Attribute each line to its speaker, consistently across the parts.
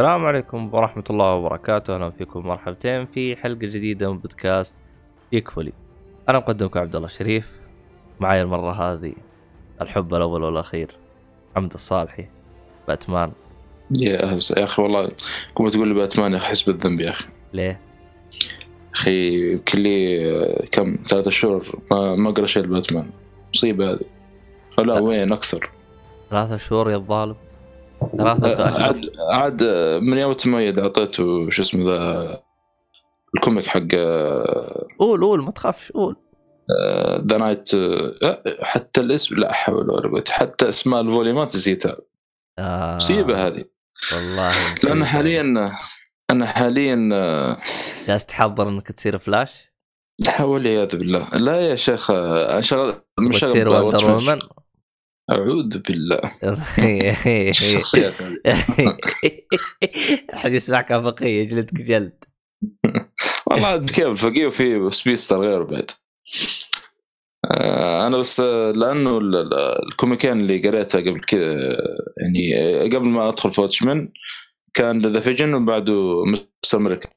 Speaker 1: السلام عليكم ورحمة الله وبركاته، أهلا فيكم مرحبتين في حلقة جديدة من بودكاست جيك فولي. أنا مقدمكم عبد الله الشريف، معي المرة هذه الحب الأول والأخير حمد الصالحي باتمان.
Speaker 2: يا وسهلا. يا أخي والله كنت تقول لي باتمان يا أخي احس بالذنب يا أخي
Speaker 1: ليه؟
Speaker 2: أخي يمكن لي كم ثلاثة شهور ما ما اقرا شيء لباتمان مصيبة هذه لا. وين أكثر
Speaker 1: ثلاثة شهور يا الظالم.
Speaker 2: آه،
Speaker 1: أشهر.
Speaker 2: عاد عاد آه، من يوم تميد أعطيته شو اسمه ذا ال comic حق آه،
Speaker 1: قول قول ما تخافش قول.
Speaker 2: The Knight حتى الاسم لا حول ولا قوة حتى اسماء ال volume ات نسيتها
Speaker 1: آه
Speaker 2: مصيبة هذه
Speaker 1: والله لأن.
Speaker 2: حاليا أنا حاليا آه،
Speaker 1: جالس تحضر إنك تصير فلاش؟
Speaker 2: لا والعياذ بالله لا يا شيخ آه، أنا شغال مش شغال
Speaker 1: وتصير
Speaker 2: Wonder.
Speaker 1: Woman؟
Speaker 2: أعوذ بالله. الشخصيات هذه
Speaker 1: حد يسمعك افقية يجلدك جلد.
Speaker 2: والله عاد كيف الفقيه وفي سبيستر غيره بعد آه، أنا بس لأنه ال- ال- ال comic ين اللي قريتها قبل كذا يعني قبل ما أدخل في Watchmen كان The Vision وبعده Mister Miracle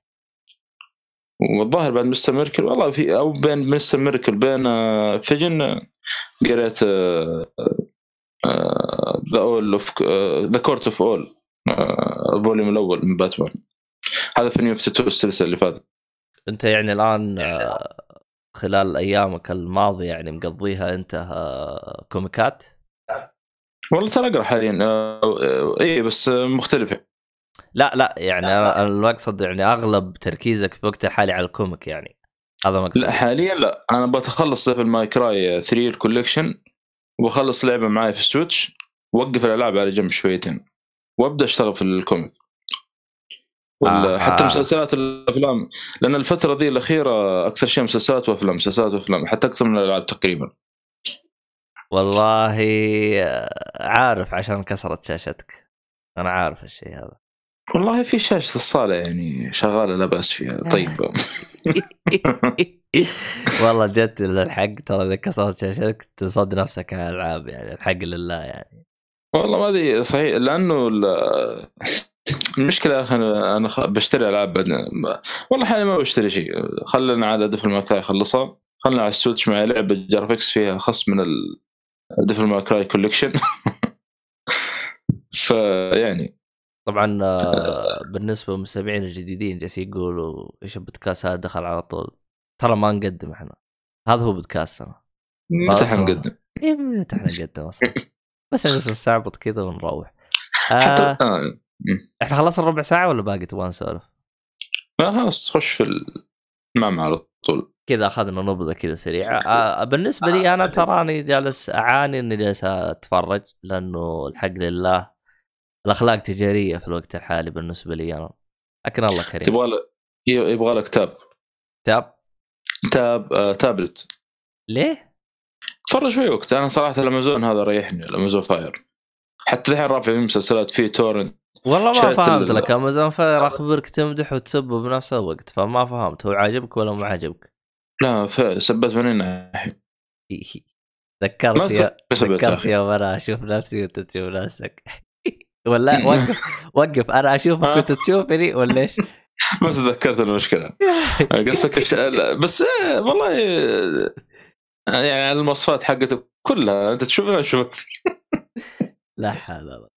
Speaker 2: والظاهر بعد Mister Miracle والله في أو بين Mister Miracle بين Vision آه، قريت آه، The Owl of the Court of Owls ال volume الأول من باتمان. هذا في New 52 السلسلة اللي فاتت.
Speaker 1: أنت يعني الآن آه، خلال أيامك الماضية يعني مقضيها أنت آه، comic ات؟
Speaker 2: والله ترى أقرأ حاليا آه، اي بس مختلفه
Speaker 1: لا لا يعني أنا المقصد يعني أغلب تركيزك في وقت الحالي على ال comic يعني. هذا مقصد
Speaker 2: لا حاليا لا. أنا بتخلص Devil May Cry 3 ال Collection واخلص لعبة معي في ال Switch واوقف الألعاب على جنب شويتين وأبدأ أشتغل في ال comic. ولا
Speaker 1: آه.
Speaker 2: حتى مسلسلات الأفلام لأن الفترة دي الأخيرة أكثر شيء مسلسلات وأفلام مسلسلات وأفلام حتى أكثر من الألعاب تقريبا.
Speaker 1: والله آه، عارف عشان كسرت شاشتك. أنا عارف الشيء هذا.
Speaker 2: والله في شاشة الصالة يعني شغالة لا بأس فيها. طيبه
Speaker 1: والله جت الحق ترى إذا كسرت شاشتك تصد نفسك على الألعاب يعني الحق لله يعني.
Speaker 2: والله ما أدري صحيح لأنه ال- المشكلة يا أخي أنا بشتري ألعاب بعدين والله حاليا ما بشتري شيء. خلينا على Devil May Cry اخلصها خلينا على ال Switch معي لعبة graphics فيها خصم من Devil May Cry Collection فيعني
Speaker 1: طبعا آه، بالنسبة للمستمعين الجديدين جالسين يقولوا إيش البودكاست هذا دخل على طول. ترى ما نقدم إحنا. هذا هو بودكاستنا
Speaker 2: متى
Speaker 1: أصلاً.
Speaker 2: حنقدم
Speaker 1: إيه من متى إحنا نقدم أصلا. بس نجلس نستعبط كذا ونروح.
Speaker 2: حتى
Speaker 1: آه
Speaker 2: آه.
Speaker 1: إحنا خلصنا ربع ساعة ولا باقي تبغى نسولف؟
Speaker 2: لا خلاص خش في المعمعة على طول.
Speaker 1: كذا أخذنا نبذة كذا سريعة. آه بالنسبة لي أنا تراني جالس أعاني إني جالس أتفرج لأنه الحق لله الأخلاق تجارية في الوقت الحالي بالنسبة لي أنا. لكن الله كريم.
Speaker 2: تبغى يبغى لك تاب
Speaker 1: تاب
Speaker 2: تاب آه تابلت.
Speaker 1: ليه؟
Speaker 2: تفرج في وقت. أنا صراحة الأمازون هذا ريحني ال Amazon Fire. حتى الحين رافع فيه مسلسلات فيه torrent.
Speaker 1: والله ما فهمت لك. Amazon Fire أخبرك تمدح وتسب بنفس الوقت فما فهمت. هو عاجبك ولا ما عاجبك؟
Speaker 2: لا سبت من ناحيه
Speaker 1: ذكرت يا ذكرت. يوم أنا أشوف نفسي وأنت تشوف نفسك. ولا وقف وقف. أنا أشوفك وأنت تشوفني ولا إيش؟
Speaker 2: ما تذكرت المشكلة. قصدك بس آه، والله آه، يعني المواصفات حقته كلها أنت تشوفها اشوفك
Speaker 1: لا حول ولا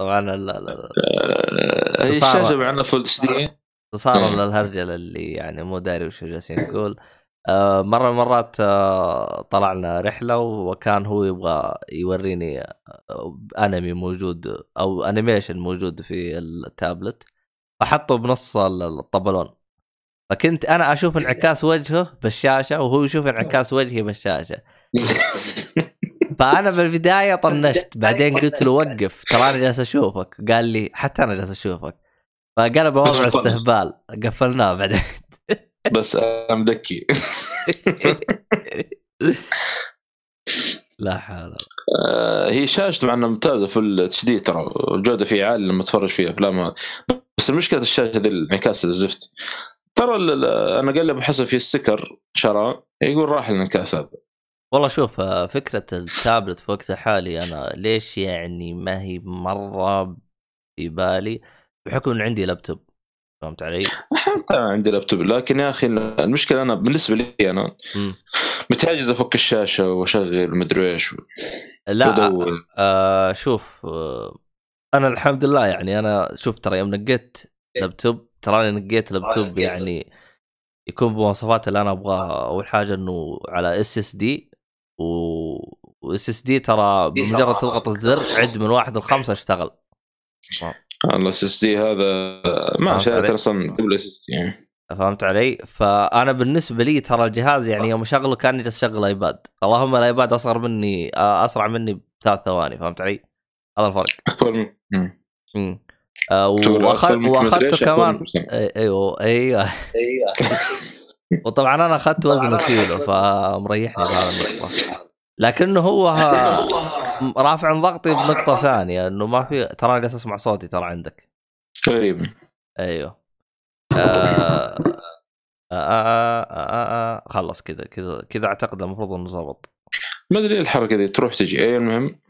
Speaker 1: طبعا لا لا لا
Speaker 2: آه، هي. الشاشه معنا فول اتش دي
Speaker 1: اختصارا. للهرجلة اللي يعني مو داري وش جالسين نقول. آه، مرة من المرات آه، طلعنا رحلة وكان هو يبغى يوريني أنمي موجود أو انيميشن موجود في التابلت. فحطه بنص الطبلون. فكنت أنا أشوف انعكاس وجهه بالشاشة وهو يشوف انعكاس وجهي بالشاشة. فأنا بالبداية طنشت بعدين قلت له وقف ترى أنا جالس أشوفك. قال لي حتى أنا جالس أشوفك. فقلب وضع استهبال. قفلناه بعدين.
Speaker 2: بس أنا مدكي
Speaker 1: لا حول
Speaker 2: آه، هي شاشته مع انها ممتازة في الاتش دي ترى الجوده فيها عالية لما تتفرج فيها افلام بس المشكلة الشاشة ذي الانعكاس الزفت. ترى أنا قال لي أبو حسن في السكر شرى يقول راح الانعكاس هذا.
Speaker 1: والله شوف آه، فكرة التابلت في وقتها الحالي أنا ليش يعني ما هي مرة في بالي؟ بحكم ان عندي لابتوب. فهمت علي؟
Speaker 2: حتى عندي لابتوب. لكن يا أخي المشكلة أنا بالنسبة لي
Speaker 1: أنا.
Speaker 2: متعجز أفك الشاشة وأشغل مدري إيش
Speaker 1: لا
Speaker 2: تدور.
Speaker 1: آه شوف آه أنا الحمد لله يعني أنا شوف ترى يوم نقيت لابتوب تراني نقيت لابتوب يعني يكون بمواصفات اللي أنا أبغاها. أول حاجة إنه على اس اس دي و اس اس دي ترى بمجرد تضغط الزر عد من واحد لخمسة اشتغل.
Speaker 2: ال SSD هذا ما شريته؟ أصلا قبل SSD
Speaker 1: فهمت علي؟ فأنا بالنسبة لي ترى الجهاز يعني يوم أشغله كأني جالس اشغل iPad، اللهم ال iPad أصغر مني آه، أسرع مني بثلاث ثواني فهمت علي؟ هذا الفرق.
Speaker 2: أكبر.
Speaker 1: امم آه
Speaker 2: وأخذته
Speaker 1: كمان. أي- أيوه أيوه وطبعا أنا أخذت وزنه كيلو فمريحني بهذا النقطه لكنه هو رافع عن ضغطي بنقطة ثانية إنه ما في ترى جالس أسمع صوتي ترى عندك.
Speaker 2: غريب
Speaker 1: أيوه. آه... آه... آه... آه... آه... خلص كذا كذا كذا أعتقد المفروض إنه ضبط
Speaker 2: ما أدري إيه الحركة دي تروح تجي. اي المهم؟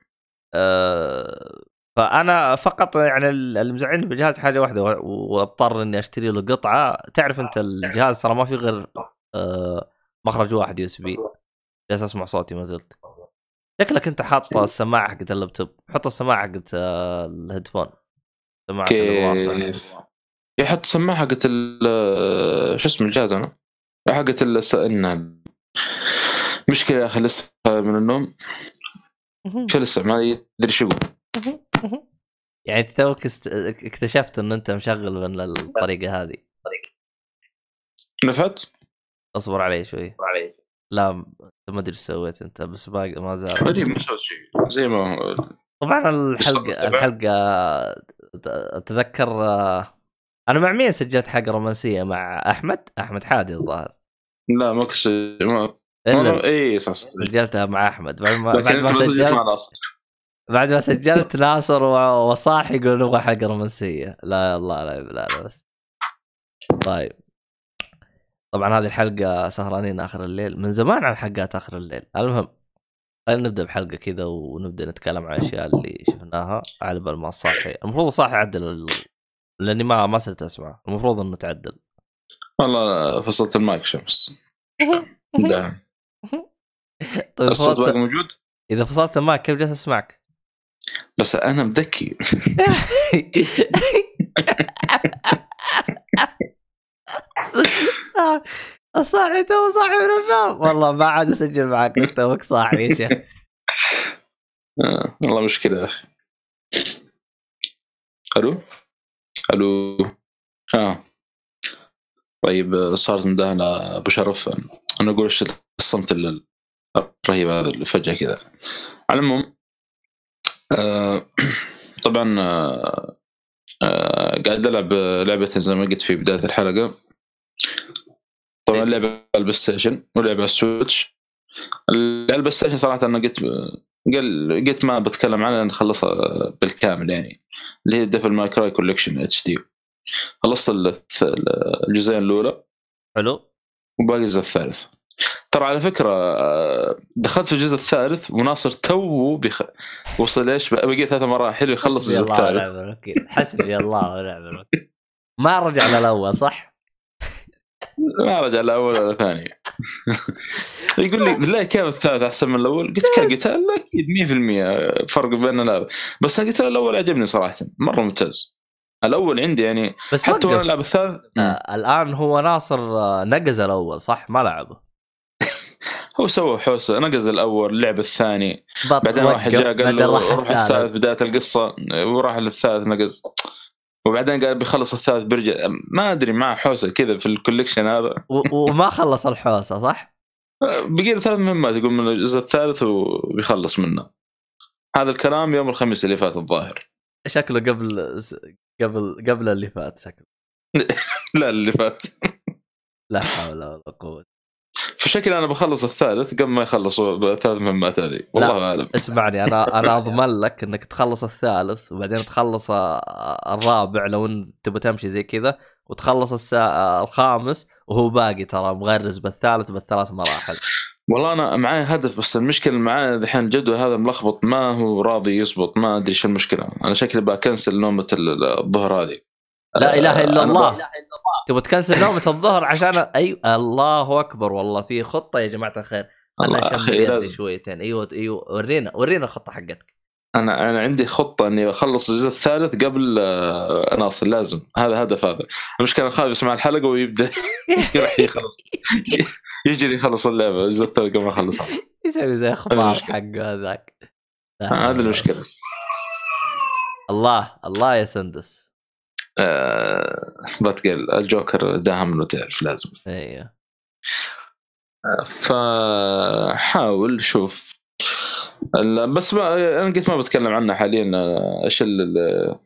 Speaker 1: آه، فأنا فقط يعني اللي مزعلني بالجهاز حاجة واحدة واضطر إني أشتري له قطعة. تعرف أنت الجهاز ترى ما في غير آه، مخرج واحد يو إس بي. جالس أسمع صوتي ما زلت. شكلك أنت حاط السماعة حقت اللابتوب. حط السماعة حقت الهيدفون. سماعة الواصل.
Speaker 2: كيف يحط سماعه حقت ال- شو اسم الجهاز أنا؟ حقت مشكلة يا أخي لسه من النوم. شو لسه؟ ما أدري شو يقول.
Speaker 1: يعني أنت توك است- اكتشفت إن أنت مشغل من الطريقة هذه.
Speaker 2: نفعت؟
Speaker 1: أصبر علي شوي. لا ما أدري إيش سويت أنت بس باقي ما زال.
Speaker 2: غريب ما سويت شيء زي ما
Speaker 1: طبعا
Speaker 2: الحلقة.
Speaker 1: الحلقة أتذكر آه، أنا مع مين سجلت حلقه رومانسية؟ مع أحمد؟ أحمد حادي الظاهر.
Speaker 2: لا ما كس ما اي صح صح.
Speaker 1: سجلتها مع أحمد. بعد ما بعد ما
Speaker 2: سجلت مع الاصل
Speaker 1: بعد ما سجلت ناصر وصاح يقول نبغى حلقة رومانسية. لا الله لا لا, لا بس. طيب. طبعا هذه الحلقة سهرانين آخر الليل من زمان عن حلقات آخر الليل. المهم خلينا نبدأ بحلقة كذا ونبدأ نتكلم عن الأشياء اللي شفناها على بال ما الصاحي المفروض الصاحي يعدل ال... لأني ما ما صرت أسمع. المفروض إنه تعدل.
Speaker 2: والله فصلت المايك شمس. لا.
Speaker 1: طيب
Speaker 2: الصوت باقي
Speaker 1: فصلت...
Speaker 2: موجود؟
Speaker 1: إذا فصلت المايك كيف جالس أسمعك؟
Speaker 2: بس أنا مدكي
Speaker 1: الصاحي تو صاحي من النوم. والله ما عاد أسجل معك توك صاحي يا شيخ.
Speaker 2: آه. والله مشكلة يا أخي. ألو؟ ألو؟ طيب آه، صارت مداهنة أبو شرف. أنا أقول إيش الصمت ال- الرهيب هذا اللي فجأة كذا. على العموم آه طبعا آه آه قاعد ألعب لعبة زي ما قلت في بداية الحلقة. طبعا لعبه على ال PlayStation ولعبة على ال Switch. ال PlayStation صراحة أنا قلت قل قلت ما بتكلم عنها لأن خلصها بالكامل يعني. اللي هي Devil May Cry Collection HD خلصت الجزئين الأولى.
Speaker 1: حلو.
Speaker 2: وباقي الجزء الثالث. ترى على فكرة دخلت في الجزء الثالث وناصر تو بيخ... وصل إيش بقي ثلاث مراحل يخلص الجزء الثالث.
Speaker 1: حسبي الله ونعم الوكيل. ما رجع للأول صح؟
Speaker 2: ما رجع الأول ولا الثاني يقول لي بالله كيف الثالث أحسن من الأول؟ قلت؟ قلت لا أكيد 100% فرق بين لا. بس أنا قلت الأول عجبني صراحة مرة ممتاز. الأول عندي يعني
Speaker 1: بس
Speaker 2: حتى
Speaker 1: وأنا.
Speaker 2: ألعب الثالث
Speaker 1: آه الآن هو ناصر آه، نقز الأول صح؟ ما لعبه.
Speaker 2: هو سوى حوسة نقز الأول لعب الثاني. بعدين واحد جاء قال له روح الثالث. بداية القصة وراح للثالث نقز. وبعدين قال بيخلص الثالث بيرجع ما أدري معه حوسة كذا في الكوليكشن هذا.
Speaker 1: وما خلص الحوسة صح؟
Speaker 2: بقي له ثلاث مهمات يقول من الجزء الثالث وبيخلص منه. هذا الكلام يوم الخميس اللي فات الظاهر.
Speaker 1: شكله قبل قبل قبل اللي فات شكله.
Speaker 2: لا اللي فات.
Speaker 1: لا حول ولا قوة
Speaker 2: فشكل أنا بخلص الثالث قبل ما يخلصوا الثلاث مهمات هذه. والله أعلم.
Speaker 1: اسمعني أنا أنا أضمن لك إنك تخلص الثالث وبعدين تخلص الرابع لو انت تبغى تمشي زي كذا وتخلص السا... الخامس وهو باقي ترى مغرز بالثالث بالثلاث مراحل.
Speaker 2: والله أنا معي هدف بس المشكلة معي الحين الجدول هذا ملخبط ما هو راضي يزبط ما أدري إيش المشكلة. أنا شكلي بكنسل نومة ال- الظهر هذه.
Speaker 1: لا إله إلا
Speaker 2: آه،
Speaker 1: الله. تبغى تكنسل نومة الظهر عشان اي الله أكبر والله في خطة يا جماعة الخير.
Speaker 2: أنا
Speaker 1: اشم. شويتين. أيوه أيوه ورينا ورينا الخطة حقتك.
Speaker 2: أنا أنا عندي خطة إني أخلص الجزء الثالث قبل آه، ناصر لازم. هذا هدف هذا. المشكلة خايف يسمع الحلقة ويبدأ. يروح يخلص. يجري يخلص اللعبة الجزء الثالث قبل ما أخلصها.
Speaker 1: يسوي زي خطاب. حقه هذاك. حول
Speaker 2: المشكلة.
Speaker 1: الله. الله يا سندس.
Speaker 2: آه بتقل الجوكر داهم انه تعرف لازم.
Speaker 1: أيوه
Speaker 2: فحاول شوف. بس ما أنا قلت ما بتكلم عنها حاليا آه، إيش ال- ال-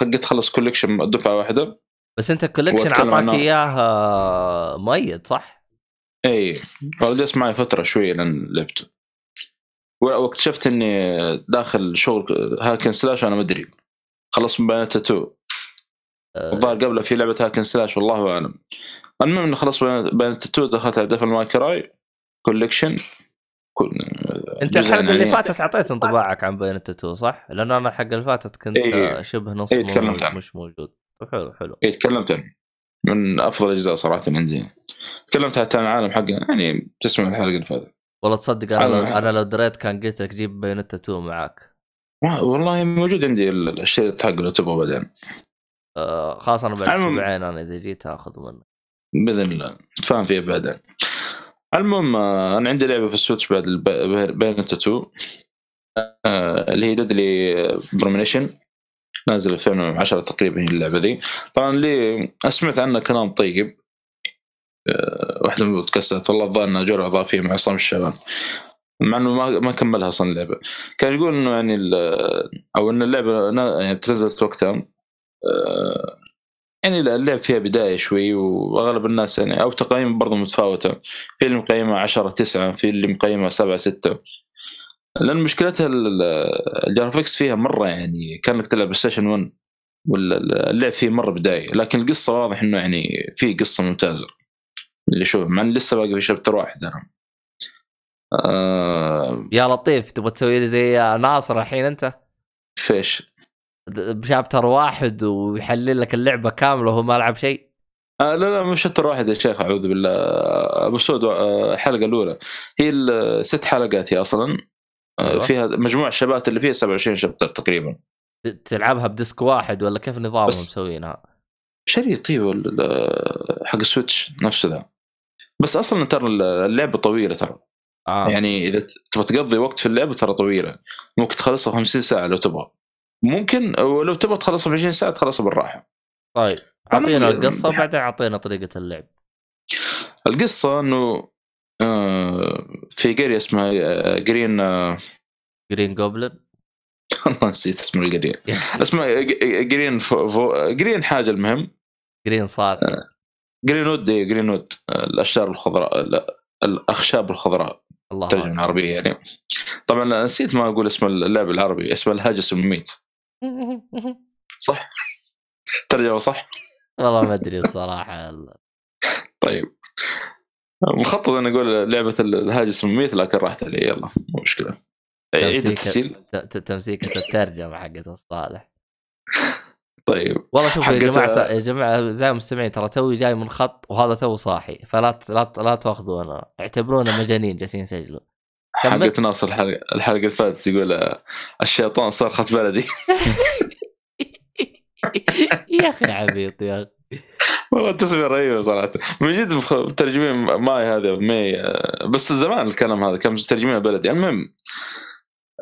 Speaker 2: قلت خلص كوليكشن دفعة واحدة.
Speaker 1: بس أنت الكوليكشن
Speaker 2: وأتكلم
Speaker 1: عطاك
Speaker 2: عنه.
Speaker 1: اياه آه، مؤيد صح؟
Speaker 2: اي فجلس معي فترة شوية لأن لعبته. واكتشفت إني داخل شغل hack and slash وأنا ما أدري. خلص من بايونيتا 2
Speaker 1: آه،
Speaker 2: الظاهر قبلها في لعبة hack and slash والله أعلم. المهم إنه خلص بايونيتا 2 دخلت على Devil May Cry
Speaker 1: Collection أنت الحلقة اللي فاتت أعطيت انطباعك عن بايونيتا two صح؟ لأنه أنا الحلقة اللي فاتت كنت
Speaker 2: إيه.
Speaker 1: آه، شبه نص
Speaker 2: إيه، تكلمت عنه.
Speaker 1: مش موجود. حلو حلو.
Speaker 2: اي تكلمت عنه. من أفضل الأجزاء صراحة عندي. تكلمت حتى عن العالم حقه يعني تسمع الحلقة اللي فاتت.
Speaker 1: والله تصدق
Speaker 2: أنا
Speaker 1: أنا لو دريت كان قلت لك جيب بايونيتا two معاك.
Speaker 2: والله موجود عندي ال- الشريط حقه لو تبغى بعدين.
Speaker 1: آه أنا بعد أسبوعين أنا إذا جيت آخذ منك
Speaker 2: بإذن الله. نتفاهم فيها بعدين. المهم آه، أنا عندي لعبة في ال Switch بعد بايونيتا two آه، اللي هي Deadly Premonition نازل 2010 تقريبا هي اللعبة ذي. طبعا اللي سمعت عنها كلام طيب. آه، واحدة من البودكاستات. والله الظاهر إنها جرعه إضافية مع عصام الشباب. مع إنه ما ما كملها أصلا اللعبة. كان يقول إنه يعني أو إن اللعبة يعني تنزلت وقتها. يعني اللعب فيها بداية شوي وأغلب الناس يعني أو تقييم برضه متفاوتة. في اللي مقيمة 10 9 في اللي مقيمة 7 6 لأن مشكلتها ال- ال- ال graphics فيها مرة يعني كأنك تلعب Station 1 واللعب فيه مرة بداية. لكن القصة واضح إنه يعني في قصة ممتازة. اللي شوف مع لسه باقي في شابتر واحد أنا. آه
Speaker 1: يا لطيف تبغى تسوي لي زي ناصر الحين أنت؟
Speaker 2: فيش.
Speaker 1: بشابتر واحد ويحلل لك اللعبة كاملة وهو ما لعب شيء؟
Speaker 2: آه لا لا مش شابتر واحد يا شيخ أعوذ بالله. أبو سود آه، الحلقة الأولى. هي الست حلقات هي أصلا. آه،
Speaker 1: أيوة.
Speaker 2: فيها مجموع الشباترات اللي فيها 27 chapter تقريبا.
Speaker 1: تلعبها ب disc واحد ولا كيف نظامهم مسوينها؟
Speaker 2: شريط إيوه ال- حق ال Switch نفسه ذا. بس أصلا ترى اللعبة طويلة ترى.
Speaker 1: آه.
Speaker 2: يعني إذا تبغى تقضي وقت في اللعبة ترى طويلة. ممكن تخلصها 50 ساعة لو تبغى. ممكن ولو تبغى تخلصها في 20 ساعة تخلصها بالراحة.
Speaker 1: طيب
Speaker 2: أعطينا
Speaker 1: القصة بعدين أعطينا طريقة اللعب.
Speaker 2: القصة إنه آه، في قرية اسمها آه، Green آه،
Speaker 1: Green Goblin
Speaker 2: والله نسيت اسم القرية. اسمها Green فو فو- Green حاجة المهم.
Speaker 1: Green صار
Speaker 2: Greenwood إيه، Greenwood آه، الأشجار الخضراء لا، الأخشاب الخضراء.
Speaker 1: الله ترجمة.
Speaker 2: عربية يعني. طبعا نسيت ما أقول اسم اللعب العربي اسمه الهاجس المميت. صح؟ ترجمة صح؟
Speaker 1: والله ما أدري الصراحة.
Speaker 2: طيب. مخطط إني أقول لعبة الهاجس المميت لكن راحت علي. يلا مو مشكلة. عيد التسجيل
Speaker 1: ت- ت- تمسيكة الترجمة حقت الصالح.
Speaker 2: طيب.
Speaker 1: والله شوفوا يا
Speaker 2: حقت-
Speaker 1: جماعة يا جماعة زي المستمعين ترى توي جاي من خط وهذا تو صاحي. فلا ت- لا ت- لا تأخذونا. اعتبرونا مجانين جالسين يسجلوا كمل.
Speaker 2: حقت ناصر الحلقة الحلقة اللي فاتت يقول آه، الشيطان صرخت بلدي.
Speaker 1: يا أخي عبيط يا أخي.
Speaker 2: والله التسميه رهيبه صراحة. من جد مترجمين ماي هذا مي آه، بس زمان الكلام هذا كان مترجمين بلدي. المهم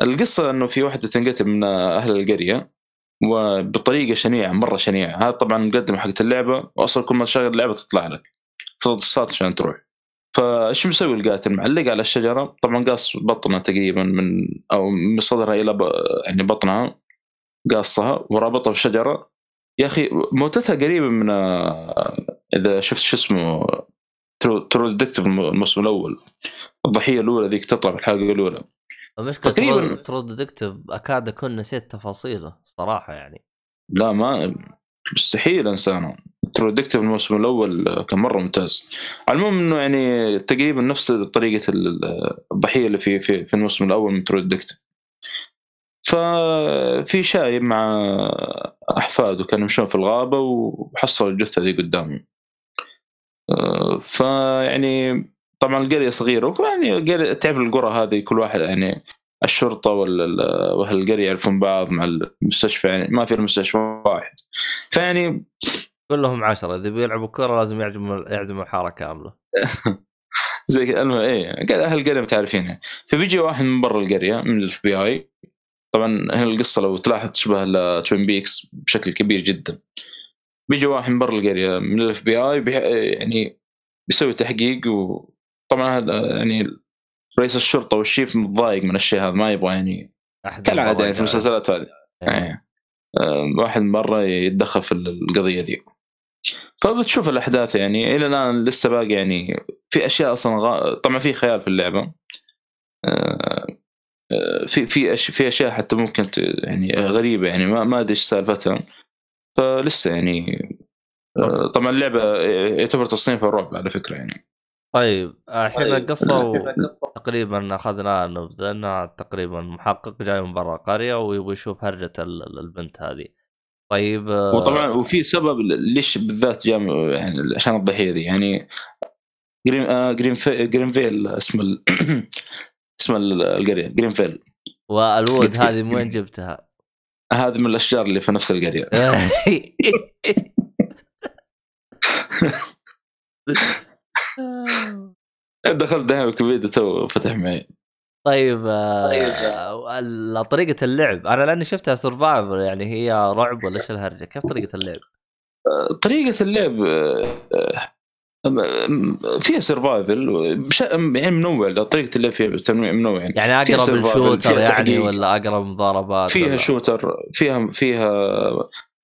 Speaker 2: القصة إنه في واحدة تنقتل من أهل القرية وبطريقة شنيعة مرة شنيعة. هذا طبعا مقدمه حقت اللعبة واصلا كل ما تشغل اللعبة تطلع لك. تضغط الصوت عشان تروح. فايش مسوي القاتل معلق على الشجرة طبعا قاص بطنها تقريبا من أو من صدرها إلى. يعني بطنها قاصها ورابطها بالشجره يا أخي موتتها قريبه من آه، إذا شفت شو اسمه True Detective الموسم الأول الضحية الأولى ذيك تطلع في الحلقة الأولى
Speaker 1: المشكلة
Speaker 2: تقريباً.
Speaker 1: True- True Detective أكاد أكون نسيت تفاصيله صراحة يعني
Speaker 2: لا ما مستحيل أنسى True Detective الموسم الأول كان مرة ممتاز. على المهم إنه يعني تقريبا نفس طريقة ال- الضحية اللي في في, في الموسم الأول من ترو ديكتيف. ففي شايب مع أحفاده كانوا يمشون في الغابة وحصلوا الجثة ذي قدامهم فيعني طبعا القرية صغيرة يعني تعرف القرى هذه كل واحد يعني الشرطة وأهل القرية يعرفون بعض مع المستشفى يعني ما في المستشفى واحد. فيعني
Speaker 1: كلهم عشرة إذا بيلعبوا كرة لازم يعزموا يعزموا الحارة كاملة.
Speaker 2: زي كذا المهم إيه أهل القرية متعرفين فبيجي واحد من برا القرية من ال FBI طبعا هنا القصة لو تلاحظ تشبه ل Twin Peaks بشكل كبير جدا. بيجي واحد من برا القرية من ال FBI يعني بيسوي تحقيق وطبعا هذا يعني رئيس الشرطة وال chief متضايق من الشيء هذا ما يبغى يعني كالعادة يعني في المسلسلات هذه. يعني واحد مرة يتدخل في القضية ذي. فبتشوف الأحداث يعني إلى الآن لسه باقي يعني في أشياء أصلا غ... طبعا في خيال في اللعبة. آه، آه، في في في أشياء حتى ممكن يعني غريبة يعني ما ما أدري إيش سالفتها فلسه يعني آه، طبعا اللعبة يعتبر تصنيفها رعب على فكرة يعني.
Speaker 1: طيب الحين طيب. القصة تقريبا اخذنا نبذه انه تقريبا محقق جاي من برا القريه ويبغى يشوف هرجة البنت هذه. طيب
Speaker 2: وطبعا وفي سبب ليش بالذات جاء يعني عشان الضحية دي يعني Green آه Green في اسم ال... اسم القرية Greenvale. وال
Speaker 1: wood هذه من وين جبتها؟
Speaker 2: هذه من الأشجار اللي في نفس القرية. دخلت دحين ويكيبيديا توه فتح معي
Speaker 1: طيب, طيب آه طريقة اللعب أنا لأني شفتها survival يعني هي رعب ولا إيش الهرجة؟ كيف طريقة اللعب؟
Speaker 2: طريقة اللعب آه، فيها survival يعني منوع طريقة اللعب فيها تنويع منوع
Speaker 1: يعني, يعني أقرب ال shooter يعني ولا أقرب مضاربات
Speaker 2: فيها ولا. shooter فيها فيها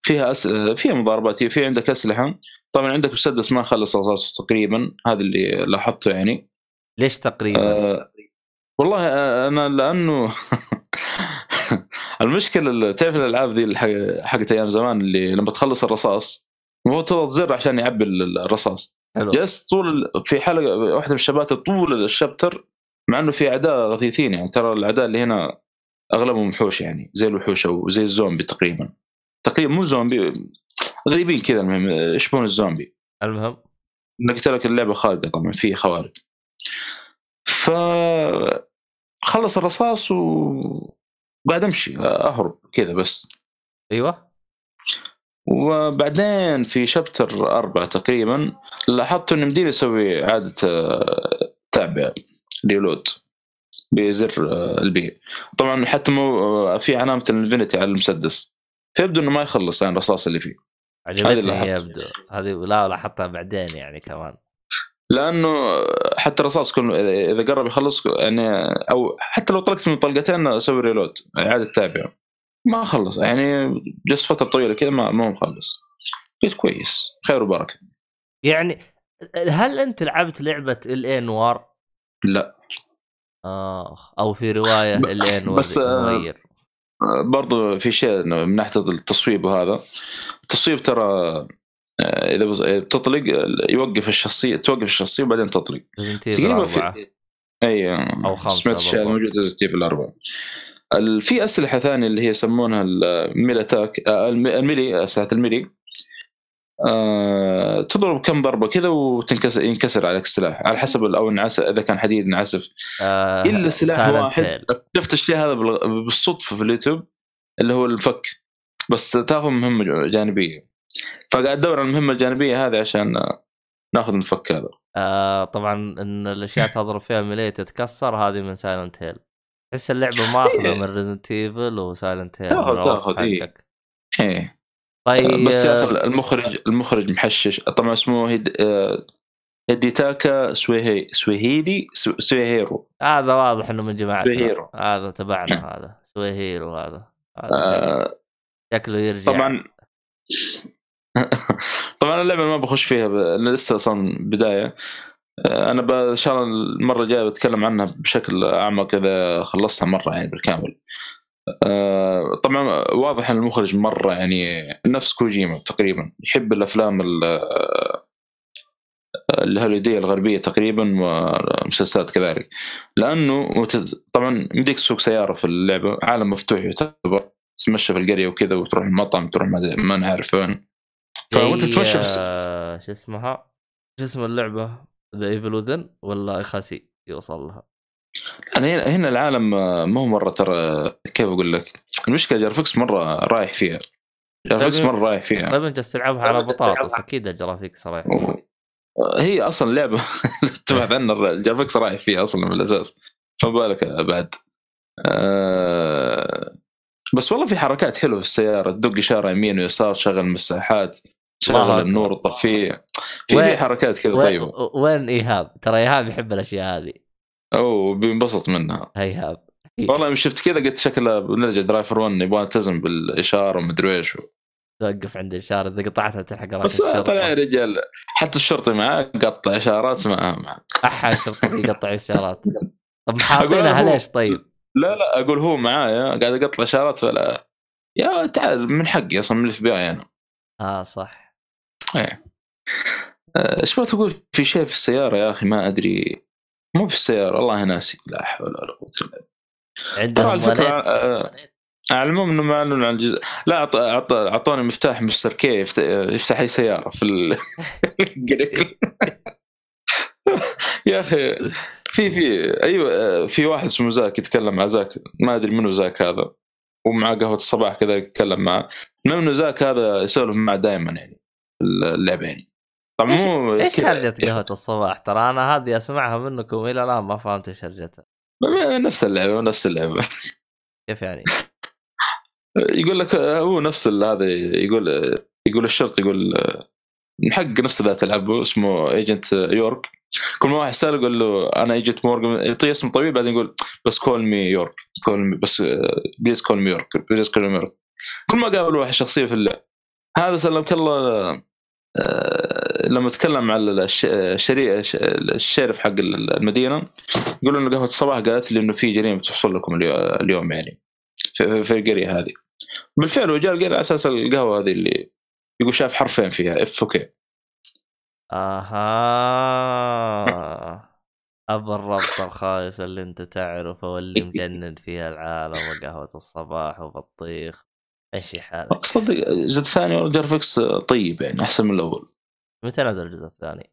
Speaker 2: فيها. فيها مضاربات في عندك أسلحة طبعا عندك مسدس ما خلص رصاص تقريبا هذا اللي لاحظته يعني.
Speaker 1: ليش تقريبا؟ آه
Speaker 2: والله آه، أنا لأنه المشكلة تعرف الألعاب ذي حقت أيام زمان اللي لما تخلص الرصاص المفروض تضغط زر عشان يعبي الرصاص. حلو. جلست طول في حلقة واحدة من الشباتر طول الشابتر مع إنه في أعداء غثيثين يعني ترى الأعداء اللي هنا أغلبهم وحوش يعني زي الوحوش أو زي الزومبي تقريبا. تقريبا مو زومبي غريبين كذا المهم يشبهون الزومبي.
Speaker 1: المهم.
Speaker 2: قلت لك اللعبة خارقة طبعا في خوارق. ف خلص الرصاص وقاعد أمشي أهرب كذا بس.
Speaker 1: أيوه.
Speaker 2: وبعدين في chapter أربعة تقريبا لاحظت انه يمدي يسوي إعادة آه، تعبئه reload بزر آه، ال B طبعا حتى مو آه، في علامة ال infinity على المسدس. فيبدو إنه ما يخلص يعني الرصاص اللي فيه.
Speaker 1: عجبتني يبدو هذه لا لاحظتها بعدين يعني كمان.
Speaker 2: لأنه حتى الرصاص كل اذا قرب يخلص يعني أو حتى لو طلقت من طلقتين أسوي reload اعاده تعبئه ما خلص. يعني جلس فترة طويلة كذا ما ما مخلص. قلت كويس. خير وبركة.
Speaker 1: يعني هل أنت لعبت لعبة L.A. Noire؟
Speaker 2: لا.
Speaker 1: آه أو في رواية L.A. Noire بس
Speaker 2: آه برضو في شيء من ناحية التصويب وهذا. التصويب ترى آه، إذا بتطلق يوقف الشخصية توقف الشخصية وبعدين تطلق.
Speaker 1: تقريبا في
Speaker 2: RE خمسة سمعت الشيء موجود في الأربعة. في أسلحة ثانية اللي هي يسمونها ال melee attack آه، ال melee أسلحة ال melee. آه، تضرب كم ضربة كذا وتنكسر ينكسر عليك السلاح على حسب أو انعسف إذا كان حديد انعسف. آه إلا سلاح واحد. شفت الشيء هذا بالصدفة في اليوتيوب اللي هو الفك. بس تاخذ مهمة جانبية. فقاعد أدور على المهمة الجانبية هذه عشان ناخذ الفك هذا.
Speaker 1: آه طبعا إن الأشياء تضرب فيها melee تتكسر هذه من Silent Hill تحس اللعبة ماخذه إيه. من Resident Evil و Silent Hill
Speaker 2: تاخذ تاخذ إيه. إيه. طيب بس يا أخي المخرج المخرج محشش. طبعا اسمه هيد آه، هيديتاكا سويهي سويهيدي سويهيرو
Speaker 1: هذا واضح إنه من جماعتنا. سويهيرو هذا تبعنا هذا. سويهيرو هذا, هذا آه شكله يرجع.
Speaker 2: طبعا. طبعا اللعبة ما بخش فيها لسه أصلا بداية. أنا إن شاء الله المرة الجاية بتكلم عنها بشكل أعمق إذا خلصتها مرة يعني بالكامل. آه، طبعا واضح إن المخرج مرة يعني نفس كوجيما تقريبا يحب الأفلام الهوليدية الغربية تقريبا ومسلسلات كذلك. لأنه متز... طبعا مديك تسوق سيارة في اللعبة عالم مفتوح يعتبر. تتمشى في القرية وكذا وتروح المطعم تروح ما, نعرف وين. فوانت
Speaker 1: زي،
Speaker 2: تتمشى
Speaker 1: آه، شو اسمها؟ شو اسم اللعبة؟ ذا ايفل وذن ولا إخاسي يوصل لها؟
Speaker 2: أنا هنا هنا العالم آه، ما هو مرة ترى كيف أقول لك؟ المشكلة جرافيكس مرة رايح فيها. graphics
Speaker 1: طيب-
Speaker 2: مرة رايح فيها.
Speaker 1: طيب أنت تلعبها على بطاطس أكيد الجرافيك صراحة
Speaker 2: هي أصلا لعبة تبحث عنها ال graphics رايح فيها أصلا من الاساس فما بالك بعد. آه، بس والله في حركات حلوة في السيارة. تدق إشارة يمين ويسار تشغل المساحات تشغل
Speaker 1: أكبر.
Speaker 2: النور وتطفيه في
Speaker 1: وين-
Speaker 2: في حركات كذا
Speaker 1: وين,
Speaker 2: طيبة.
Speaker 1: وين إيهاب؟ ترى إيهاب يحب الأشياء هذه.
Speaker 2: أو بينبسط منها.
Speaker 1: هيهاب
Speaker 2: والله يوم شفت كذا قلت شكله بنرجع Driver 1 يبغى التزم بالإشارة ومدري إيش.
Speaker 1: توقف عند الإشارة إذا قطعتها تلحق راس
Speaker 2: بس طلع يا رجال حتى الشرطي معاه قطع إشارات معاه.
Speaker 1: احا الشرطه يقطع الاشارات طب حاطينها ليش طيب؟
Speaker 2: لا لا أقول هو معايا قاعد أقطع إشارات فلا. يا تعال من حقي أصلا من ال FBI أنا.
Speaker 1: آه صح.
Speaker 2: إيه. آه، إيش ما تقول في شيء في السيارة يا أخي ما أدري. مو في السيارة والله ناسي لا حول ولا قوة إلا بالله.
Speaker 1: عندهم
Speaker 2: آه، على العموم إنه معلن عن الجزء. لا أعطوني مفتاح مستر كي يفت- يفتح أي سيارة في ال... يا أخي في في أيوه آه، في واحد اسمه زاك يتكلم مع زاك ما أدري منو زاك هذا ومع قهوة الصباح كذا يتكلم معه المهم إنه زاك هذا يسولف معه دائما يعني اللعبة يعني. طبعا مو إيش
Speaker 1: هرجة قهوة الصباح؟ ترى أنا هذه أسمعها منكم إلى الآن ما فهمت إيش هرجتها
Speaker 2: نفس اللعبة نفس اللعبة.
Speaker 1: كيف يعني؟
Speaker 2: يقول لك آه، هو نفس هذا يقول آه، يقول الشرط يقول من حق نفس ذا تلعبه اسمه agent York كل ما واحد سال يقول له أنا agent Morgan يعطيه اسم طويل بعدين يقول بس call me York call me بس please call me York please call me York كل ما قابل واحد شخصية في اللعب. هذا سلمك الله آه، لما تكلم على الش- الشري الش- الشرف حق المدينة يقول إنه قهوة الصباح قالت لي إنه في جريمة تحصل لكم اليو- اليوم يعني في, القرية هذه. بالفعل هو جاء القرية على أساس القهوة هذه اللي يقول شاف حرفين فيها إف وكي
Speaker 1: أها ابى الربط الخايس اللي أنت تعرفه واللي مجنن فيها العالم وقهوة الصباح وبطيخ. مشي حالك؟
Speaker 2: صدق الجزء الثاني graphics طيب يعني أحسن من الأول.
Speaker 1: متى نزل الجزء الثاني؟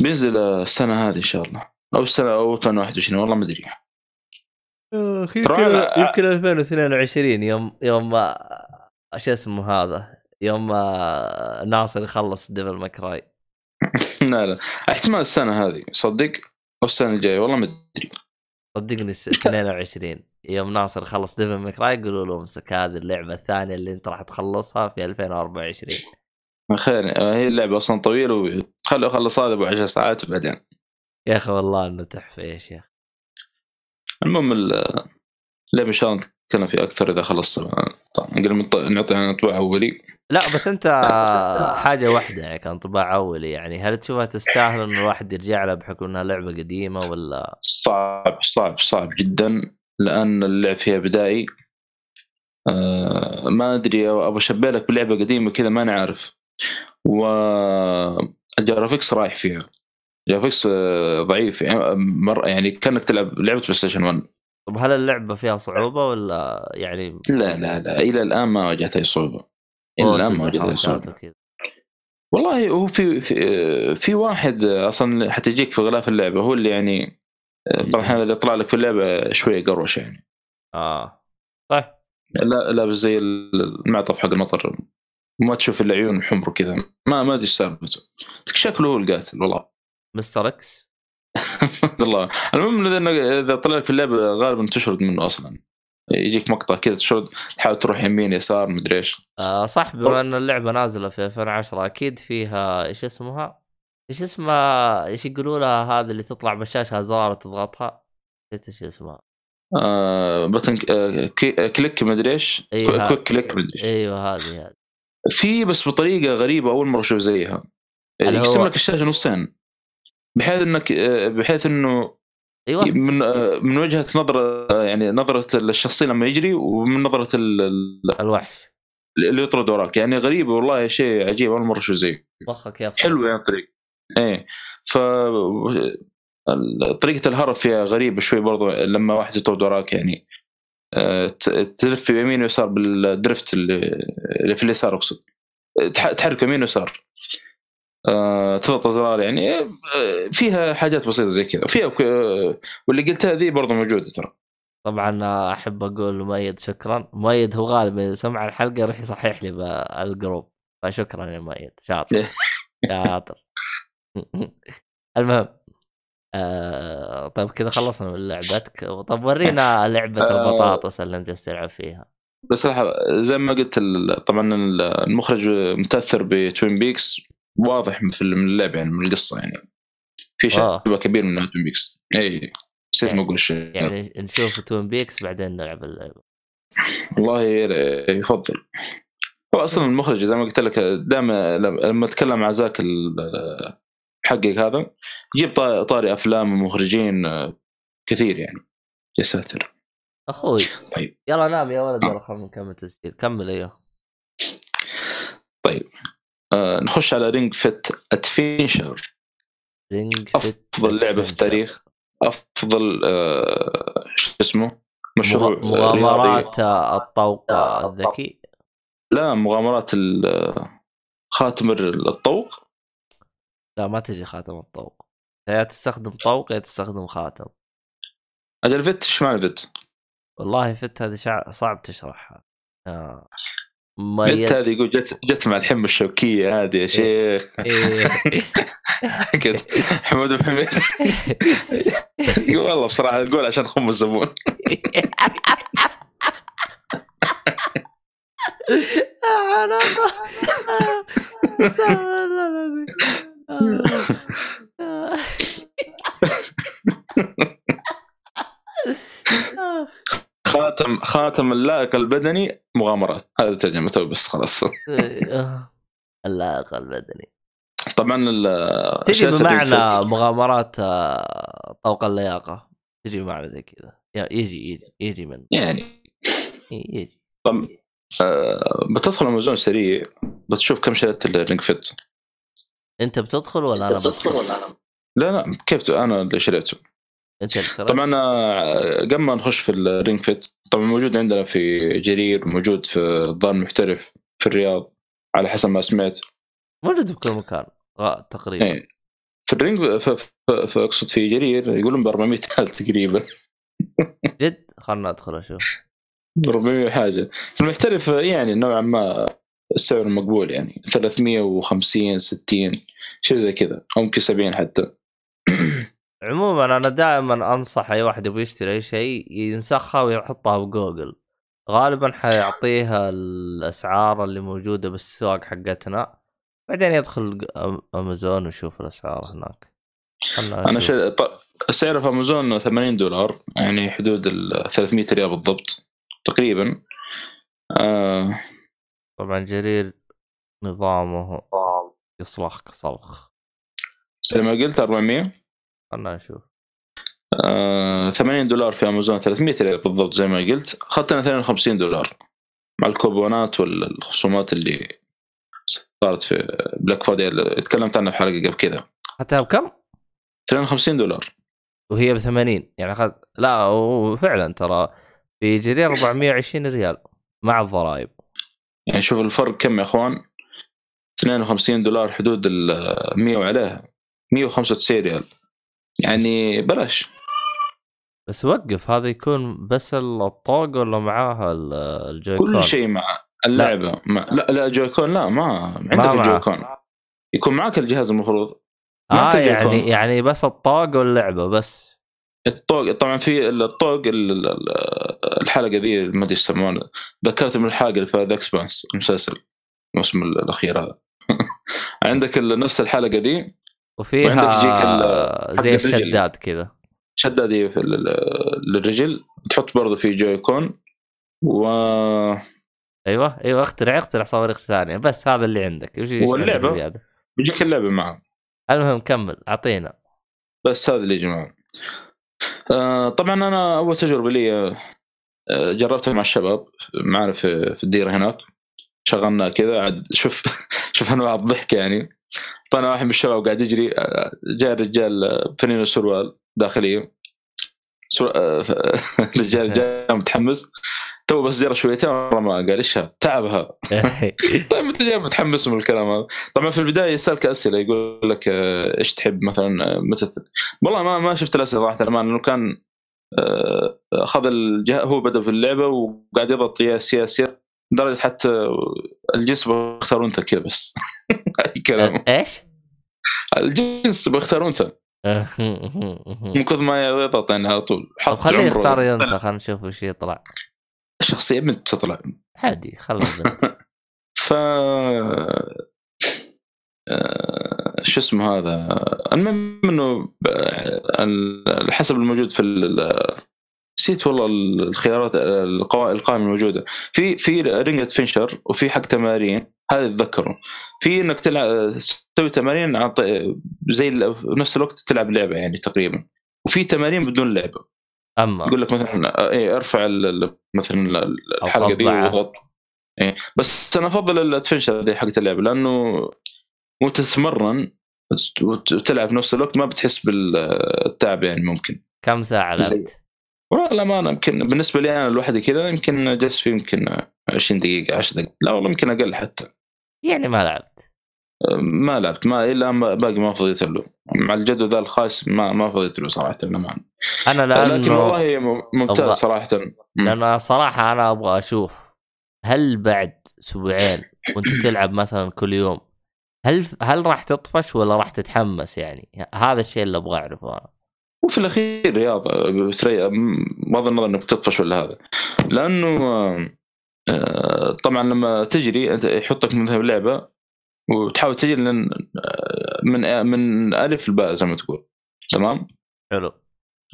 Speaker 2: بينزل السنة هذه إن شاء الله. أو السنة أو 2021 والله ما أدري.
Speaker 1: يمكن
Speaker 2: ترى أنا-
Speaker 1: يمكن 2022 يوم يوم ما- شو اسمه هذا؟ يوم ما ناصر يخلص Devil May Cry
Speaker 2: لا لا. احتمال السنة هذه. صدق أو السنة الجاية والله ما أدري.
Speaker 1: صدقني الس- 22 يوم ناصر يخلص Devil May Cry يقولوا له امسك هذه اللعبة الثانية اللي انت راح تخلصها في 2024
Speaker 2: خير هي اللعبة أصلا طويلة وخلوا اخلص هذا ابو 10 ساعات بعدين
Speaker 1: يا أخي والله إنه تحفة يا شيخ
Speaker 2: المهم ال- اللعبة إن شاء الله نتكلم فيها أكثر إذا خلص طبعا نعطي انطباع أولي.
Speaker 1: لا بس أنت حاجة واحدة يعني كانطباع أولي يعني. هل تشوفها تستاهل انه الواحد يرجع لها بحكم إنها لعبة قديمة ولا؟
Speaker 2: صعب صعب صعب جدا لأن اللعب فيها بدائي. آه ما أدري أبغى أشبه لك بلعبة قديمة كذا ما أنا عارف. وال graphics رايح فيها. graphics آه، ضعيف يعني مره يعني كأنك تلعب لعبة PlayStation 1
Speaker 1: طب هل اللعبة فيها صعوبة ولا يعني؟
Speaker 2: لا لا لا إلى الآن ما واجهت أي صعوبة.
Speaker 1: حركات وكذا.
Speaker 2: والله هو في في, في واحد أصلا حتجيك في غلاف اللعبة هو اللي يعني بعض الأحيان اللي يطلع لك في اللعبة شوية قروش يعني.
Speaker 1: آه. طيب.
Speaker 2: لا لابس زي المعطف حق المطر ما تشوف إلا عيون الحمر وكذا. ما ما أدري إيش سالفته شكله هو القاتل والله.
Speaker 1: مستر إكس؟
Speaker 2: الله المهم إذا طلع لك في اللعبة غالبا تشرد منه أصلا. يجيك مقطع كذا تشرد تحاول تروح يمين يسار مدري إيش.
Speaker 1: آه صح بما إن اللعبة نازلة في 2010 أكيد فيها إيش اسمها؟ إيش اسمها؟ إيش يقولوا لها هذه اللي تطلع بالشاشه زرار تضغطها؟ نسيت إيش اسمها.
Speaker 2: آه button آه click مدري إيش؟
Speaker 1: إيه،
Speaker 2: quick click مدري
Speaker 1: إيوه هذه هذه.
Speaker 2: في بس بطريقة غريبة أول مرة أشوف زيها. يقسم لك الشاشة نصين. بحيث إنك آه، بحيث إنه
Speaker 1: أيوه.
Speaker 2: من آه، من وجهة نظر آه، يعني نظرة الشخصيه لما يجري ومن نظرة ال- ال-
Speaker 1: الوحش.
Speaker 2: اللي يطرد وراك. يعني غريبه والله شيء عجيب أول مرة أشوف زيه.
Speaker 1: مخك يفصل
Speaker 2: حلو يعني الطريق إيه. ف طريقة الهرب فيها غريبة شوي برضو لما واحد يطرد وراك يعني. آه، تلف يمين ويسار بالدرفت اللي في اليسار أقصد. تح- تحرك يمين ويسار. آه، تضغط ازرار يعني آه، فيها حاجات بسيطة زي كذا. وفيها ك- واللي قلتها ذي برضو موجودة ترى.
Speaker 1: طبعا أحب أقول لمؤيد شكرا. مؤيد هو غالبا سمع الحلقة يروح يصحح لي بالجروب فشكرا يا مؤيد. شاطر. شاطر. المهم آه طيب كذا خلصنا من لعبتك. طب ورينا لعبة
Speaker 2: آه.
Speaker 1: البطاطس اللي أنت تلعب فيها.
Speaker 2: بس صراحة زي ما قلت طبعا المخرج متأثر ب Twin Peaks واضح من اللعب يعني من القصة يعني. في
Speaker 1: آه.
Speaker 2: شبه كبير من Twin Peaks اي نسيت ما أقول الشيء
Speaker 1: يعني نشوف Twin Peaks بعدين نلعب اللعبه
Speaker 2: والله يفضل. هو أصلا المخرج زي ما قلت لك دائما لما أتكلم مع زاك ال- حق هذا يجيب طا- طاري أفلام ومخرجين كثير يعني. يا ساتر.
Speaker 1: أخوي.
Speaker 2: طيب.
Speaker 1: يلا نام يا ولد يلا خلينا نكمل تسجيل. كمل أيوه.
Speaker 2: آه نخش على Ring Fit Adventure.
Speaker 1: Ring
Speaker 2: أفضل لعبة في التاريخ. أفضل آه شو اسمه؟ مشروع رياضي.
Speaker 1: مغامرات الطوق الذكي.
Speaker 2: لا مغامرات ال- خاتم الطوق.
Speaker 1: لا ما تجي خاتم الطوق. يا تستخدم طوق يا تستخدم خاتم.
Speaker 2: أجل فيت إيش معنى فيت؟
Speaker 1: والله فت هذه شع... صعب تشرحها. آه. ميت.
Speaker 2: هذه يقول جت جت مع الحمى الشوكية هذه يا شيخ.
Speaker 1: إيه.
Speaker 2: كذا حمود بن حميد يقول والله بصراحة تقول عشان خم الزبون. خاتم خاتم اللائق البدني مغامرات. هذا ترجمته بس خلاص.
Speaker 1: اللائق البدني.
Speaker 2: طبعا ال-
Speaker 1: تجي بمعنى مغامرات آه، طوق اللياقة. تجي بمعنى زي كذا. يا- يجي يجي يجي من
Speaker 2: يعني.
Speaker 1: يجي.
Speaker 2: طب آه بتدخل أمازون سريع بتشوف كم شريت ال Ring
Speaker 1: Fit. أنت بتدخل ولا أنا بدخل؟
Speaker 2: لا لا. كيف أنا اللي شريته؟ طبعا آه، قبل ما نخش في ال Ring Fit طبعا موجود عندنا في جرير موجود في الظاهر محترف في الرياض على حسب ما سمعت.
Speaker 1: موجود بكل مكان آه، تقريبا.
Speaker 2: إيه. في ال Ring اقصد في جرير يقولون ب 400 الف تقريبا.
Speaker 1: جد؟ خلنا ادخل أشوف.
Speaker 2: 400 حاجة. في المحترف يعني نوعا ما السعر مقبول يعني 350 60 شيء زي كذا أو يمكن 70 حتى.
Speaker 1: عموما أنا دائما أنصح أي واحد يبغى يشتري أي شيء ينسخها ويحطها بجوجل. غالبا حيعطيها الأسعار اللي موجودة بالسوق حقتنا. بعدين يدخل أمازون ويشوف الأسعار هناك.
Speaker 2: أنا. ط... سعره في أمازون 80 دولار يعني حدود ال 300 ريال بالضبط تقريبا. آه.
Speaker 1: طبعا جرير نظامه يصلخ صلخ
Speaker 2: زي ما قلت 400
Speaker 1: خلنا نشوف.
Speaker 2: آه 80 دولار في أمازون 300 ريال بالضبط زي ما قلت. اخذت أنا 52 دولار. مع الكوبونات والخصومات اللي صارت في Black Friday اللي تكلمت عنها في حلقة قبل كذا.
Speaker 1: حتى بكم؟
Speaker 2: 52 دولار.
Speaker 1: وهي ب 80 يعني اخذ لا وفعلا ترى في جرير 420 ريال مع الضرائب.
Speaker 2: يعني شوف الفرق كم يا أخوان. 52 دولار حدود ال 100 وعليها 195 ريال. يعني بلاش.
Speaker 1: بس وقف هذا يكون بس الطوق ولا معاها ال- الجويكون
Speaker 2: كل شيء مع اللعبة. مع لا لا جويكون لا ما عندك. الجويكون يكون معك الجهاز المفروض. آه
Speaker 1: يعني. يعني بس الطوق واللعبة بس.
Speaker 2: الطوق طبعا في الطوق ال- ال- الحلقة ذي ما أدري يسمونها ذكرت من الحلقة اللي في The Expanse المسلسل الموسم الأخير هذا. عندك نفس الحلقة ذي
Speaker 1: وفيها
Speaker 2: وعندك يجيك ال-
Speaker 1: زي. الشداد كذا.
Speaker 2: ال- للرجل. تحط برضه في Joy-Con و
Speaker 1: أيوه أيوه اخترع اخترع صواريخ ثانية. بس هذا اللي عندك. وش
Speaker 2: واللعبة؟
Speaker 1: زيادة؟
Speaker 2: بيجيك اللعبة معه
Speaker 1: المهم كمل أعطينا.
Speaker 2: بس هذا اللي جماعة آه طبعا أنا أول تجربة لي آه، جربتها مع الشباب. معنا في في الديره هناك. شغلنا كذا. عاد شوف شوف أنواع الضحك يعني. طلع واحد من الشباب قاعد يجري آه، جاء الرجال آه، فنين سروال داخلية. آه، الرجال جاء متحمس تو بس جرى شويتين ما قال إيش؟ تعبها طيب أنت جاي متحمس من الكلام هذا طبعا في البداية يسألك أسئلة يقول لك إيش تحب مثلا متى والله ما ما شفت الأسئلة صراحة الأمان، لأنه كان اخذ الجهه هو بدأ في اللعبة وقاعد يضغط ياس ياس لدرجة حتى الجنس بيختار انثى كذا بس أي كلام.
Speaker 1: إيش؟
Speaker 2: الجنس بيختار انثى من كثر ما يضغط يعني على طول حط
Speaker 1: خليه. يختار انت خلينا نشوف وش يطلع.
Speaker 2: الشخصيه بنت تطلع.
Speaker 1: عادي البنت
Speaker 2: ف آه، شو اسمه هذا؟ المهم إنه آه، حسب الموجود في نسيت والله الخيارات القوا- القائمة الموجودة. في في رينجت فينشر وفي حق تمارين هذا اتذكره في إنك تلعب تسوي تمارين عن زي نفس الوقت تلعب لعبة يعني تقريبا. وفي تمارين بدون لعبة.
Speaker 1: أما.
Speaker 2: يقول لك مثلا إيه أرفع مثلا ال- الحلقة دي. واضغط إيه بس أنا أفضل الأدفنشر دي حقت اللعبة لأنه وأنت تتمرن وتلعب في نفس الوقت ما بتحس بالتعب يعني ممكن.
Speaker 1: كم
Speaker 2: ساعة
Speaker 1: لعبت؟
Speaker 2: والله ما أنا يمكن بالنسبة لي أنا لوحدي كذا يمكن جلست فيه يمكن 20 دقيقة 10 دقائق لا والله يمكن أقل حتى.
Speaker 1: يعني ما لعبت
Speaker 2: ما لعبت ما الا باقي ما فضيت له مع الجدول ذا الخاص ما ما فضيت له صراحة للأمان.
Speaker 1: أنا
Speaker 2: لكن والله ممتاز
Speaker 1: أبغى-
Speaker 2: صراحة مم.
Speaker 1: لأنه صراحة أنا أبغى أشوف هل بعد أسبوعين وأنت تلعب مثلا كل يوم هل هل راح تطفش ولا راح تتحمس يعني هذا الشيء اللي أبغى أعرفه أنا
Speaker 2: وفي الأخير رياضه. بغض النظر إنك تطفش ولا هذا لأنه طبعا لما تجري أنت يحطك مثلا لعبة وتحاول تجري. آه، من من ألف لباء زي ما تقول. تمام؟
Speaker 1: حلو.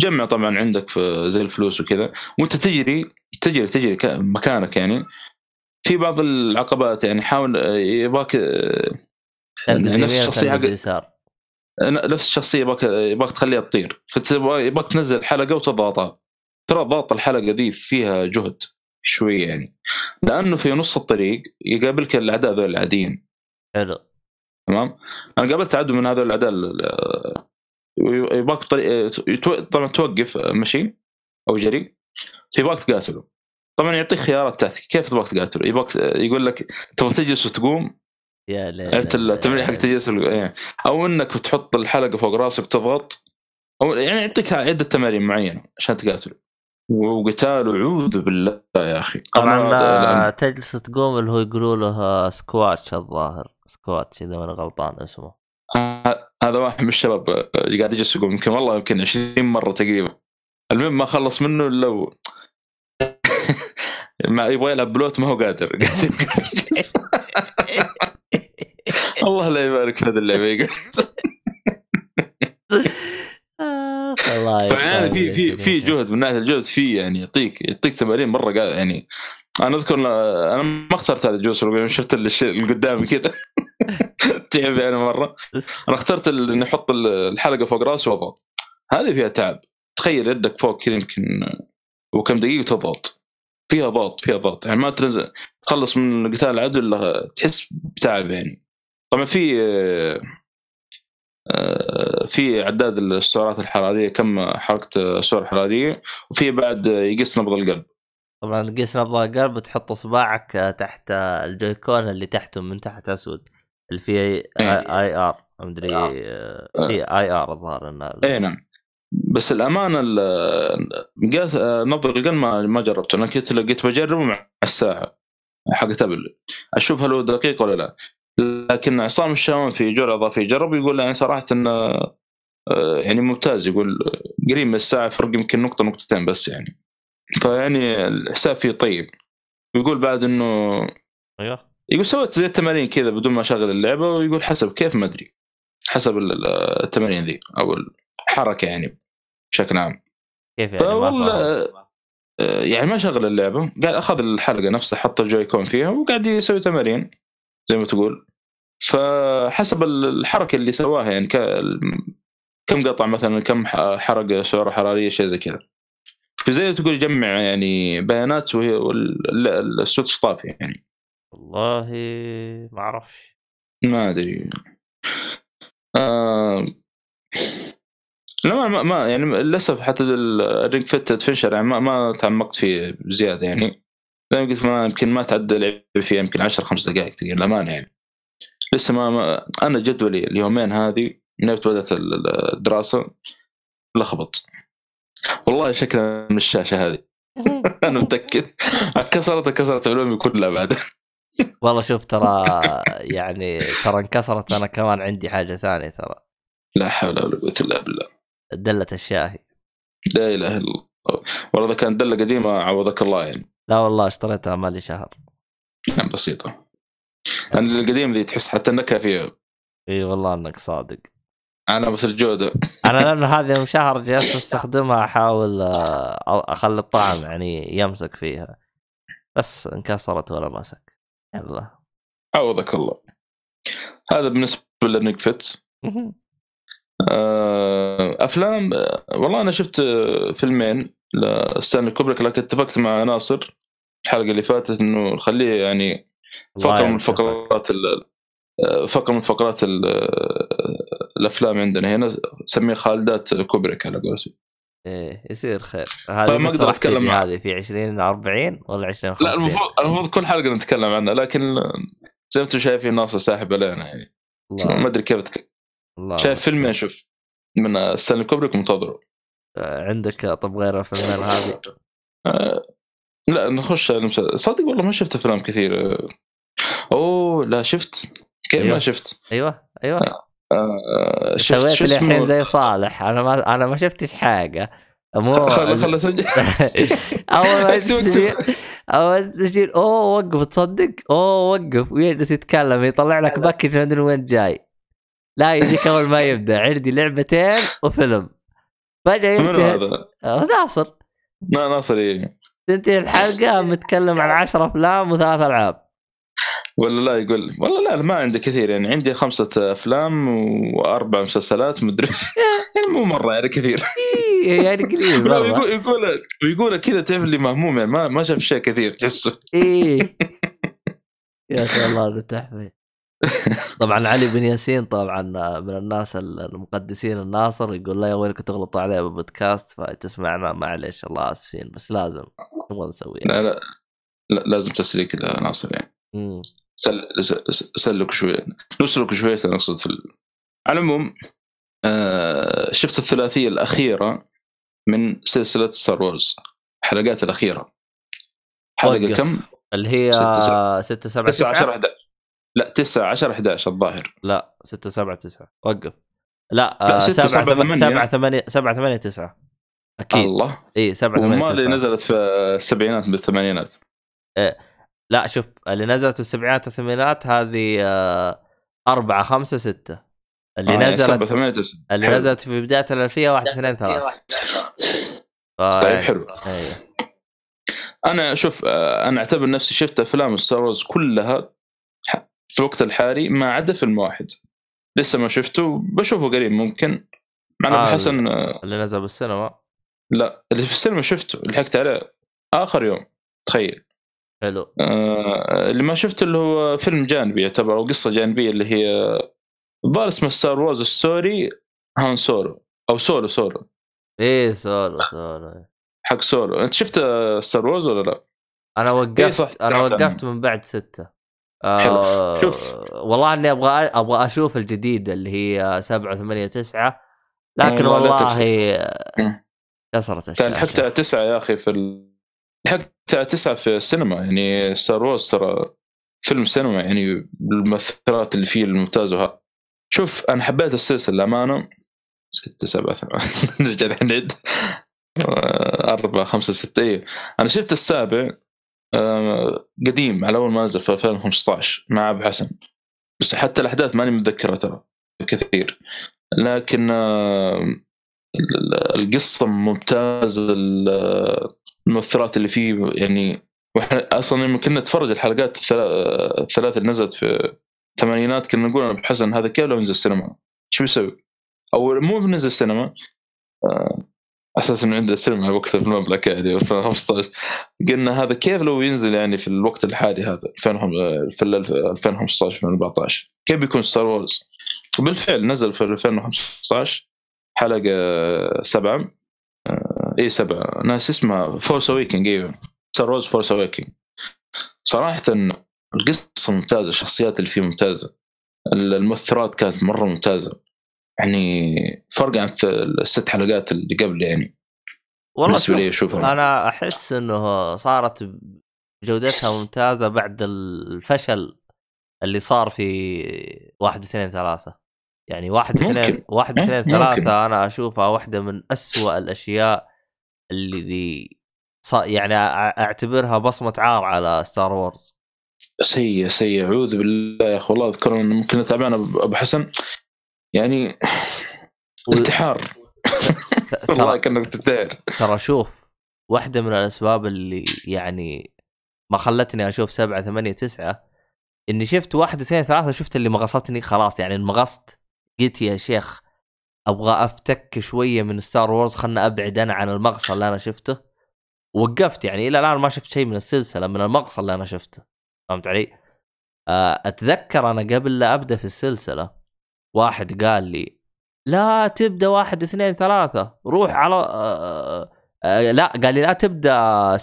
Speaker 2: جمع طبعا عندك في زي الفلوس وكذا. وأنت تجري تجري تجري مكانك يعني. في بعض العقبات يعني حاول آه، يباك آه،
Speaker 1: تنقز
Speaker 2: نفس
Speaker 1: الشخصية
Speaker 2: حق نفس الشخصية يباك يباك تخليها تطير. فيباك تنزل حلقة وتضغطها. ترى ضغط الحلقة دي فيها جهد. شوية يعني. لأنه في نص الطريق يقابلك الأعداء ذول العاديين.
Speaker 1: حلو.
Speaker 2: تمام؟ أنا قابلت عدو من هذول الأعداء طريق يتو- طبعا توقف مشي أو جري. يباك تقاتله طبعا يعطيك خيارات تحت كيف تبغى تقاتله يبغاك يقول لك تبغى تجلس وتقوم؟
Speaker 1: يا ليل
Speaker 2: عرفت التمرين حق تجلس إيه. أو إنك تحط الحلقة فوق راسك وتضغط أو يعني يعطيك عدة تمارين معينة عشان تقاتله. وقتال اعوذ بالله يا أخي.
Speaker 1: طبعا تجلس تقوم اللي هو يقولوا له squats الظاهر. squats إذا ماني غلطان اسمه.
Speaker 2: هذا واحد من الشباب آه، قاعد يجلس يقول يمكن والله يمكن 20 مرة تقريبا. المهم ما خلص منه إلا ما يبغى يلعب بلوت ما هو قادر. قاعد. الله لا يبارك في هذه
Speaker 1: اللعبة. الله
Speaker 2: فيعني في في. في جهد من ناحية الجهد في يعني يعطيك يعطيك تمارين مرة يعني أنا أذكر أنا ما اخترت هذا الجوس يوم شفت الشيء اللي قدامي كذا تعب يعني مرة. أنا اخترت إني أحط ال- الحلقة فوق رأسي وأضغط. هذه فيها تعب. تخيل يدك فوق كذا يمكن وكم دقيقة تضغط. فيها ضغط فيها ضغط. يعني ما تنزل تخلص من قتال العدو إلا تحس بتعب يعني. طبعا في في عداد السعرات الحرارية كم حركة السعر الحراريه وفي بعد يقيس نبض القلب.
Speaker 1: طبعا تقيس نبض القلب تحط اصبعك آه، تحت آه، ال Joy-Con اللي تحته من تحت أسود اللي فيه
Speaker 2: إيه.
Speaker 1: IR. مدري آه، في IR الظاهر إنه
Speaker 2: اي نعم. بس الامانه ال- قياس نبض القلب ما ما جربته أنا كنت لقيت بجربه مع الساعة حقت أبل. أشوف هل هو دقيق ولا لا. لكن عصام الشاوان في جرعه أضافية جرب يقول يعني صراحة انه آه، يعني ممتاز يقول قريب من الساعة فرق يمكن نقطة نقطتين بس يعني. فيعني الحساب فيه طيب. ويقول بعد إنه
Speaker 1: أيوه.
Speaker 2: يقول سويت زي التمارين كذا بدون ما أشغل اللعبة ويقول حسب كيف ما أدري. حسب ال- ال- التمارين ذي أو الحركة يعني بشكل عام.
Speaker 1: كيف يعني؟ ما
Speaker 2: فوالله؟ آه، يعني ما شغل اللعبة قال أخذ الحلقة نفسها حط الجوي كون فيها وقاعد يسوي تمارين زي ما تقول. فحسب ال- الحركة اللي سواها يعني كم قطع مثلا كم حرق سعره حرارية شيء زي كذا. فزي تقول يجمع يعني بيانات وهي وال- ال- السويتش طافي يعني.
Speaker 1: والله ما أعرفش.
Speaker 2: ما أدري. آه لا ما, ما, يعني للأسف حتى ال Ring Fit Adventure يعني ما, ما تعمقت فيه بزياده يعني. زي ما قلت ما يمكن ما تعدى لعب فيه يمكن 10 5 دقائق تقريبا الامانه يعني. لسه ما, ما أنا جدولي اليومين هذه من بدأت الدراسة لخبط. والله شكلها من الشاشة هذه. أنا متأكد. كسرت كسرت علومي كلها بعد.
Speaker 1: والله شوف ترى يعني ترى انكسرت أنا كمان عندي حاجة ثانية ترى.
Speaker 2: لا حول ولا قوة إلا بالله.
Speaker 1: دلة الشاهي
Speaker 2: لا إله إلا الله. والله إذا كانت دلة قديمة عوضك الله يعني.
Speaker 1: لا والله اشتريتها مالي شهر.
Speaker 2: يعني بسيطة. يعني القديم ذي تحس حتى النكهه فيها
Speaker 1: إي والله إنك صادق.
Speaker 2: أنا بس الجوده
Speaker 1: أنا لأنه هذه شهر جالس أستخدمها أحاول آه، أخلي الطعم يعني يمسك فيها. بس انكسرت ولا مسك. يلا.
Speaker 2: عوضك الله. هذا بالنسبة ل Ring Fit آه، أفلام آه، والله أنا شفت فيلمين لستانلي كوبريك لكن اتفقت مع ناصر الحلقة اللي فاتت إنه نخليه يعني فقره من فقرات فقره من فقرات الأفلام عندنا هنا نسميه خالدات كوبريك على قولتهم.
Speaker 1: إيه يصير خير. هذه
Speaker 2: طيب ما أقدر أتكلم
Speaker 1: هذه في 20 40 ولا 20 50
Speaker 2: لا المفروض المفروض كل حلقة نتكلم عنها لكن زي ما أنتم شايفين ناصر ساحب علينا يعني. ما أدري كيف تك... الله شايف فيلمين شوف من ستانلي كوبريك منتظره
Speaker 1: آه، عندك طب غير الفيلمين هذه؟
Speaker 2: آه لا نخش صدق والله ما شفت أفلام كثير. أوه لا شفت. كيف أيوة. ما شفت؟
Speaker 1: أيوه أيوه. آه شفت سويت الحين زي صالح. أنا ما أنا ما شفتش حاجة.
Speaker 2: مو خلص خلص
Speaker 1: أول ما تسجيل أول ما تسجيل أوه وقف تصدق؟ أوه وقف. ويجلس يتكلم؟ يطلع لك باكج ما أدري وين جاي. لا يجيك أول ما يبدأ. عندي لعبتين وفيلم. فجأة ينتهي. آه، ناصر.
Speaker 2: لا ناصر إيه.
Speaker 1: تنتهي الحلقة متكلم عن 10 أفلام وثلاث ألعاب.
Speaker 2: ولا لا يقول والله لا ما عندي كثير يعني عندي خمسة أفلام وأربع مسلسلات مدري يعني مو مرة يعني كثير.
Speaker 1: إيه، يعني قليل
Speaker 2: يقول يقول يقول كذا تعرف اللي مهموم يعني ما ما شاف شيء كثير تحسه.
Speaker 1: إيه. يا شاء الله تحفه طبعا علي بن ياسين طبعا من الناس المقدسين الناصر يقول لا يا ويلك تغلطوا عليه بالبودكاست فتسمعنا معلش الله آسفين بس لازم نبغى نسويها
Speaker 2: لا لا لا لازم تسليك ناصر يعني. سل سلك شوي نسلك شوي نقصد في ال... على العموم آه شفت الثلاثية الأخيرة من سلسلة Star Wars الحلقات الأخيرة. حلقة كم؟
Speaker 1: اللي هي 6 7 9 10 11
Speaker 2: لا 9 10 11 الظاهر.
Speaker 1: لا 6 7 9 وقف. لا 7 7 8 7 8 9
Speaker 2: أكيد. الله.
Speaker 1: اي 7 8
Speaker 2: 9 اللي نزلت في السبعينات بالثمانينات.
Speaker 1: إيه. لا شوف اللي نزلت في السبعينات والثمانينات هذه آه، أربعة خمسة ستة. اللي آه نزلت
Speaker 2: ثمانية
Speaker 1: اللي حلو. نزلت في بداية الألفية واحد اثنين ثلاثة.
Speaker 2: طيب حلو. أيوه. أنا شوف آه، أنا أعتبر نفسي شفت أفلام ستار وورز كلها في الوقت الحالي ما عدا فيلم واحد. لسه ما شفته بشوفه قريب ممكن. مع آه حسن
Speaker 1: اللي نزل بالسينما.
Speaker 2: لا اللي في السينما شفته لحقت عليه آخر يوم تخيل.
Speaker 1: حلو.
Speaker 2: آه اللي ما شفته اللي هو فيلم جانبي يعتبر أو قصة جانبية اللي هي الظاهر اسمه Star Wars Story هان سولو أو سولو سولو
Speaker 1: إيه سولو سولو
Speaker 2: حق سولو أنت شفت Star Wars ولا لا؟
Speaker 1: أنا وقفت إيه صح أنا وقفت من بعد ستة. آه شوف. والله إني أبغى أبغى أشوف الجديد اللي هي 7 8 9 لكن والله كسرت
Speaker 2: الشاشة. كان حتى تسعة يا أخي في ال... لحقت تسعة في السينما يعني Star Wars ترى فيلم سينما يعني بالمؤثرات اللي فيه الممتازه وها شوف أنا حبيت السلسلة للأمانة. ستة سبعة ثمانية نرجع الحين نعد أربعة خمسة ستة إيه. أنا شفت السابع آه، قديم على أول ما نزل في 2015 مع أبو حسن بس حتى الأحداث ماني متذكرها ترى كثير لكن آه، القصة ممتازة المؤثرات اللي فيه يعني وإحنا أصلا لما كنا نتفرج الحلقات الثلاث اللي نزلت في الثمانينات كنا نقول أنا وأبو حسن هذا كيف لو نزل السينما؟ شو بيسوي؟ أو مو بنزل السينما أساسا إنه عنده السينما وقتها في المملكة يعني 2015 قلنا هذا كيف لو ينزل يعني في الوقت الحالي هذا في 2015 2014 كيف بيكون Star Wars؟ بالفعل نزل في 2015 حلقة سبعة آه، اي سبعة ناس اسمها Force Awakens أيوه Star Wars Force Awakens صراحة القصة ممتازة الشخصيات اللي فيه ممتازة المؤثرات كانت مرة ممتازة. يعني فرق عن الست حلقات اللي قبل يعني.
Speaker 1: والله
Speaker 2: بالنسبة لي
Speaker 1: شوف
Speaker 2: اشوفها
Speaker 1: أنا أحس إنه صارت جودتها ممتازة بعد الفشل اللي صار في واحد اثنين ثلاثة. يعني واحد. اثنين واحد
Speaker 2: إيه،
Speaker 1: اثنين. ثلاثة أنا أشوفها واحدة من أسوأ الأشياء اللي يعني أعتبرها بصمة عار على ستار وورز
Speaker 2: سيء سيء أعوذ بالله يا أخي والله أذكر إنه ممكن تعبان أبو حسن. يعني انتحار. والله
Speaker 1: ترى
Speaker 2: كأنك تنتحر
Speaker 1: ترى شوف واحدة من الأسباب اللي يعني ما خلتني أشوف سبعة ثمانية تسعة إني شفت واحد اثنين ثلاثة شفت اللي مغصتني خلاص يعني انمغصت. قلت يا شيخ أبغى أفتك شوية من Star Wars خلنا أبعد أنا عن المغصة اللي أنا شفته. وقفت يعني إلى الآن ما شفت شيء من السلسلة من المغصة اللي أنا شفته. فهمت علي؟ آه، أتذكر أنا قبل لا أبدأ في السلسلة واحد قال لي لا تبدأ واحد اثنين ثلاثة روح على آه آه لا قال لي لا تبدأ.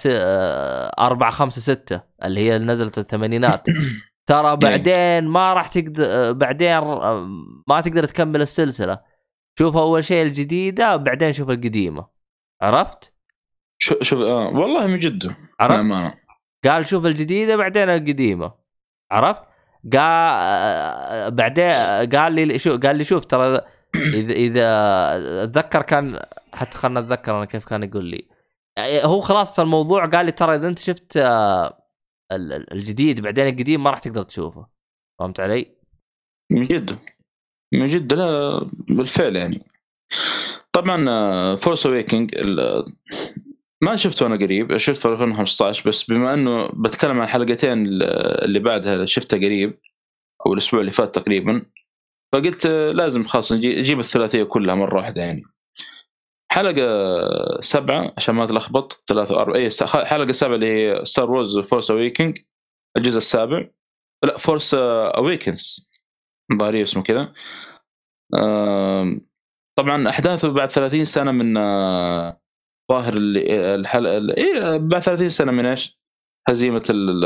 Speaker 1: آه أربعة خمسة ستة اللي هي نزلت الثمانينات ترى بعدين ما راح تقدر بعدين آه، ما تقدر تكمل السلسلة شوف أول شيء الجديدة بعدين شوف القديمة عرفت؟
Speaker 2: شوف شوف آه والله من جده
Speaker 1: عرفت؟ قال شوف الجديدة بعدين القديمة عرفت؟ قال آه، بعدين قال لي شو قال لي شوف ترى إذا إذا أتذكر كان حتى خلنا أتذكر أنا كيف كان يقول لي. هو خلاصة الموضوع قال لي ترى إذا أنت شفت آه، ال- ال- الجديد بعدين القديم ما راح تقدر تشوفه. فهمت علي؟
Speaker 2: من جده من جده لا بالفعل يعني. طبعا Force Awakens ما شفته أنا قريب شفت في 2015 بس بما إنه بتكلم عن حلقتين اللي بعدها شفتها قريب أو الأسبوع اللي فات تقريبا فقلت لازم خلاص نجي- نجيب الثلاثية كلها مرة واحدة يعني. حلقة سبعة عشان ما أتلخبط ثلاثة وأربعة اي حلقة سبعة اللي هي Star Wars Force Awakens الجزء السابع. لا Force Awakens ظاهري اسمه كذا. طبعا أحداثه بعد 30 سنة من آه، ظاهر اللي- الحلقة إيه بعد 30 سنة من إيش؟ هزيمة ال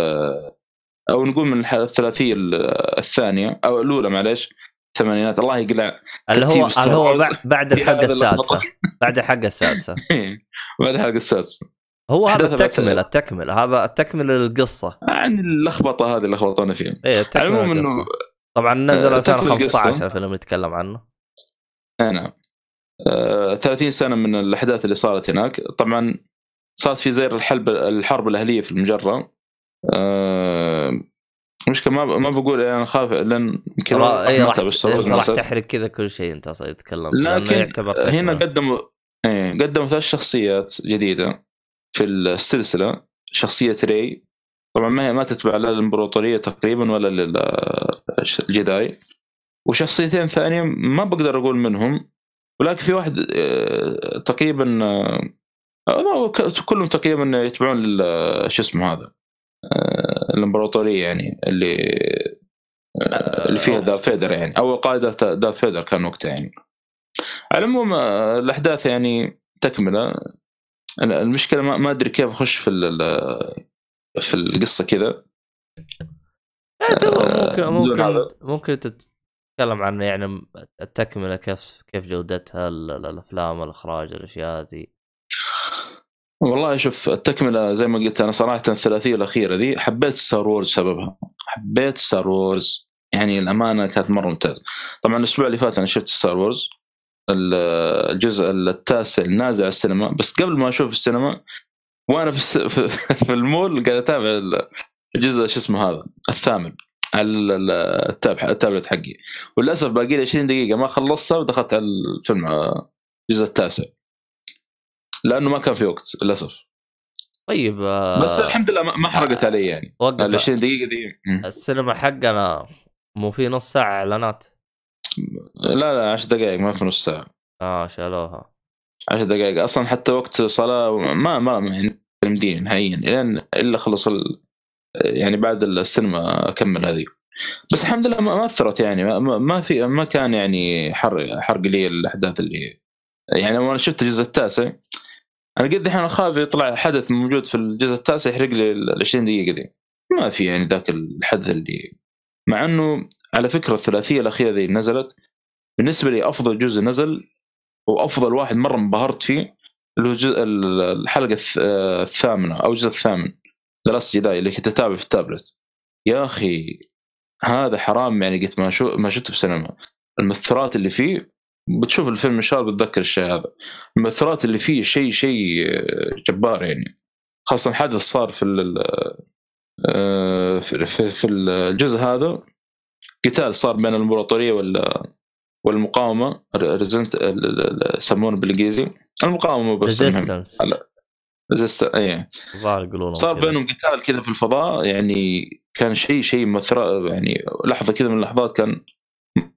Speaker 2: أو نقول من الثلاثية ال- الثانية أو الأولى معلش الثمانينات الله يقلع
Speaker 1: اللي هو اللي هو بعد, بعد
Speaker 2: في
Speaker 1: الحلقة
Speaker 2: هذا اللخبطة.
Speaker 1: السادسة. بعد
Speaker 2: بعد الحلقة السادسة.
Speaker 1: هو هذا
Speaker 2: أحداثها بعد-
Speaker 1: التكملة التكملة. هذا التكملة للقصة.
Speaker 2: عن اللخبطة هذه اللي لخبطونا فيها. إيه
Speaker 1: للقصة.
Speaker 2: إنه
Speaker 1: طبعا نزل
Speaker 2: آه، تكمل
Speaker 1: 2015
Speaker 2: القصة.
Speaker 1: الفيلم اللي نتكلم عنه.
Speaker 2: نعم. آه، 30 سنة من الأحداث اللي صارت هناك. طبعا صارت في زي الحرب الحرب الأهلية في المجرة. آه، مشكلة ما ما بقول أنا خايف لأن يمكن ما
Speaker 1: راح راح. تحرق كذا كل شيء أنت أصلا تتكلم
Speaker 2: لكن هنا. قدموا إيه قدموا ثلاث شخصيات جديدة في السلسلة. شخصية ري. طبعا ما هي ما تتبع لا للإمبراطورية تقريبا ولا للجداي وشخصيتين ثانية ما بقدر أقول منهم. ولكن في واحد آه، تقريبا آه، آه، كلهم تقريبا يتبعون لل- شو اسمه هذا آه، الإمبراطورية يعني اللي آه، اللي فيها دارث فيدر يعني أو قائده دارث فيدر كان وقتها يعني. على العموم آه، الأحداث يعني تكملة. المشكلة ما أدري كيف أخش في في القصة كذا. آه،
Speaker 1: ممكن. ممكن ممكن تتكلم عن يعني التكملة كيف كيف جودتها ال- ال- الأفلام الإخراج الأشياء هذه
Speaker 2: والله شوف التكملة زي ما قلت أنا صراحة الثلاثية الأخيرة ذي حبيت Star Wars سببها. حبيت Star Wars يعني الأمانة كانت مرة ممتازة. طبعا الأسبوع اللي فات أنا شفت Star Wars ال- الجزء التاسع نازل على السينما. بس قبل ما أشوف السينما وأنا في. في- المول قاعد أتابع ال- الجزء شو اسمه هذا الثامن. التابلت حقي. وللأسف باقي لي 20 دقيقة. ما خلصتها ودخلت على الفيلم آه، الجزء التاسع. لأنه ما كان في وقت للأسف.
Speaker 1: طيب آه،
Speaker 2: بس الحمد لله ما ما حرقت علي يعني.
Speaker 1: وقف.
Speaker 2: ال 20 دقيقة دي.
Speaker 1: السينما حقنا مو في نص ساعة إعلانات.
Speaker 2: لا لا 10 دقائق ما في نص ساعة.
Speaker 1: آه شالوها.
Speaker 2: 10 دقائق أصلا حتى وقت صلاه ما ما يعني مديني نهائيا إلا خلص ال... يعني بعد السينما أكمل هذه. بس الحمد لله ما أثرت يعني ما- في ما كان يعني حرق حرق لي الأحداث اللي يعني لما أنا شفت الجزء التاسع أنا قد الحين أخاف يطلع حدث موجود في الجزء التاسع يحرق لي ال 20 دقيقة دي ما في يعني ذاك الحدث اللي مع إنه على فكرة الثلاثية الأخيرة ذي نزلت بالنسبة لي أفضل جزء نزل وأفضل واحد مرة انبهرت فيه اللي هو الحلقة آه، الثامنة أو الجزء الثامن. ذا لاست جداي اللي كنت أتابع في التابلت. يا أخي هذا حرام يعني قلت ما شو ما شفته في السينما. المؤثرات اللي فيه بتشوف الفيلم إن شاء الله بتذكر الشيء هذا. المؤثرات اللي فيه شيء شيء آه، جبار يعني. خاصة حدث صار في ال- آه، في, في, في الجزء هذا. قتال صار بين الامبراطوريه وال والمقاومة resistance يسمونه بالإنجليزي. المقاومة بس
Speaker 1: resistance
Speaker 2: resist- إيه
Speaker 1: الظاهر يقولون
Speaker 2: صار. بينهم قتال كذا في الفضاء يعني كان شيء شيء مثر يعني لحظة كذا من اللحظات كان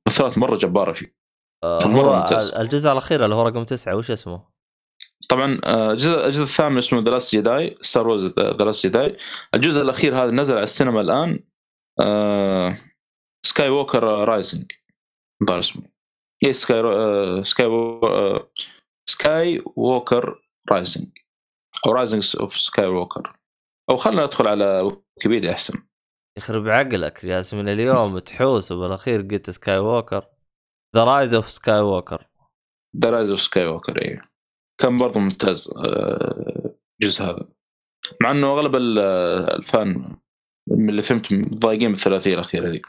Speaker 2: مؤثرات مرة جبارة فيه
Speaker 1: آه، هو
Speaker 2: ممتاز.
Speaker 1: الجزء الأخير اللي هو رقم تسعة وش اسمه؟
Speaker 2: طبعا آه، الجزء الجزء الثامن اسمه The Last Jedi Star Wars The Last Jedi الجزء الأخير هذا نزل على السينما الآن Skywalker Rising الظاهر اسمه اي Sky Sky Skywalker Rising أو Rising of Skywalker أو خلنا ندخل على ويكيبيديا أحسن.
Speaker 1: يخرب عقلك جالس من اليوم تحوس وبالأخير قلت Skywalker The Rise of
Speaker 2: Skywalker The Rise of Skywalker اي كان برضه ممتاز آه، الجزء هذا. مع إنه أغلب ال- ال fans من اللي فهمت ضايقين بالثلاثية الأخيرة ذي.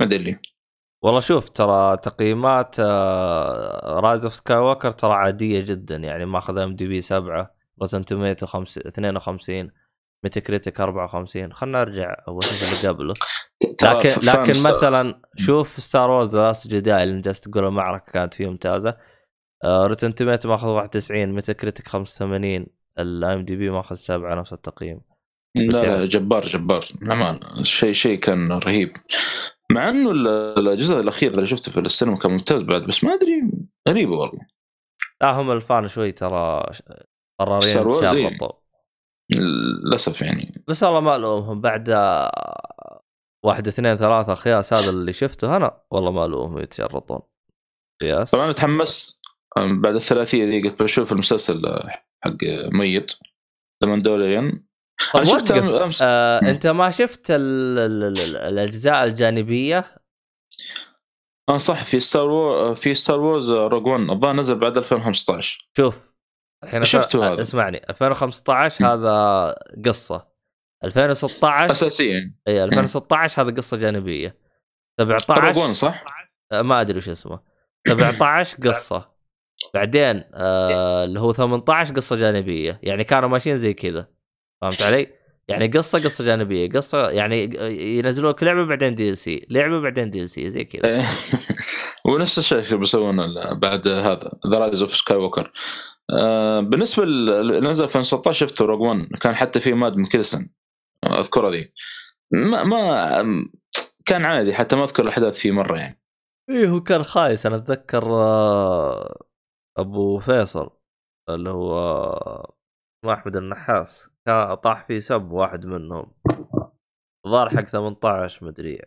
Speaker 2: ما أدري ليه.
Speaker 1: والله شوف ترى تقييمات Rise of Skywalker ترى عادية جدا يعني ماخذ IMDb 7 Rotten Tomatoes 52 Metacritic 54 خلنا نرجع أول شيء اللي قبله. لكن لكن مثلا شوف Star Wars Last Jedi اللي جالس تقول المعركه كانت فيه ممتازة. Rotten Tomatoes ماخذ 91 Metacritic 85 ال IMDb ماخذ 7 نفس التقييم.
Speaker 2: لا لا
Speaker 1: يعني-
Speaker 2: جبار جبار. أمان. شيء شيء كان رهيب. مع إنه ال- الجزء الاخير اللي شفته في السينما كان ممتاز بعد بس ما أدري غريبة والله.
Speaker 1: لا هم ال fans شوي ترى قرارين. شرطوا
Speaker 2: للأسف يعني.
Speaker 1: بس والله ما ألومهم بعد آه، واحد اثنين ثلاثة خياس هذا اللي شفته أنا والله ما ألومهم يتشرطون. قياس
Speaker 2: طبعا أنا تحمست بعد الثلاثية ذي قلت بشوف المسلسل حق ميت. ذا
Speaker 1: طب
Speaker 2: أنا شفت. أمس-
Speaker 1: آه. أنت ما شفت ال ال ال الأجزاء الجانبية؟
Speaker 2: آه صح في ستار وور في ستار وورز روج 1 الظاهر نزل بعد 2015
Speaker 1: شوف. الحين
Speaker 2: شفته هذا.
Speaker 1: اسمعني 2015 هذا قصة. 2016
Speaker 2: اساسيا.
Speaker 1: إي 2016 هذا قصة جانبية.
Speaker 2: Rogue 1
Speaker 1: 17
Speaker 2: صح؟
Speaker 1: ما أدري وش اسمه. 17 قصة. بعدين آه اللي هو 18 قصة جانبية. يعني كانوا ماشيين زي كذا. فهمت علي؟ يعني قصة قصة جانبية. قصة يعني ينزلوا لك لعبة بعدين DLC لعبة بعدين DLC زي كذا.
Speaker 2: ونفس الشيء اللي بيسوونه بعد هذا The Rise of Skywalker بالنسبة اللي نزل 2016 شفته Rogue 1 كان حتى فيه مادس ميكلسن اذكرها ذي. ما ما كان عادي حتى ما أذكر الأحداث فيه مرة يعني.
Speaker 1: إيه هو كان خايس. أنا أتذكر آه، أبو فيصل اللي هو آه، احمد النحاس كان طاح فيه سب واحد منهم. الظاهر حق 18 مدري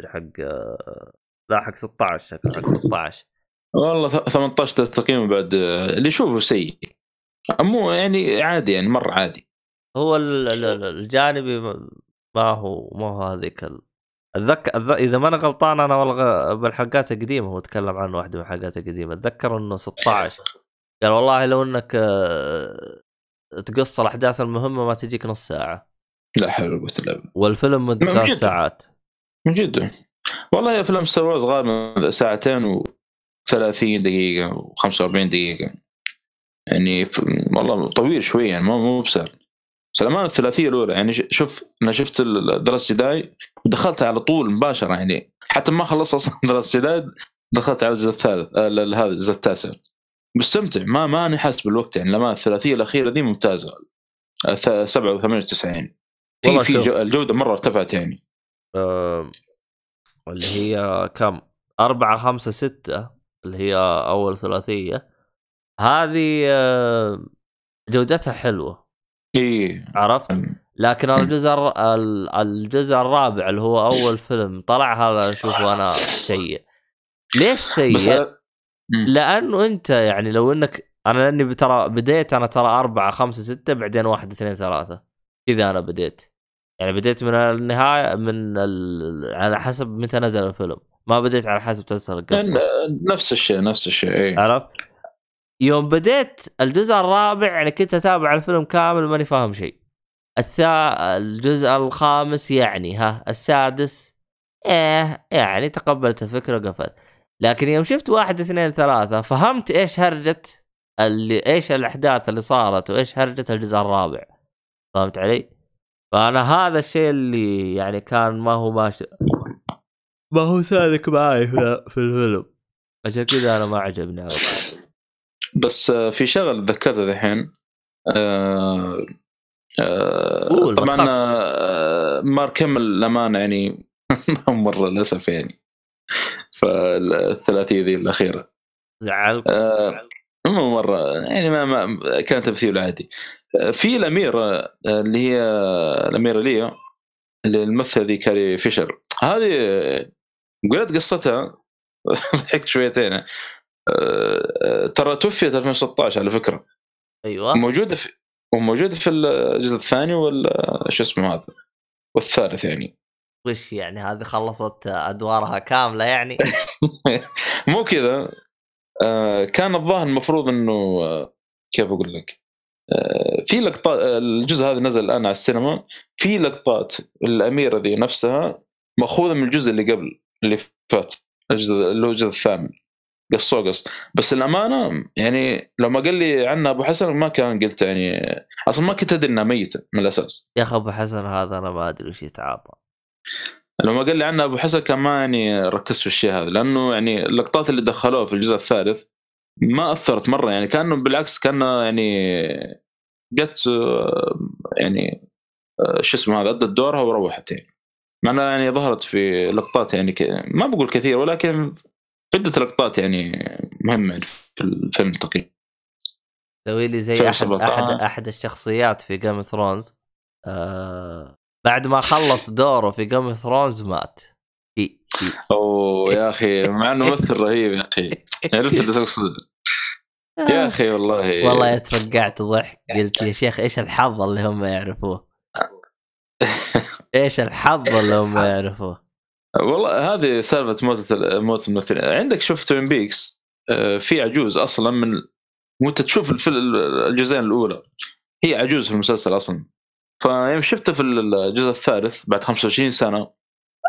Speaker 1: مدري حق آه، لا حق 16 شكله حق 16
Speaker 2: والله ث- 18 تقييمه بعد اللي يشوفه سيء. مو يعني عادي يعني مرة عادي.
Speaker 1: هو ال- ال- ال- الجانبي ما هو ما هو هذيك ال... اتذكر أتذ- إذا ما أنا غلطان أنا والله بالحلقات القديمة هو تكلم عنه واحدة من الحلقات القديمة. أتذكر إنه 16 قال والله لو إنك آه، تقص الأحداث المهمة ما تجيك نص ساعة.
Speaker 2: لا حول ولا قوة
Speaker 1: والفيلم مدة
Speaker 2: من
Speaker 1: ثلاث؟ ساعات.
Speaker 2: من جد؟ والله افلام Star Wars غالبا ساعتين و30 دقيقة و45 دقيقة. يعني. والله طويل شوي يعني مو مو بسهل. سلمان الثلاثية الأولى يعني ش- شوف أنا شفت درس جداي ودخلت على طول مباشرة يعني حتى ما خلصت أصلا درس جداي دخلت على الجزء الثالث آه، هذا الجزء التاسع. مستمتع ما ماني حاسس بالوقت يعني لما الثلاثية الأخيرة دي ممتازة. آه، ث- 7 و98 في في
Speaker 1: شوف.
Speaker 2: الجودة مرة ارتفعت يعني.
Speaker 1: آه، اللي هي كم؟ أربعة خمسة ستة؟ اللي هي أول ثلاثية. هذه آه، جودتها حلوة.
Speaker 2: إي
Speaker 1: عرفت؟ لكن. الجزء الجزء الرابع اللي هو أول فيلم طلع هذا أشوفه أنا سيء. ليش سيء؟
Speaker 2: مم.
Speaker 1: لأنه أنت يعني لو إنك أنا لأني ترى بديت أنا ترى أربعة خمسة ستة بعدين واحد اثنين ثلاثة. كذا أنا بديت. يعني بديت من النهاية من ال... على حسب متى نزل الفيلم. ما بديت على حسب تسلسل القصة
Speaker 2: نفس الشيء نفس الشيء اي
Speaker 1: عرفت؟ يوم بديت الجزء الرابع يعني كنت أتابع الفيلم كامل ماني فاهم شيء. الثا الجزء الخامس يعني ها السادس إيه يعني تقبلت الفكرة قفلت. لكن يوم شفت واحد اثنين ثلاثة فهمت إيش هرجة اللي إيش الأحداث اللي صارت وإيش هرجة الجزء الرابع. فهمت علي؟ فأنا هذا الشيء اللي يعني كان ما هو ماشي ما هو سالك معاي في, في الفيلم. عشان كذا أنا ما عجبني طول.
Speaker 2: بس آه، في شغل تذكرته الحين. آه، آه، طبعا. آه، مارك هيمل الأمانة يعني. ما هو مرة للأسف يعني. فالثلاثية ذي الأخيرة.
Speaker 1: زعلك
Speaker 2: آه، مو مرة يعني ما, ما كان تمثيل عادي. آه، في الأميرة اللي هي الأميرة ليا اللي الممثلة ذي كاري فيشر. هذه قريت قصتها ضحكت شويتين. آه، ترى توفيت 2016 على فكرة.
Speaker 1: أيوه.
Speaker 2: موجوده في وموجودة في الجزء الثاني ولا شو اسمه هذا؟ والثالث يعني.
Speaker 1: وش يعني هذه خلصت أدوارها كاملة يعني؟
Speaker 2: مو كذا. آه، كان الظاهر المفروض إنه آه، كيف أقول لك؟ في لقطات الجزء هذا نزل الآن على السينما. في لقطات الأميرة ذي نفسها مأخوذة من الجزء اللي قبل. اللي فات الجزء الجزء الثامن قصوه قص بس الأمانة يعني لو ما قال لي عنها أبو حسن ما كان قلت يعني أصلا ما كنت أدري انها ميته من الأساس.
Speaker 1: يا أخي أبو حسن هذا أنا ما أدري وش يتعاطى.
Speaker 2: لو ما قال لي عنها أبو حسن كان ما يعني ركزت في الشيء هذا لأنه يعني اللقطات اللي دخلوها في الجزء الثالث ما أثرت مرة يعني كأنه بالعكس كان يعني جت آه، يعني آه، شو اسمه هذا أدت دورها وروحت يعني. مع انها يعني ظهرت في لقطات يعني ك... ما بقول كثير ولكن عدة لقطات يعني مهمة يعني في الفيلم تقريبا
Speaker 1: سوي لي زي أحد.
Speaker 2: أحد.
Speaker 1: أحد الشخصيات في Game Thrones آه بعد ما خلص دوره في Game Thrones مات. في في
Speaker 2: أوه يا أخي مع إنه ممثل رهيب يا أخي. عرفت اللي تقصد يا أخي والله.
Speaker 1: والله اتفقعت ضحك. قلت يا شيخ إيش الحظ اللي هم يعرفوه؟ إيش الحظ اللي هم يعرفوه؟
Speaker 2: والله هذه سالفة موت موت الممثلين. عندك شوف Twin Peaks آه، في عجوز أصلا من وانت تشوف الجزئين الأولى هي عجوز في المسلسل أصلا. فيوم شفته في الجزء الثالث بعد 25 سنة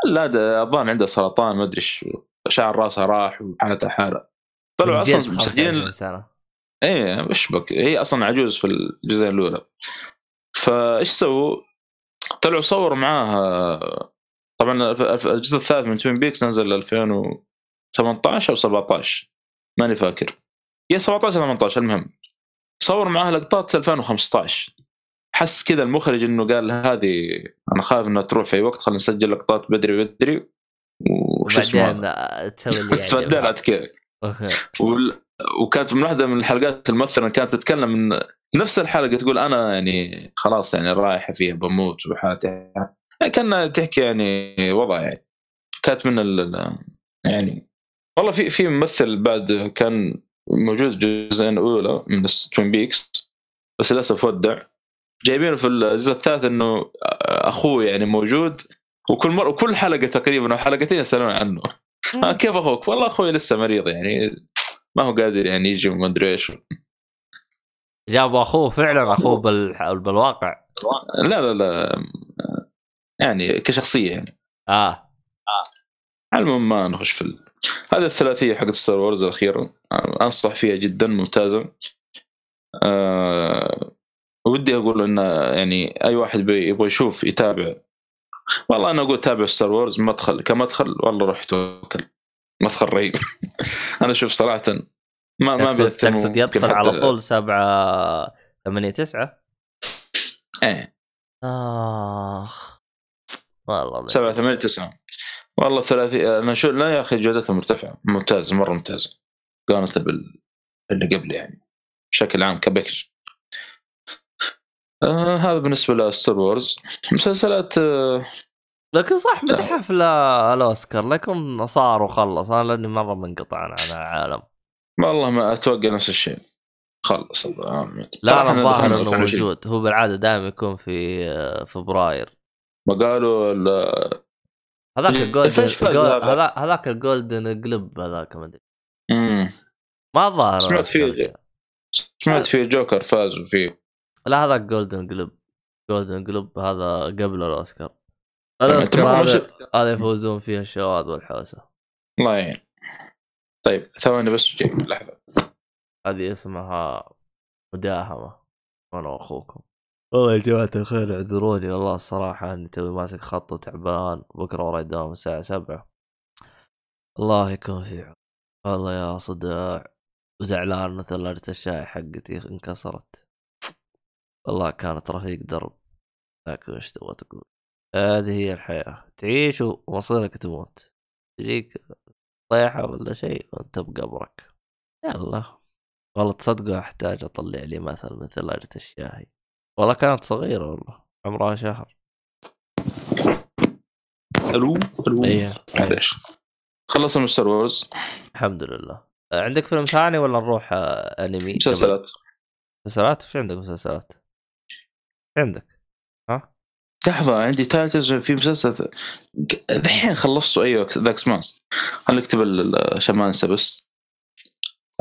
Speaker 2: لا ده الظاهر عنده سرطان ما أدري إيش شعر راسها راح وحالتها حاله طلعوا أصلا
Speaker 1: 25
Speaker 2: مسجلين إيه إيش بك هي أصلا عجوز في الجزئين الأولى. فايش سووا؟ طلعوا صوروا معاها طبعا الجزء الثالث من توين بيكس نزل 2018 أو 17 ماني فاكر. يا 17 أو 18 المهم. صور معاها لقطات 2015 حس كذا المخرج إنه قال هذه أنا خايف إنها تروح في أي وقت خلينا نسجل لقطات بدري بدري وش اسمه؟
Speaker 1: آه،
Speaker 2: تبدلت كذا وكانت من واحدة من الحلقات الممثله كانت تتكلم من نفس الحلقة تقول أنا يعني خلاص يعني رايحة فيها بموت وحالتي. يعني كأنها تحكي يعني وضع يعني. كانت من ال يعني والله في في ممثل بعد كان موجود الجزئين الاولى من توين بيكس بس للأسف ودع. جايبينه في الجزء الثالث إنه أخوه يعني موجود وكل مره وكل حلقة تقريبا أو حلقتين يسألون عنه. آه كيف أخوك؟ والله أخوي لسه مريض يعني. ما هو قادر يعني يجي وما أدري إيش.
Speaker 1: جابوا أخوه فعلا أخوه بال... بالواقع.
Speaker 2: لا لا لا. يعني كشخصية يعني.
Speaker 1: آه.
Speaker 2: على المهم ما نخش في ال... هذه الثلاثية حقت Star Wars الاخيره آه، أنصح فيها جدا ممتازة. أه ودي أقول إن يعني أي واحد يبغى يشوف يتابع والله أنا أقول تابع Star Wars مدخل كمدخل والله روح توكل. مدخل رهيب. أنا أشوف صراحة ما ما
Speaker 1: تقصد, يدخل على طول سبعة ثمانية تسعة؟
Speaker 2: إيه.
Speaker 1: آخ. والله
Speaker 2: سبعة ثمانية تسعة. والله ثلاثي أنا شو لا يا أخي جودتها مرتفعة. ممتاز مرة ممتازة. قارنت بال اللي قبل يعني. بشكل عام كباكج آه هذا بالنسبة لستار وورز. مسلسلات آه
Speaker 1: لكن صح متى حفل الأوسكار. لكن صار وخلص. أنا لأني مره منقطع عن العالم.
Speaker 2: والله ما أتوقع نفس الشيء. خلص الظاهر
Speaker 1: لا أنا الظاهر إنه موجود. هو بالعادة دائما يكون في آه، فبراير.
Speaker 2: ما قالوا
Speaker 1: هذاك الجولدن هذاك الجولدن جلوب هذاك ما أدري. ما الظاهر
Speaker 2: سمعت فيه سمعت فيه جوكر فاز وفيه.
Speaker 1: لا هذاك Golden Globe Golden Globe هذا قبل الأوسكار. الأوسكار هذا هذا يفوزون فيها الشواذ والحوسة.
Speaker 2: الله يعين. طيب ثواني بس جاي؟ لحظة.
Speaker 1: هذه اسمها مداهمة. أنا وأخوكم. والله يا جماعة الخير اعذروني. والله الصراحة إني توي ماسك خط وتعبان. بكرة وراي دوام الساعة سبعة. الله يكون في عون. والله يا صداع. وزعلان مثل الشاي حقتي انكسرت. والله كانت رفيق درب. لكن إيش تبغى تقول؟ هذه هي الحياة. تعيش ومصيرك تموت. تجيك طيحة ولا شيء وأنت بقبرك. يلا. والله تصدقوا أحتاج أطلع لي مثل مثل لجنة الشاي والله كانت صغيرة والله. عمرها شهر.
Speaker 2: ألو؟
Speaker 1: ألو؟
Speaker 2: إيه. خلصنا Star Wars
Speaker 1: الحمد لله. عندك فيلم ثاني ولا نروح أنمي؟
Speaker 2: مسلسلات.
Speaker 1: مسلسلات؟ وش عندك مسلسلات؟ عندك؟ ها؟
Speaker 2: لحظة عندي Titans في مسلسل الحين خلصته أيوه ذاك سماس خليني أكتب عشان ما أنسى بس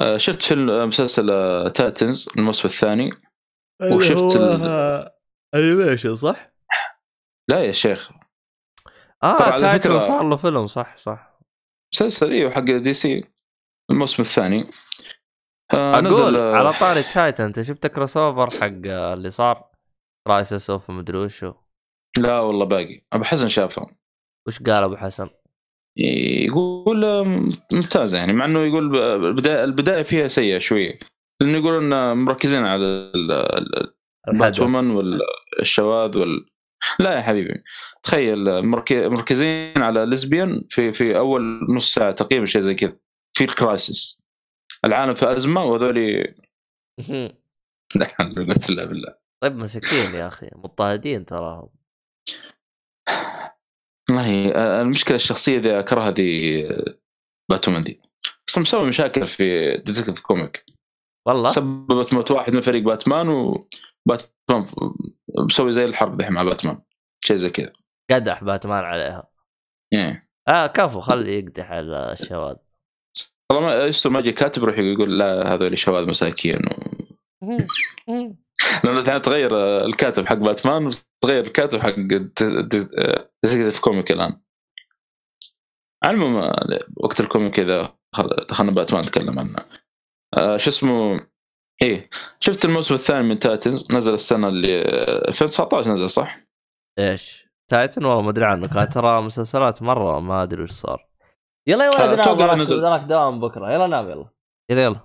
Speaker 2: آه، شفت فيلم مسلسل Titans الموسم الثاني
Speaker 1: وشفت animation صح؟
Speaker 2: لا يا شيخ
Speaker 1: آه فكرة صار له فيلم صح صح
Speaker 2: مسلسل أيوه حق DC الموسم الثاني
Speaker 1: آه أقول نزل على طاري Titan أنت شفت crossover حق اللي صار Crisis of مدري وشو.
Speaker 2: لا والله باقي. أبو حسن شافه
Speaker 1: وش قال أبو حسن؟
Speaker 2: يقول ممتازه يعني مع إنه يقول البداية البداية فيها سيئة شوية. لأنه يقولون إن مركزين على ال Batwoman والشواذ وال لا يا حبيبي. تخيل مركزين على lesbian في في أول نص ساعة تقريبا شيء زي كذا. في Crisis العالم في أزمة وهذول لا حول ولا قوة إلا بالله.
Speaker 1: طيب مساكين يا أخي مضطهدين تراهم.
Speaker 2: والله المشكلة الشخصية ذي أكرهها ذي Batwoman دي أصلا مسوي مشاكل في Detective Comic
Speaker 1: والله؟
Speaker 2: سببت موت واحد من فريق باتمان وباتمان مسوي زي الحرب مع باتمان شيء زي كذا.
Speaker 1: قدح باتمان عليها.
Speaker 2: إيه.
Speaker 1: آه كفو خلي يقدح على الشواذ.
Speaker 2: والله ما يستر ما يجي كاتب يروح يقول لا هذول شواذ مساكين و... لأنه الحين تغير الكاتب حق باتمان تغير الكاتب حق Detective Comic الآن. على المهم وقت ال comic إذا دخلنا باتمان نتكلم عنه. آه شو اسمه؟ إيه شفت الموسم الثاني من Titans نزل السنة اللي 2019 نزل صح؟
Speaker 1: إيش؟ Titan والله ما أدري عنه. كان ترى مسلسلات مرة ما أدري وش صار. يلا يا ولد أتوقع نزل. وراك دوام بكره يلا نام يلا يلا يلا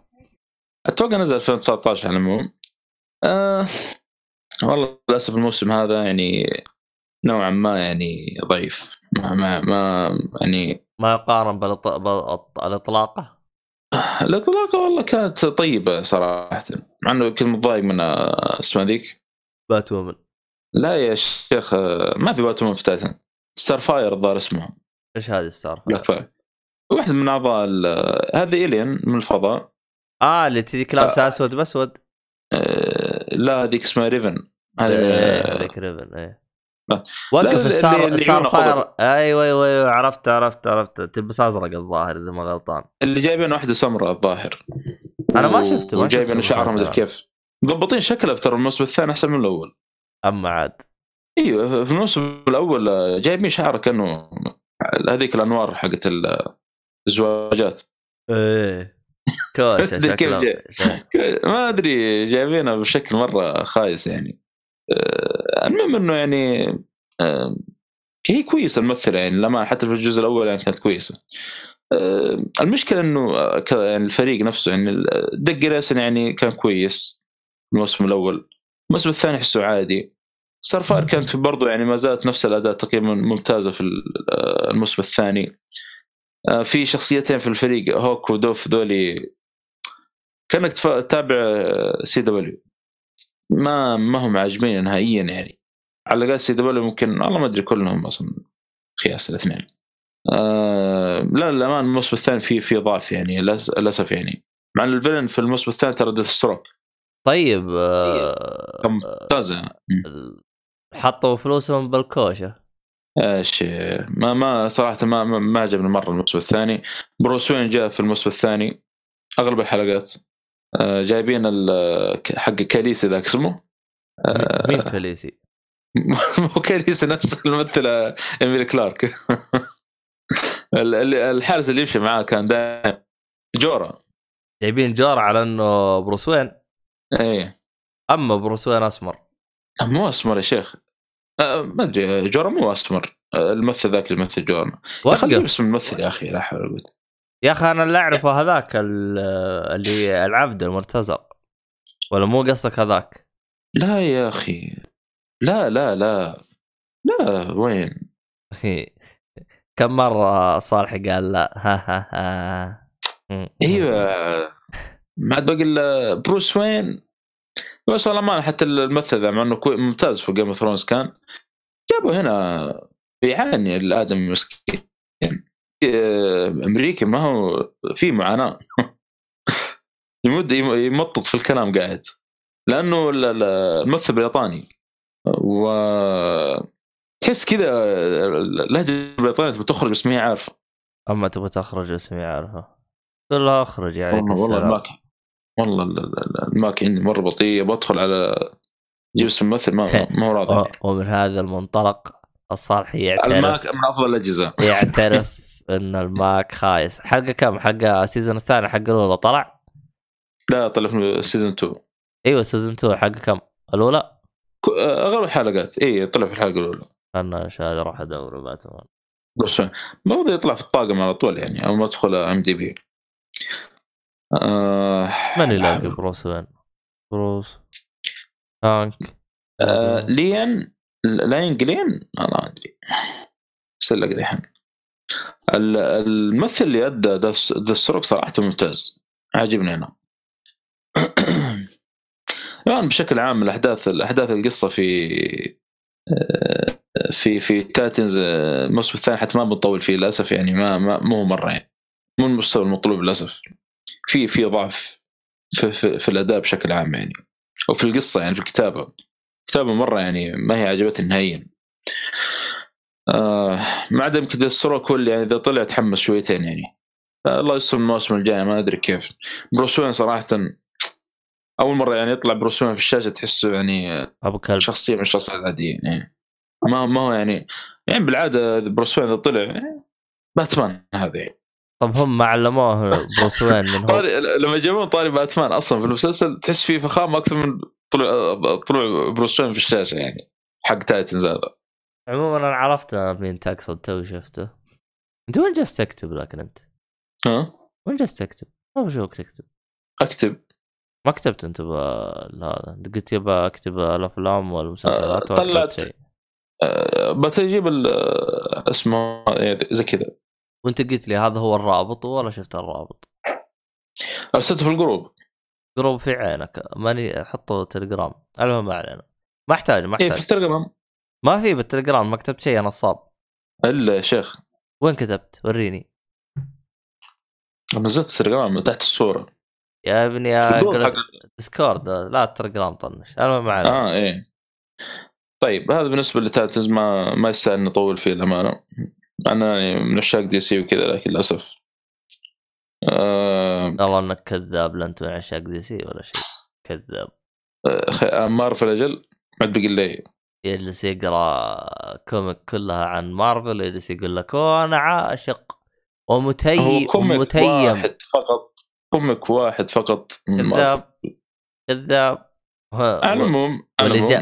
Speaker 2: أتوقع نزل 2019 على العموم. آه والله للأسف الموسم هذا يعني نوعا ما يعني ضعيف. ما ما, ما يعني
Speaker 1: ما يقارن بالإطلاقة؟
Speaker 2: الإطلاقة والله كانت طيبة صراحة مع إنه كنت متضايق من آه، اسمها ذيك
Speaker 1: Batwoman
Speaker 2: لا يا شيخ آه، ما في Batwoman في Titan. Starfire الظاهر اسمها
Speaker 1: إيش هذه
Speaker 2: Starfire؟ واحد من أعضاء هذه alien من الفضاء.
Speaker 1: آه اللي تجيك لابسه آه. أسود
Speaker 2: بأسود؟ لا هذيك اسمها Raven.
Speaker 1: هذه إيه هذيك Raven إيه. وقف ال Starfire أيوه أيوه أيوه عرفت عرفت عرفت. تلبس أزرق الظاهر إذا ما غلطان.
Speaker 2: اللي جايبين واحدة سمراء الظاهر.
Speaker 1: أنا ما شفته ما
Speaker 2: جايبين شعرها مدري كيف مضبطين شكله ترى الموسم الثاني أحسن من الأول.
Speaker 1: أما عاد.
Speaker 2: إيوه في الموسم الأول جايبين شعره كأنه هذيك الأنوار حقت الزواجات.
Speaker 1: إيه. كوشه شكله
Speaker 2: ما أدري جايبينها بشكل مرة خايس يعني. آه، المهم إنه يعني آه، هي كويسة الممثلة يعني لما حتى في الجزء الأول يعني كانت كويسة. آه، المشكلة إنه يعني الفريق نفسه يعني دق يعني كان كويس الموسم الأول. الموسم الثاني احسه عادي. سارفار كانت برضو يعني ما زالت نفس الأداء تقريبا ممتازة في الموسم الثاني. في شخصيتين في الفريق Hawk و Dove ذولي. كانك تتابع CW. ما ما هم عاجبيني نهائيا يعني. على الأقل CW ممكن والله ما أدري كلهم أصلا خياس الاثنين. آه لا للأمانة الموسم الثاني في في ضعف يعني للأسف يعني. مع إن ال villain في الموسم الثاني ترى Deathstroke
Speaker 1: طيب آه،
Speaker 2: ممتازة. مم.
Speaker 1: حطوا فلوسهم بالكوشة.
Speaker 2: إيش ما ما صراحة ما ما, عجبني مرة الموسم الثاني. بروس وين جاء في الموسم الثاني. أغلب الحلقات آه، جايبين حق كاليسي ذاك اسمه. آه،
Speaker 1: مين كاليسي؟
Speaker 2: مو كاليسي نفس الممثله إيميلي كلارك. ال- ال- الحارس اللي يمشي معاه كان دائما جورا.
Speaker 1: جايبين جورا على إنه بروس وين؟
Speaker 2: إيه.
Speaker 1: أما بروس وين أسمر.
Speaker 2: مو أسمر يا شيخ. آه، ما أدري جورا مو اسمر آه، الممثل ذاك اللي يمثل يا أخي
Speaker 1: وقف
Speaker 2: اسم الممثل يا أخي لا حول ولا قوة.
Speaker 1: يا أخي أنا اللي أعرفه هذاك ال- اللي العبد المرتزق. ولا مو قصدك هذاك؟
Speaker 2: لا يا أخي. لا لا لا. لا وين؟
Speaker 1: كم مرة صالح قال لا؟ ها ها ها.
Speaker 2: أيوه. ما عاد باقي الا بروس وين؟ بس ما حتى الممثل ذا مع إنه ممتاز في Game of Thrones كان جابوا هنا بيعاني الآدمي مسكين. آه، أمريكي ما هو في معاناة. يمد يم- يمطط في الكلام قاعد. لأنه ال- ال- الممثل بريطاني. و تحس كذا اللهجة البريطانية تبي تخرج بس ما هي عارفة.
Speaker 1: أما تبغى تخرج اسمي عارفة. قل له أخرج يعني
Speaker 2: والله والله والله ال- ال- ال Mac عندي مرة بطيء بدخل على جيب اسم الممثل ما ما هو راضي.
Speaker 1: ومن هذا المنطلق الصالح يعترف.
Speaker 2: ال Mac من أفضل الأجهزة.
Speaker 1: يعترف إن ال Mac خايس. حلقه كم؟ حلقه ال season الثاني حق الأولى طلع؟
Speaker 2: لا طلع في season 2
Speaker 1: أيوه season 2 حلقه كم؟ الأولى؟
Speaker 2: ك- أغلب الحلقات. اي طلع في الحلقة الأولى.
Speaker 1: أنا شاهد أروح ادور باتمان
Speaker 2: بس المفروض يطلع في الطاقم على طول يعني اول ما أدخل إم دي بي. آه
Speaker 1: من يلاقي بروس وين بروس. هانك.
Speaker 2: آه ليان. لاين جلين أنا ما أدري. سلك ذحين ال- الممثل اللي أدى ذا ستروك صراحة ممتاز. عاجبني أنا. الآن بشكل عام الأحداث الأحداث القصة في آه، في في تايتنز آه، الموسم الثاني حتى ما بنطول فيه للأسف يعني ما ما مو مرة يعني. مو المستوى المطلوب للأسف. في في ضعف في, في, في الأداء بشكل عام يعني. وفي القصة يعني في الكتابة. الكتابة مرة يعني ما هي عجبتني نهائيا. آه ما عدا يمكن هو اللي يعني إذا طلع تحمس شويتين يعني. آه الله يستر الموسم الجاي ما أدري كيف. بروس وين صراحة أول مرة يعني يطلع بروس وين في الشاشة تحسه يعني
Speaker 1: أبو كلب.
Speaker 2: شخصية من الشخصيات العادية يعني. ما ما هو يعني يعني بالعادة إذا بروس وين إذا طلع يعني باتمان هذا يعني.
Speaker 1: طب هم ما علموه بروس وين من هو
Speaker 2: طاري لما يجيبون طاري باتمان أصلا في المسلسل تحس فيه فخامة أكثر من طلوع طلوع بروس وين في الشاشة يعني حق تايتنز هذا.
Speaker 1: عموما أنا عرفت مين تقصد تو شفته؟ أنت وين جالس تكتب لكن أنت؟
Speaker 2: ها؟
Speaker 1: وين جالس تكتب؟ ما بشوفك تكتب.
Speaker 2: أكتب.
Speaker 1: ما كتبت أنت هذا؟ قلت يبا أكتب الأفلام والمسلسلات كتبت
Speaker 2: طلعت- أه بتجيب آه، اسمه إيه، زي كذا.
Speaker 1: وانت قلت لي هذا هو الرابط ولا شفت الرابط؟
Speaker 2: أرسلته في الجروب.
Speaker 1: قروب في عينك. ماني حطه تليجرام. المهم ما علينا. ما أحتاج ما
Speaker 2: إيه في
Speaker 1: أحتاج.
Speaker 2: التليجرام.
Speaker 1: ما في بالتليجرام ما كتبت شيء يا نصاب
Speaker 2: إلا يا شيخ.
Speaker 1: وين كتبت؟ وريني.
Speaker 2: نزلت التليجرام تحت الصورة.
Speaker 1: يا ابني يا ديسكورد. لا التليجرام طنش. المهم ما علينا.
Speaker 2: آه إيه. طيب هذا بالنسبة لتايتنز ما ما يستاهل نطول فيه الأمانة. أنا يعني من عشاق دي سي وكذا لكن للأسف آه
Speaker 1: والله إنك كذاب لا انت من عشاق دي سي ولا شيء. كذاب.
Speaker 2: آه، مارفل أجل ما بقي لي
Speaker 1: يجلس يقرا comic كلها عن مارفل يجلس يقول لك "أوه، أنا عاشق.
Speaker 2: هو
Speaker 1: ومتي
Speaker 2: comic
Speaker 1: ومتيم.
Speaker 2: واحد فقط comic واحد فقط.
Speaker 1: كذاب. كذاب.
Speaker 2: على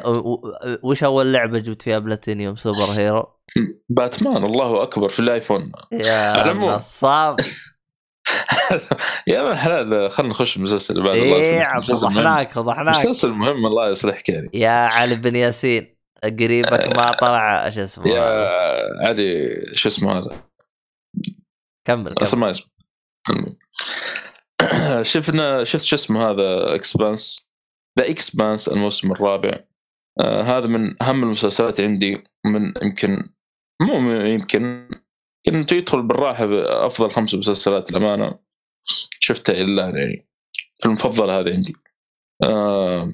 Speaker 1: و- وش أول لعبة جبت فيها platinum superhero؟
Speaker 2: باتمان الله أكبر في الآيفون.
Speaker 1: يا. نصاب.
Speaker 2: يا من حلال خلينا نخش المسلسل بعد الله إيه.
Speaker 1: فضحناك فضحناك
Speaker 2: مسلسل مهم الله يصلحك يعني
Speaker 1: يا علي بن ياسين قريبك ما طلع شو اسمه
Speaker 2: يا. علي شو اسمه هذا؟
Speaker 1: كمل أصلا
Speaker 2: ما اسمه. شفنا شفت شو اسمه هذا Expanse The Expanse الموسم الرابع. آه هذا من أهم المسلسلات عندي من يمكن مو يمكن يمكن يدخل بالراحة بأفضل خمس مسلسلات الامانه شفتها الان يعني في المفضلة هذه عندي. آه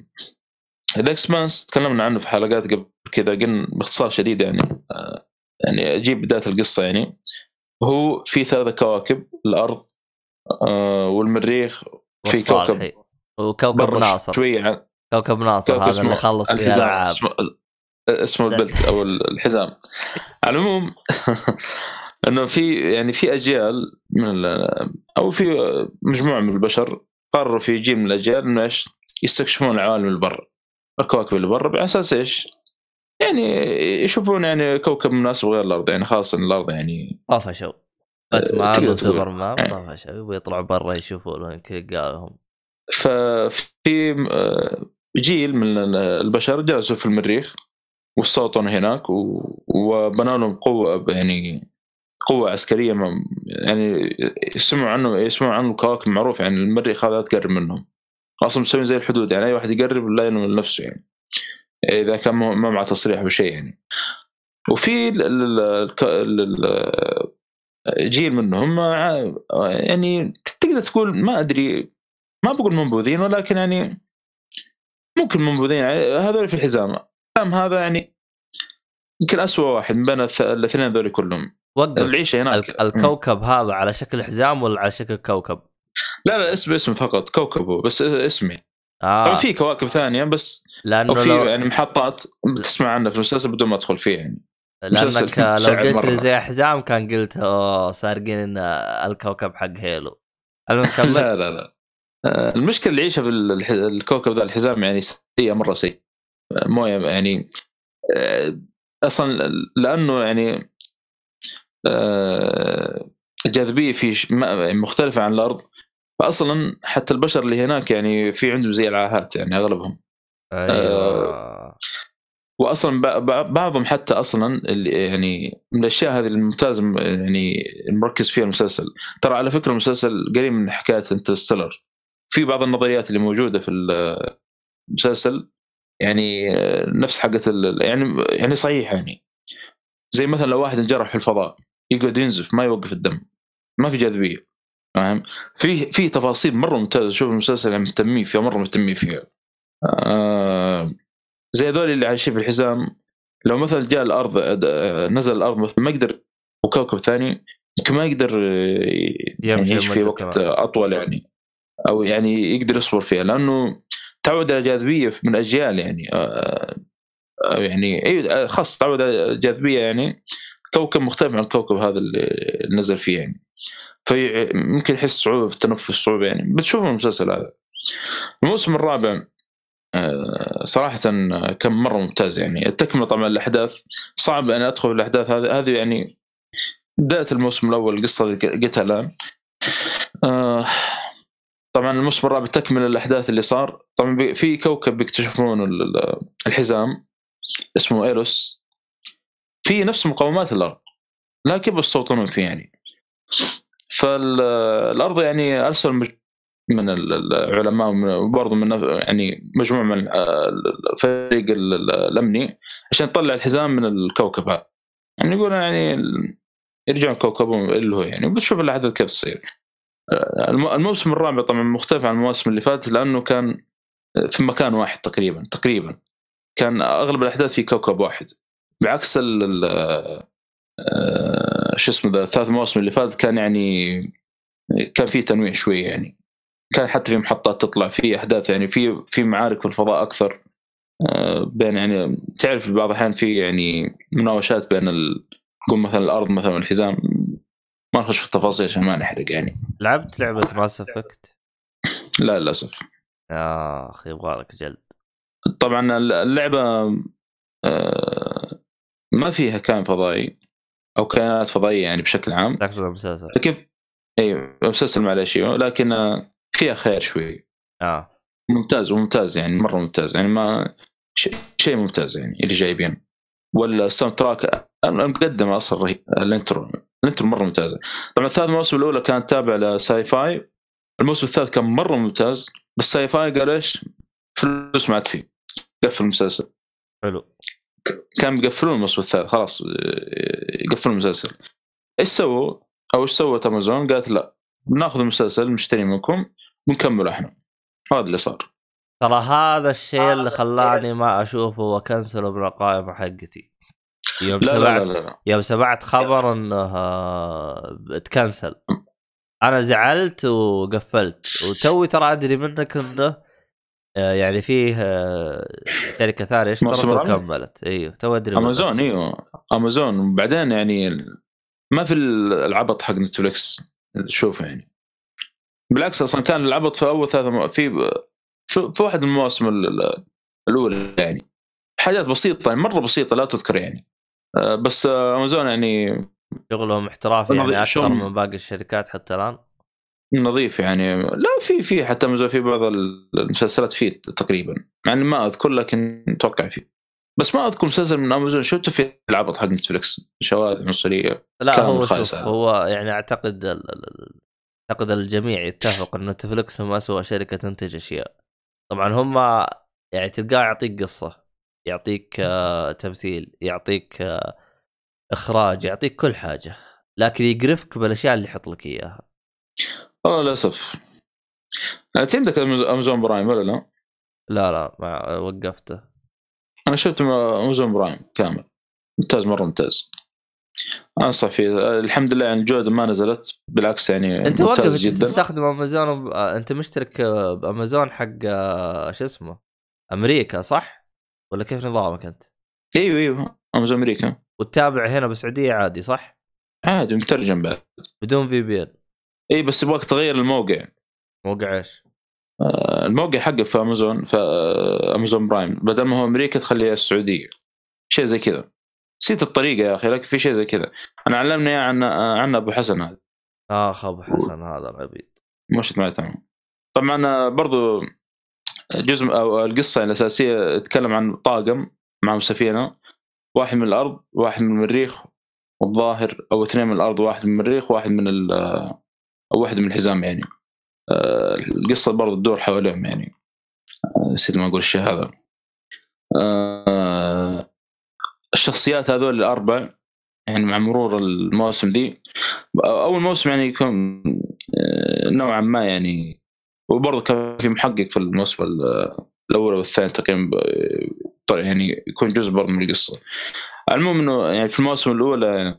Speaker 2: The Expanse تكلمنا عنه في حلقات قبل كذا قلنا باختصار شديد يعني آه يعني أجيب بداية القصة يعني. هو في ثلاثة كواكب الأرض آه والمريخ في كوكب
Speaker 1: وكوكب ناصر.
Speaker 2: شوية عن
Speaker 1: كوكب ناصر
Speaker 2: كوكب
Speaker 1: هذا اللي خلص فيه
Speaker 2: الحزام
Speaker 1: العاب
Speaker 2: اسمه, اسمه البلت أو الحزام. على العموم إنه في يعني في أجيال من ال- أو في مجموعة من البشر قرروا في جيل من الأجيال إنه إيش؟ يستكشفون العوالم اللي برا. الكواكب اللي برا على أساس إيش؟ يعني يشوفون يعني كوكب مناسب غير الأرض يعني خاصه الأرض يعني
Speaker 1: طفشوا باتمان
Speaker 2: تقول.
Speaker 1: وسوبرمان
Speaker 2: يعني.
Speaker 1: طفشوا يبغوا يطلعوا برا يشوفوا لهم يلقاهم
Speaker 2: ففي آه، جيل من البشر جلسوا في المريخ واستوطنوا هناك وبنوا لهم قوة يعني قوة عسكرية ما- يعني يسمعوا عنه يسمعوا عنه الكواكب معروف يعني المريخ هذا تقرب منهم. أصلا مسوين زي الحدود يعني أي واحد يقرب لا ينمي نفسه يعني. إذا كان ما مع تصريح أو شيء يعني. وفي جيل منهم ع- يعني تقدر تقول ما أدري ما بقول منبوذين ولكن يعني ممكن منبوذين. يعني هذول في الحزام. الحزام هذا يعني يمكن أسوأ واحد من بين الاثنين هذول كلهم.
Speaker 1: وقف.
Speaker 2: العيشة هناك.
Speaker 1: الك- الكوكب هذا على شكل حزام ولا على شكل كوكب؟
Speaker 2: لا لا اسم اسم فقط. كوكبه بس اسمي.
Speaker 1: آه.
Speaker 2: طبعا في كواكب ثانية بس
Speaker 1: لأنه
Speaker 2: في
Speaker 1: لو
Speaker 2: يعني محطات بتسمع عنها في المسلسل بدون ما أدخل فيه يعني. لأنك
Speaker 1: لو قلت لي. زي حزام كان قلت أوه سارقين الكوكب حق هيلو.
Speaker 2: لا لا لا. آه، المشكلة اللي يعيشها في الكوكب ذا الحزام يعني سيئة مرة سيئة. مو يعني آه، أصلا لأنه يعني آه، الجاذبيه فيه ش- ما- يعني مختلفة عن الأرض. فاصلا حتى البشر اللي هناك يعني في عندهم زي العاهات يعني أغلبهم.
Speaker 1: أيوه.
Speaker 2: واصلا بعضهم حتى أصلا اللي يعني من الأشياء هذه الممتازة يعني المركز فيها المسلسل. ترى على فكرة المسلسل قريب من حكاية انترستيلر في بعض النظريات اللي موجودة في المسلسل يعني نفس حقة يعني يعني صحيح يعني. زي مثلا لو واحد انجرح في الفضاء يقعد ينزف ما يوقف الدم ما في جاذبية فاهم؟ في في تفاصيل مرة ممتازة شوف المسلسل يعني مهتمين فيها مرة مهتمين فيها. آه زي هذول اللي عايشين في الحزام لو مثلا جاء الأرض نزل الأرض مثلا ما يقدر وكوكب ثاني يمكن ما يقدر يعني يعيش في وقت. أطول يعني. أو يعني يقدر يصبر فيها لأنه تعود على الجاذبيه من اجيال يعني آه، آه، يعني إي خاص تعود على الجاذبيه يعني كوكب مختلف عن الكوكب هذا اللي نزل فيه يعني. فممكن يحس صعوبة في التنفس صعوبة يعني. بتشوف المسلسل هذا. الموسم الرابع آه، صراحة كان مرة ممتاز يعني. التكملة طبعا الأحداث صعب أن أدخل في الأحداث هذه. هذه يعني بداية الموسم الأول القصة قلتها الآن. آه، طبعا الموسم الرابع تكمل الأحداث اللي صار. طبعا في كوكب بيكتشفون ال- ال- الحزام اسمه إيروس. في نفس مقومات الأرض لكن بيستوطنون فيه يعني. فالأرض يعني أرسل مج- من ال- العلماء وبرضه من يعني مجموعة من آه، الفريق ال- ال- الأمني عشان يطلع الحزام من الكوكب هذا. يعني يقول يعني يرجعون كوكبهم اللي هو يعني وبتشوف الأحداث كيف تصير. الموسم الرابع طبعا مختلف عن المواسم اللي فاتت لأنه كان في مكان واحد تقريبا تقريبا. كان أغلب الأحداث في كوكب واحد. بعكس ال آه، شو اسمه ذا الثلاث مواسم اللي فاتت كان يعني كان في تنويع شوية يعني. كان حتى في محطات تطلع في أحداث يعني في في معارك في الفضاء أكثر. آه، بين يعني تعرف بعض الأحيان في يعني مناوشات بين. نقول مثلا الأرض مثلا والحزام. ما نخش في التفاصيل عشان ما نحرق يعني.
Speaker 1: لعبت لعبة Mass Effect
Speaker 2: لا للأسف.
Speaker 1: يا أخي يبغى لك جلد.
Speaker 2: طبعا اللعبة آه، ما فيها كائن فضائي أو كائنات فضائية يعني بشكل عام.
Speaker 1: تقصد المسلسل.
Speaker 2: لكن إي مسلسل معلش لكن آه، فيها خير شوي.
Speaker 1: آه.
Speaker 2: ممتاز وممتاز يعني مرة ممتاز يعني ما شيء ممتاز يعني اللي جايبين وال soundtrack المقدمه أصلا رهيب ال intro. ال intro مرة ممتازة. طبعا الثلاث مواسم الأولى كانت تابعه ل Syfy الموسم الثالث كان مرة ممتاز. بس Syfy قال إيش؟ فلوس ما عاد فيه قفل المسلسل.
Speaker 1: حلو.
Speaker 2: كان بيقفلون الموسم الثالث. خلاص يقفلون المسلسل. إيش سووا؟ أو إيش سوت أمازون؟ قالت لا بناخذ المسلسل نشتري منكم ونكمل إحنا. هذا اللي صار.
Speaker 1: ترى هذا الشيء اللي خلاني ما أشوفه وأكنسله من القائمه حقتي. يوم
Speaker 2: لا
Speaker 1: سمعت
Speaker 2: لا, لا, لا.
Speaker 1: يوم سمعت خبر إنه آه، تكنسل أنا زعلت وقفلت. وتوي ترى أدري منك إنه آه، يعني فيه آه، شركة ثانية اشترت؟ وكملت. إيوه تو أدري منك.
Speaker 2: امازون إيوه. امازون وبعدين يعني ما في العبط حق نتفلكس شوفه يعني. بالعكس أصلا كان العبط في أول ثلاث مو... في في واحد من المواسم ال- ال- الأولى يعني. حاجات بسيطة يعني مرة بسيطة لا تذكر يعني. بس آه، امازون يعني
Speaker 1: شغلهم احترافي يعني.
Speaker 2: أكثر
Speaker 1: من باقي الشركات حتى الآن؟
Speaker 2: نظيف يعني. لا في في حتى امازون في بعض المسلسلات فيه تقريبا. مع اني ما أذكر لكن أتوقع فيه. بس ما أذكر مسلسل من امازون شفته في العبط حق نتفلكس شواذ عنصريه
Speaker 1: لا هو شوف. هو يعني أعتقد أعتقد الجميع يتفق إن نتفلكس هم اسوء شركة تنتج أشياء. طبعا هم يعني تلقاه يعطيك قصة. يعطيك آه، تمثيل يعطيك آه، إخراج يعطيك كل حاجة لكن يقرفك بالأشياء اللي يحط لك إياها.
Speaker 2: والله للأسف. انت عندك أماز- أمازون برايم ولا لا؟
Speaker 1: لا لا ما وقفته.
Speaker 2: أنا شفت أمازون برايم كامل. ممتاز مرة ممتاز. أنصح فيه. الحمد لله يعني الجوده ما نزلت. بالعكس يعني أنت
Speaker 1: وقف
Speaker 2: جدا.
Speaker 1: تستخدم أمازون آه، أنت مشترك آه، بأمازون حق آه، شو اسمه؟ أمريكا صح؟ ولا كيف نظامك أنت؟
Speaker 2: إيوه إيوه. امازون أمريكا
Speaker 1: وتتابع هنا بالسعودية عادي صح؟
Speaker 2: عادي مترجم بعد.
Speaker 1: بدون VPN.
Speaker 2: إي بس يبغاك تغير الموقع.
Speaker 1: موقع إيش؟
Speaker 2: آه، الموقع حقك في أمازون في آه، أمازون برايم. بدل ما هو أمريكا تخليها السعودية. شيء زي كذا. نسيت الطريقة يا أخي لكن في شيء زي كذا. أنا علمني إياه عن آه، عن أبو حسن هذا.
Speaker 1: أخ أبو حسن هذا العبيد.
Speaker 2: مشت معي تمام. طبعا برضو جزء أو القصة الأساسية تتكلم عن طاقم معهم سفينة واحد من الأرض واحد من المريخ والظاهر أو اثنين من الأرض واحد من المريخ واحد من ال- أو واحد من الحزام يعني. آه، القصة برضو تدور حواليهم يعني. آه، نسيت ما أقول الشيء هذا. آه، الشخصيات هذول الأربع يعني مع مرور المواسم دي أول موسم يعني يكون آه، نوعا ما يعني وبرضه كان في محقق في الموسم ال- الأول والثاني تقريبا طيب يعني يكون جزء برضه من القصة. المهم إنه يعني في الموسم الاولى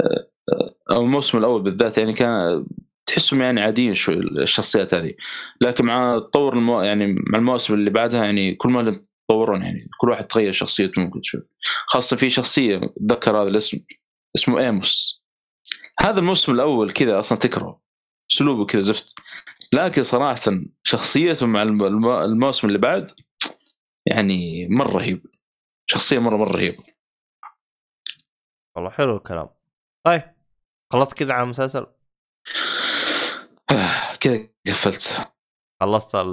Speaker 2: آه، آه، أو الموسم الأول بالذات يعني كان تحسهم يعني عاديين شوي الشخصيات هذه. لكن مع تطور المو... يعني مع المواسم اللي بعدها يعني كل ما يتطورون يعني كل واحد تغير شخصيته ممكن تشوف. خاصة في شخصية أتذكر هذا الاسم اسمه ايموس هذا الموسم الأول كذا أصلا تكره أسلوبه كذا زفت. لكن صراحة شخصيته مع الم- الم- الموسم اللي بعد يعني مرة رهيب. شخصية مرة مرة رهيبة.
Speaker 1: والله حلو الكلام. طيب خلصت كذا على المسلسل؟
Speaker 2: كذا قفلت.
Speaker 1: خلصت ال...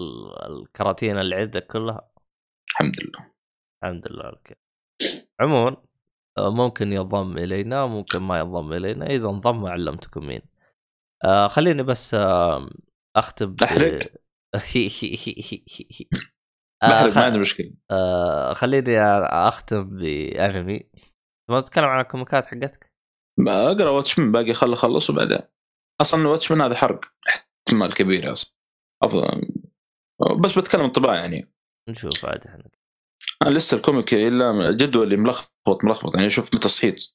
Speaker 1: ال- الكراتين اللي عندك كلها؟
Speaker 2: الحمد لله.
Speaker 1: الحمد لله لك عموما آه، ممكن ينضم إلينا ممكن ما ينضم إلينا. إذا انضم علمتكم مين. آه خليني بس آه أختم
Speaker 2: أحرق.
Speaker 1: آه
Speaker 2: بحرق ما عندي مشكلة.
Speaker 1: آه خليني أختم بأنمي. تبغى تتكلم عن الكوميكات حقتك؟
Speaker 2: أقرأ واتشمان باقي خل أخلص وبعدين. أصلا واتشمان هذا حرق احتمال كبير أصلا. أفضل. بس بتكلم انطباع يعني.
Speaker 1: نشوف عاد إحنا.
Speaker 2: أنا لسه الكوميك إلا جدولي ملخبط ملخبط يعني شوف متى صحيت.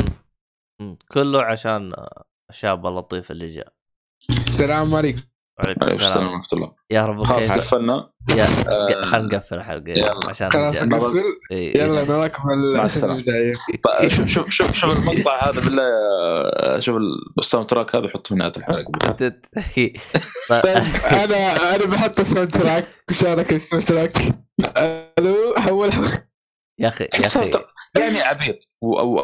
Speaker 1: كله عشان الشاب اللطيف اللي جاء.
Speaker 3: السلام عليكم.
Speaker 1: وعليكم
Speaker 2: عليكم السلام ورحمة الله.
Speaker 1: يا رب
Speaker 2: خلاص قفلنا
Speaker 1: يا
Speaker 2: آه،
Speaker 1: خلينا نقفل الحلقة
Speaker 2: يلا.
Speaker 1: عشان
Speaker 3: خلاص. نقفل. يلا. نراكم
Speaker 2: السنة.
Speaker 3: الجاية.
Speaker 2: طيب شوف شوف شوف شوف المقطع هذا بالله يا- شوف ال soundtrack هذا حطه في نهايه
Speaker 1: الحلقة.
Speaker 3: طيب أنا أنا بحط ال soundtrack. شارك الساوند تراك. ألو حول
Speaker 1: يا أخي يا
Speaker 2: أخي. يعني عبيط. و- أو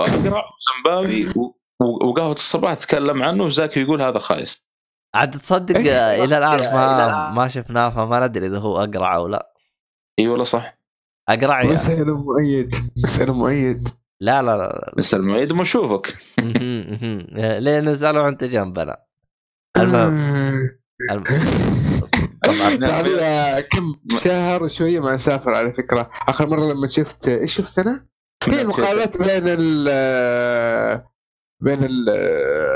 Speaker 2: وقهوة الصباح تتكلم عنه وزاكي يقول هذا خايس.
Speaker 1: عاد تصدق
Speaker 3: إيش؟
Speaker 1: آه،
Speaker 3: إلى الآن
Speaker 1: ما. ما شفناه فما ندري إذا هو أقرع أو لا.
Speaker 2: إي والله صح.
Speaker 1: أقرع يا
Speaker 3: مسألة مؤيد. مسألة مؤيد.
Speaker 1: لا لا لا
Speaker 2: نسال المعيد ما
Speaker 1: مهم. ليه نزلوا انت جنبنا المهم. الم- طبعا.
Speaker 3: تعال كم شهر وشويه ما اسافر على فكرة. آخر مرة لما شفت إيش شفت أنا؟ في مقابلات بين ال بين ال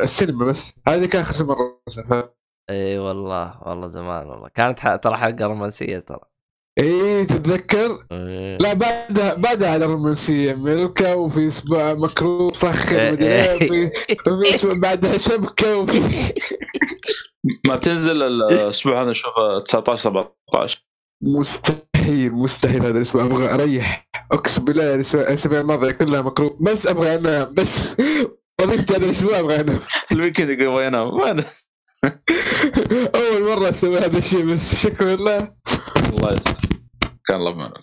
Speaker 3: السينما بس. هذه كان آخر مره
Speaker 1: إي والله والله زمان والله. كانت ح- ترى حلقه رومانسيه ترى.
Speaker 3: إيه تتذكر؟
Speaker 1: إيه.
Speaker 3: لا بعدها بعدها على الرومانسية. ملكه وفي أسبوع مكروه صخر مدري
Speaker 1: إيه.
Speaker 3: وفي وفي أسبوع بعدها شبكة وفي
Speaker 2: ما تنزل الأسبوع هذا نشوفه 19 17
Speaker 3: مستحيل مستحيل هذا الأسبوع. أبغى أريح. أقسم بالله الأسبوع- الاسابيع الماضيه كلها مكروه. بس أبغى أنام بس. وظيفتي هذا الأسبوع أبغى أنام.
Speaker 2: الويكند ينام ما أنا-
Speaker 3: أول مرة أسوي هذا الشيء بس شكرا لله.
Speaker 2: الله يستر. كان الله معنا.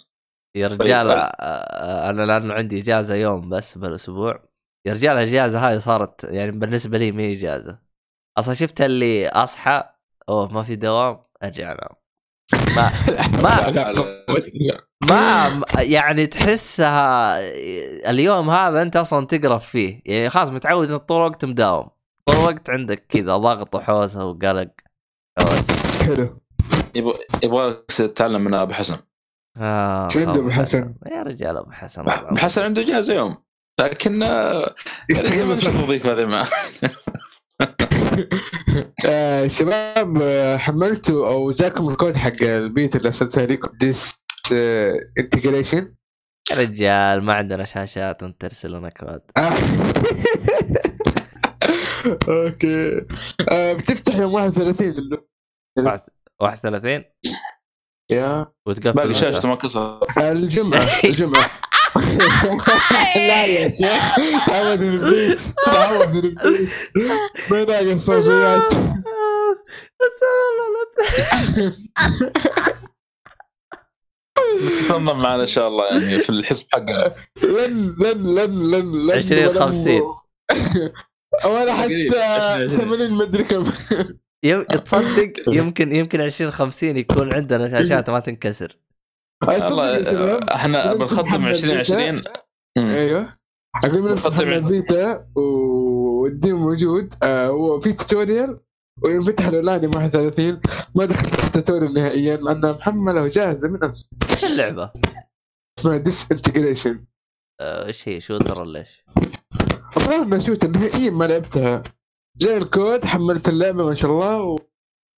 Speaker 1: يا
Speaker 2: طيب،
Speaker 1: رجال
Speaker 2: طيب.
Speaker 1: آه، أنا لأنه عندي إجازة يوم بس بالأسبوع. يا رجال الإجازة هاي صارت يعني بالنسبة لي ما هي إجازة. أصلا شفت اللي أصحى أوه ما في دوام أرجع أنام. ما ما ما يعني تحسها اليوم هذا انت أصلا تقرف فيه. يعني خلاص متعود إن طول الوقت مداوم. طول الوقت عندك كذا ضغط وحوسة وقلق. حوسة.
Speaker 3: حلو.
Speaker 2: يبغى يبغى تتعلم من أبو حسن.
Speaker 1: آه
Speaker 3: شو عنده
Speaker 1: أبو
Speaker 3: حسن؟
Speaker 1: يا رجال أبو حسن.
Speaker 2: ابو حسن عنده اجازه يوم. لكن آه، يعني ما نشوف الوظيفه هذه معه
Speaker 3: آه شباب آه، حملتوا أو جاكم الكود حق البيت اللي ارسلتها لكم ديس انتجريشن
Speaker 1: يا رجال ما عندنا شاشات وانت ترسل لنا كود.
Speaker 3: أوكي. آه بتفتح يوم 31 اللي-
Speaker 1: 31
Speaker 3: يا.
Speaker 1: وتقفل
Speaker 2: باقي؟ شاشته ما كسر
Speaker 3: الجمعة الجمعة. لا يا شيخ تعود من البيت تعود من البيت ما ناقص صوفيات
Speaker 2: تنضم معنا إن شاء الله يعني في الحزب حقنا.
Speaker 3: لن لن لن لن لن
Speaker 1: 20
Speaker 3: ولن-
Speaker 1: 50.
Speaker 3: ولا. حتى
Speaker 2: 20.
Speaker 3: 80 مدري كم.
Speaker 1: تصدق يمكن يمكن 20 50 يكون عندنا شاشات ما تنكسر
Speaker 3: تصدق يا شباب
Speaker 2: والله إحنا
Speaker 3: نفس
Speaker 2: بنخدم
Speaker 3: محمد
Speaker 2: 2020 مم.
Speaker 3: أيوه. أقول من نفس
Speaker 2: مقدم
Speaker 3: محمد بيتا والديم موجود. آه وفي توتوريال وينفتح الأونلاين يوم 31 ما دخلت في ال tutorial نهائيا مع انها محمله وجاهزه من امس
Speaker 1: إيش اللعبة؟
Speaker 3: اسمها Disintegration
Speaker 1: آه، إيش هي؟ shooter ولا إيش؟
Speaker 3: الظاهر انها shoot نهائيا ما لعبتها. جاء الكود حملت اللعبة ما شاء الله و...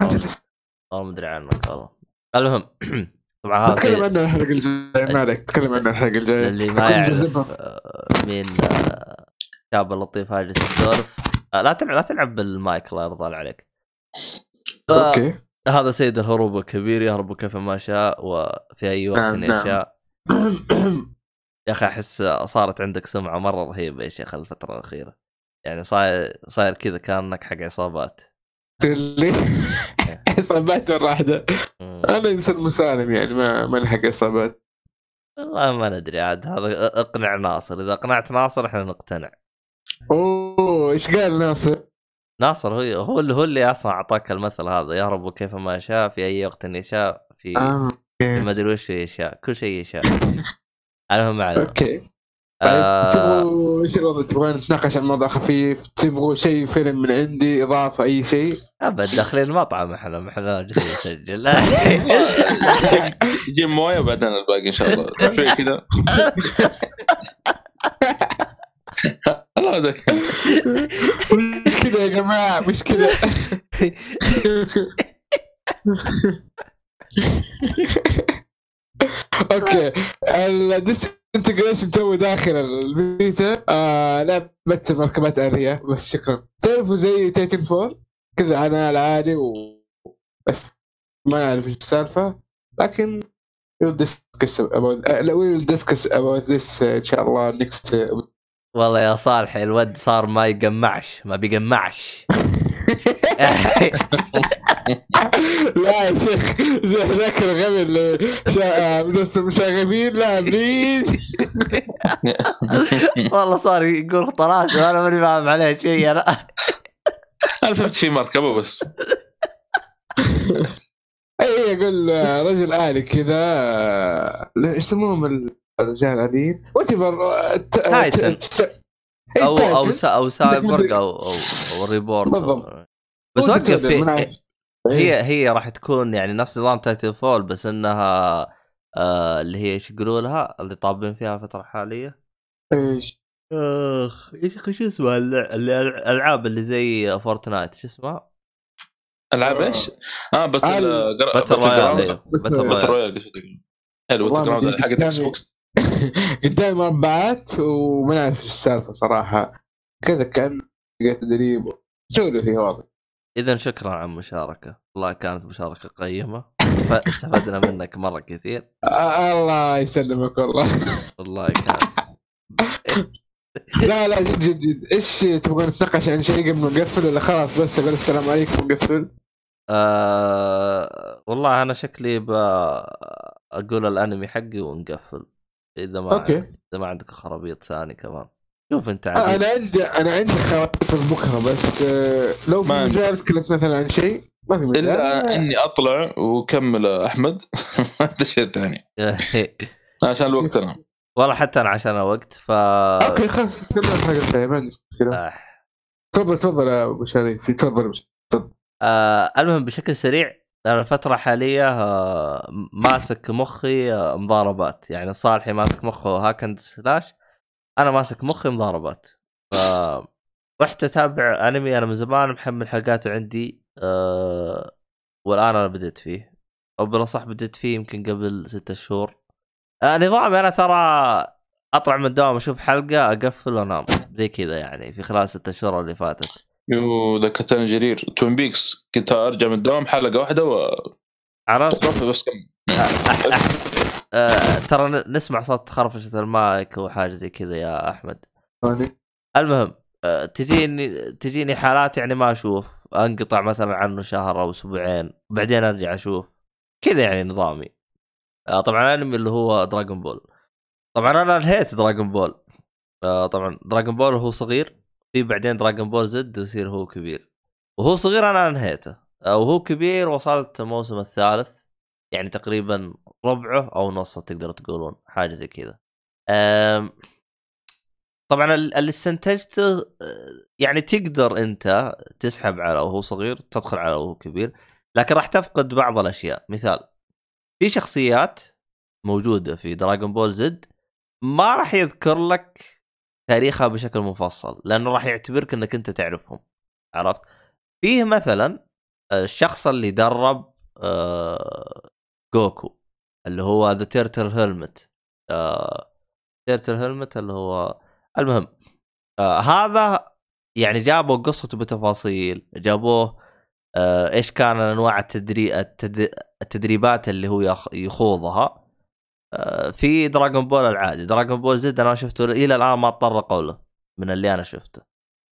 Speaker 1: والله ما أدري عنك والله. المهم طبعا هذا
Speaker 3: نتكلم عنها الحلقة الجاية ما عليك تكلم عنها الحلقة الجاية.
Speaker 1: اللي ما يعرف. آه، مين آه، الشاب اللطيف هاي جالس يسولف آه، لا تلعب لا تلعب بالمايك الله يرضى عليك. آه،
Speaker 3: أوكي.
Speaker 1: هذا سيد الهروب الكبير يهرب كيف ما شاء وفي أي وقت
Speaker 3: نعم، نعم.
Speaker 1: يشاء. يا أخي أحس صارت عندك سمعة مرة رهيبة يا شيخ الفترة الأخيرة. يعني صاير صاير كذا كأنك حق عصابات.
Speaker 3: اللي اصابات مره واحدة
Speaker 1: مم.
Speaker 3: أنا إنسان مسالم يعني ما ما نلحق اصابات
Speaker 1: والله ما ندري عاد هذا اقنع ناصر. إذا اقنعت ناصر إحنا نقتنع.
Speaker 3: أوه إيش قال ناصر؟
Speaker 1: ناصر هو هو اللي هو اللي أصلا أعطاك المثل هذا. يهرب كيف ما يشاء في أي وقت يشاء في
Speaker 3: آه
Speaker 1: في ما أدري وش يشاء كل شيء يشاء. المهم على
Speaker 3: أوكي.
Speaker 1: آه
Speaker 3: تبغوا إيش الوضع تبغون نتناقش عن موضوع خفيف؟ تبغوا شيء فيلم من عندي إضافة أي شيء؟
Speaker 1: أبد داخلين المطعم إحنا ما إحنا جالسين نسجل.
Speaker 2: جيب مويه وبعدين الباقي إن شاء الله. شوي كذا. الله
Speaker 3: مش كذا يا جماعة مش كذا. okay. ال Disintegration تو داخل البيتا. آه لعبة مركبات آلية. بس شكرا. تعرفوا زي Titanfall كذا أنا العادي و بس. ما نعرف إيش السالفة. لكن we'll discuss about uh, we'll discuss about this uh, إن شاء الله next uh,
Speaker 1: والله يا صالح الود صار ما يقمعش ما بيقمعش.
Speaker 3: لا يا شيخ زي ذاك الغبي اللي شا- مدرسة المشاغبين لا بليز
Speaker 1: والله صار يقول خلاص وأنا ماني فاهم عليه شيء أنا
Speaker 2: أنا فهمت في مركبه بس
Speaker 3: أي يقول آه، رجل آلي كذا آه، إيش يسموهم الرجال الآليين؟ whatever
Speaker 1: Titan. أو أو سا أو سايبورغ أو أو, أو ريبورت
Speaker 3: بالضبط.
Speaker 1: بس وقف في هي هي راح تكون يعني نفس نظام Titanfall بس إنها آه اللي هي إيش يقولوا لها؟ اللي طابين فيها الفترة الحالية.
Speaker 3: إيش؟
Speaker 1: أخ يا أخي شو اسمها؟ الألعاب اللي زي Fortnite شو اسمها؟
Speaker 2: ألعاب
Speaker 1: إيش؟ آه
Speaker 3: battle
Speaker 2: battle
Speaker 1: royale
Speaker 2: battle royale. حلو
Speaker 3: battle
Speaker 2: حقت Xbox
Speaker 3: قدامي مربعات وما نعرف إيش السالفة صراحة. كذا كأن تدريب سولف فيها واضح؟
Speaker 1: اذا شكرا على المشاركة. والله كانت مشاركة قيمة. فاستفدنا منك مرة كثير.
Speaker 3: آه الله يسلمك والله.
Speaker 1: والله كان.
Speaker 3: لا لا جد جد جد. إيش تبغى نتناقش عن شيء قبل ما نقفل ولا خلاص بس؟ أقول السلام عليكم ونقفل
Speaker 1: آه والله أنا شكلي أقول الأنمي حقي ونقفل. إذا ما
Speaker 3: okay.
Speaker 1: إذا ما عندك خرابيط ثاني كمان. شوف انت
Speaker 3: آه،
Speaker 1: عديد.
Speaker 3: أنا عندي أنا عندي خواطر بكرة بس آه، لو في
Speaker 2: ما عندي.
Speaker 3: مجال تكلمت مثلا عن شيء ما في مجال إلا
Speaker 2: إني أطلع وأكمل أحمد هذا شيء ثاني عشان الوقت أنا
Speaker 1: والله حتى أنا عشان الوقت ف
Speaker 3: okay خلاص نتكلم عن حاجة ثانية ما عندي مشكلة
Speaker 1: آه.
Speaker 3: تفضل تفضل يا أبو شريف تفضل شريف.
Speaker 1: آه المهم بشكل سريع أنا الفترة الحالية آه ماسك مخي آه مضاربات يعني صالحي ماسك مخه hack and slash أنا ماسك مخي مضاربات. ف رحت أتابع أنمي أنا من زمان محمل حلقاته عندي آه والآن أنا بديت فيه. أو بالأصح بديت فيه يمكن قبل ستة شهور. آه نظامي أنا ترى أطلع من الدوام أشوف حلقة أقفل وأنام. زي كذا يعني في خلال ستة شهور اللي فاتت.
Speaker 2: يو ذكرتني جرير. Twin Peaks كنت أرجع من الدوام حلقة واحدة وطفي
Speaker 1: عرفت؟
Speaker 2: بس كم.
Speaker 1: آه، ترى نسمع صوت خرفشة المايك وحاجة زي كذا يا أحمد.
Speaker 3: ثاني
Speaker 1: المهم آه، تجيني تجيني حالات يعني ما أشوف. أنقطع مثلا عنه شهر أو أسبوعين بعدين أرجع أشوف. كذا يعني نظامي. آه، طبعا الأنمي اللي هو دراغون بول طبعا أنا انهيت دراغون بول آه، طبعا دراغون بول هو صغير في بعدين دراغون بول زد يصير هو كبير. وهو صغير أنا انهيته. وهو كبير وصلت الموسم الثالث. يعني تقريبا ربعه أو نصه تقدر تقولون حاجة زي كذا. طبعا ال- اللي استنتجته أه، يعني تقدر أنت تسحب على وهو صغير تدخل على وهو كبير لكن راح تفقد بعض الأشياء. مثال في شخصيات موجودة في دراغون بول زد ما راح يذكر لك تاريخها بشكل مفصل لأنه راح يعتبرك إنك أنت تعرفهم. عرفت؟ فيه مثلا الشخص اللي درب آه، جوكو اللي هو ذا Turtle Hermit Turtle Hermit اللي هو المهم آه هذا يعني جابوا قصته بتفاصيل جابوه آه إيش كان أنواع التدري... التد... التدريبات اللي هو يخ... يخوضها. آه في دراغون بول العادي دراغون بول زد أنا شفته إلى الآن ما تطرقوا له من اللي أنا شفته.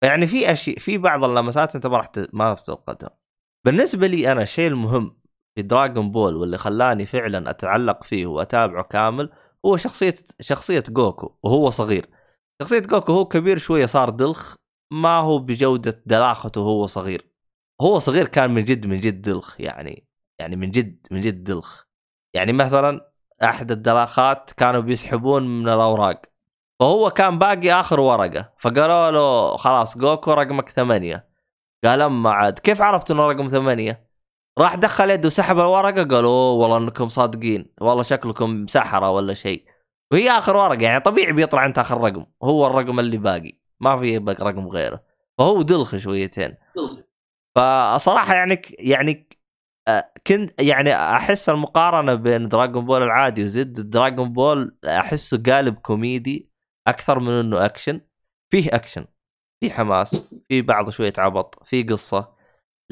Speaker 1: يعني في اشياء في بعض اللمسات أنت ما راح ت... ما تفقدها بالنسبة لي أنا الشيء المهم في دراغون بول واللي خلاني فعلا أتعلق فيه وأتابعه كامل هو شخصيه شخصية جوكو وهو صغير. شخصية جوكو هو كبير شوية صار دلخ ما هو بجودة دلاخته وهو صغير. هو صغير كان من جد من جد دلخ يعني يعني من جد من جد دلخ. يعني مثلا أحد الدلاخات كانوا بيسحبون من الأوراق فهو كان باقي آخر ورقة. فقالوا له خلاص جوكو رقمك ثمانية. قال أما عاد كيف عرفت إنه رقم ثمانية؟ راح دخل يده وسحب الورقة قالوا أوه والله إنكم صادقين. والله شكلكم سحرة ولا شيء. وهي آخر ورقة يعني طبيعي بيطلع أنت آخر رقم هو الرقم اللي باقي ما في رقم غيره. فهو دلخ شويتين. فصراحة يعني يعني آه، كنت يعني أحس المقارنة بين دراغون بول العادي وزد دراغون بول أحسه قالب كوميدي أكثر من إنه أكشن. فيه أكشن في حماس في بعض شوية عبط في قصة.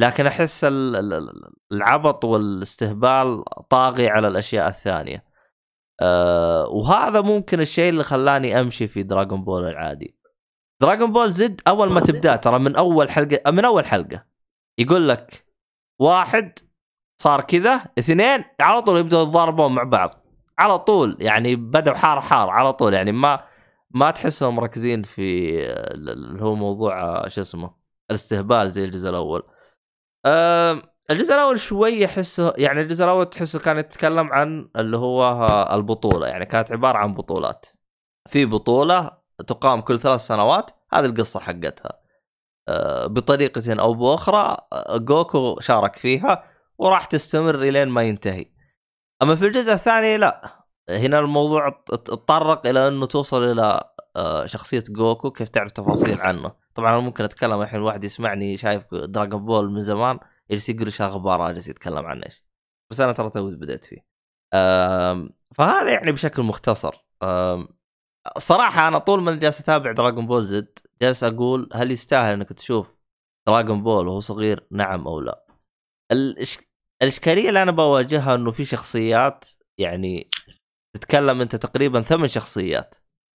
Speaker 1: لكن أحس ال- ال- ال- العبط والاستهبال طاغي على الأشياء الثانية. أه وهذا ممكن الشيء اللي خلاني أمشي في دراغون بول العادي. دراغون بول زد أول ما تبدأ ترى من أول حلقة من أول حلقة يقول لك واحد صار كذا اثنين على طول يبدأوا يتضاربون مع بعض. على طول يعني بدأوا حار حار على طول يعني ما ما تحسهم مركزين في ال- اللي هو موضوع شو اسمه الاستهبال زي الجزء الأول. الجزء الأول شوي احسه يعني الجزء الأول تحسه كان يتكلم عن اللي هو البطولة يعني كانت عبارة عن بطولات. في بطولة تقام كل ثلاث سنوات هذه القصة حقتها. آه، بطريقه أو بأخرى آه، جوكو شارك فيها وراح تستمر إلين ما ينتهي. أما في الجزء الثاني لا. هنا الموضوع تطرق إلى إنه توصل إلى آه، شخصية جوكو كيف تعرف تفاصيل عنه. طبعا أنا ممكن أتكلم الحين واحد يسمعني شايف دراغون بول من زمان يجلس يقول إيش أخباره جالس يتكلم عنه إيش. بس أنا ترى توي بدأت فيه. فهذا يعني بشكل مختصر. صراحة أنا طول ما جالس أتابع دراغون بول زد جالس أقول هل يستاهل أنك تشوف دراغون بول وهو صغير؟ نعم أو لا. الإش... الإشكالية اللي أنا بواجهها أنه في شخصيات يعني تتكلم أنت تقريبا ثمان شخصيات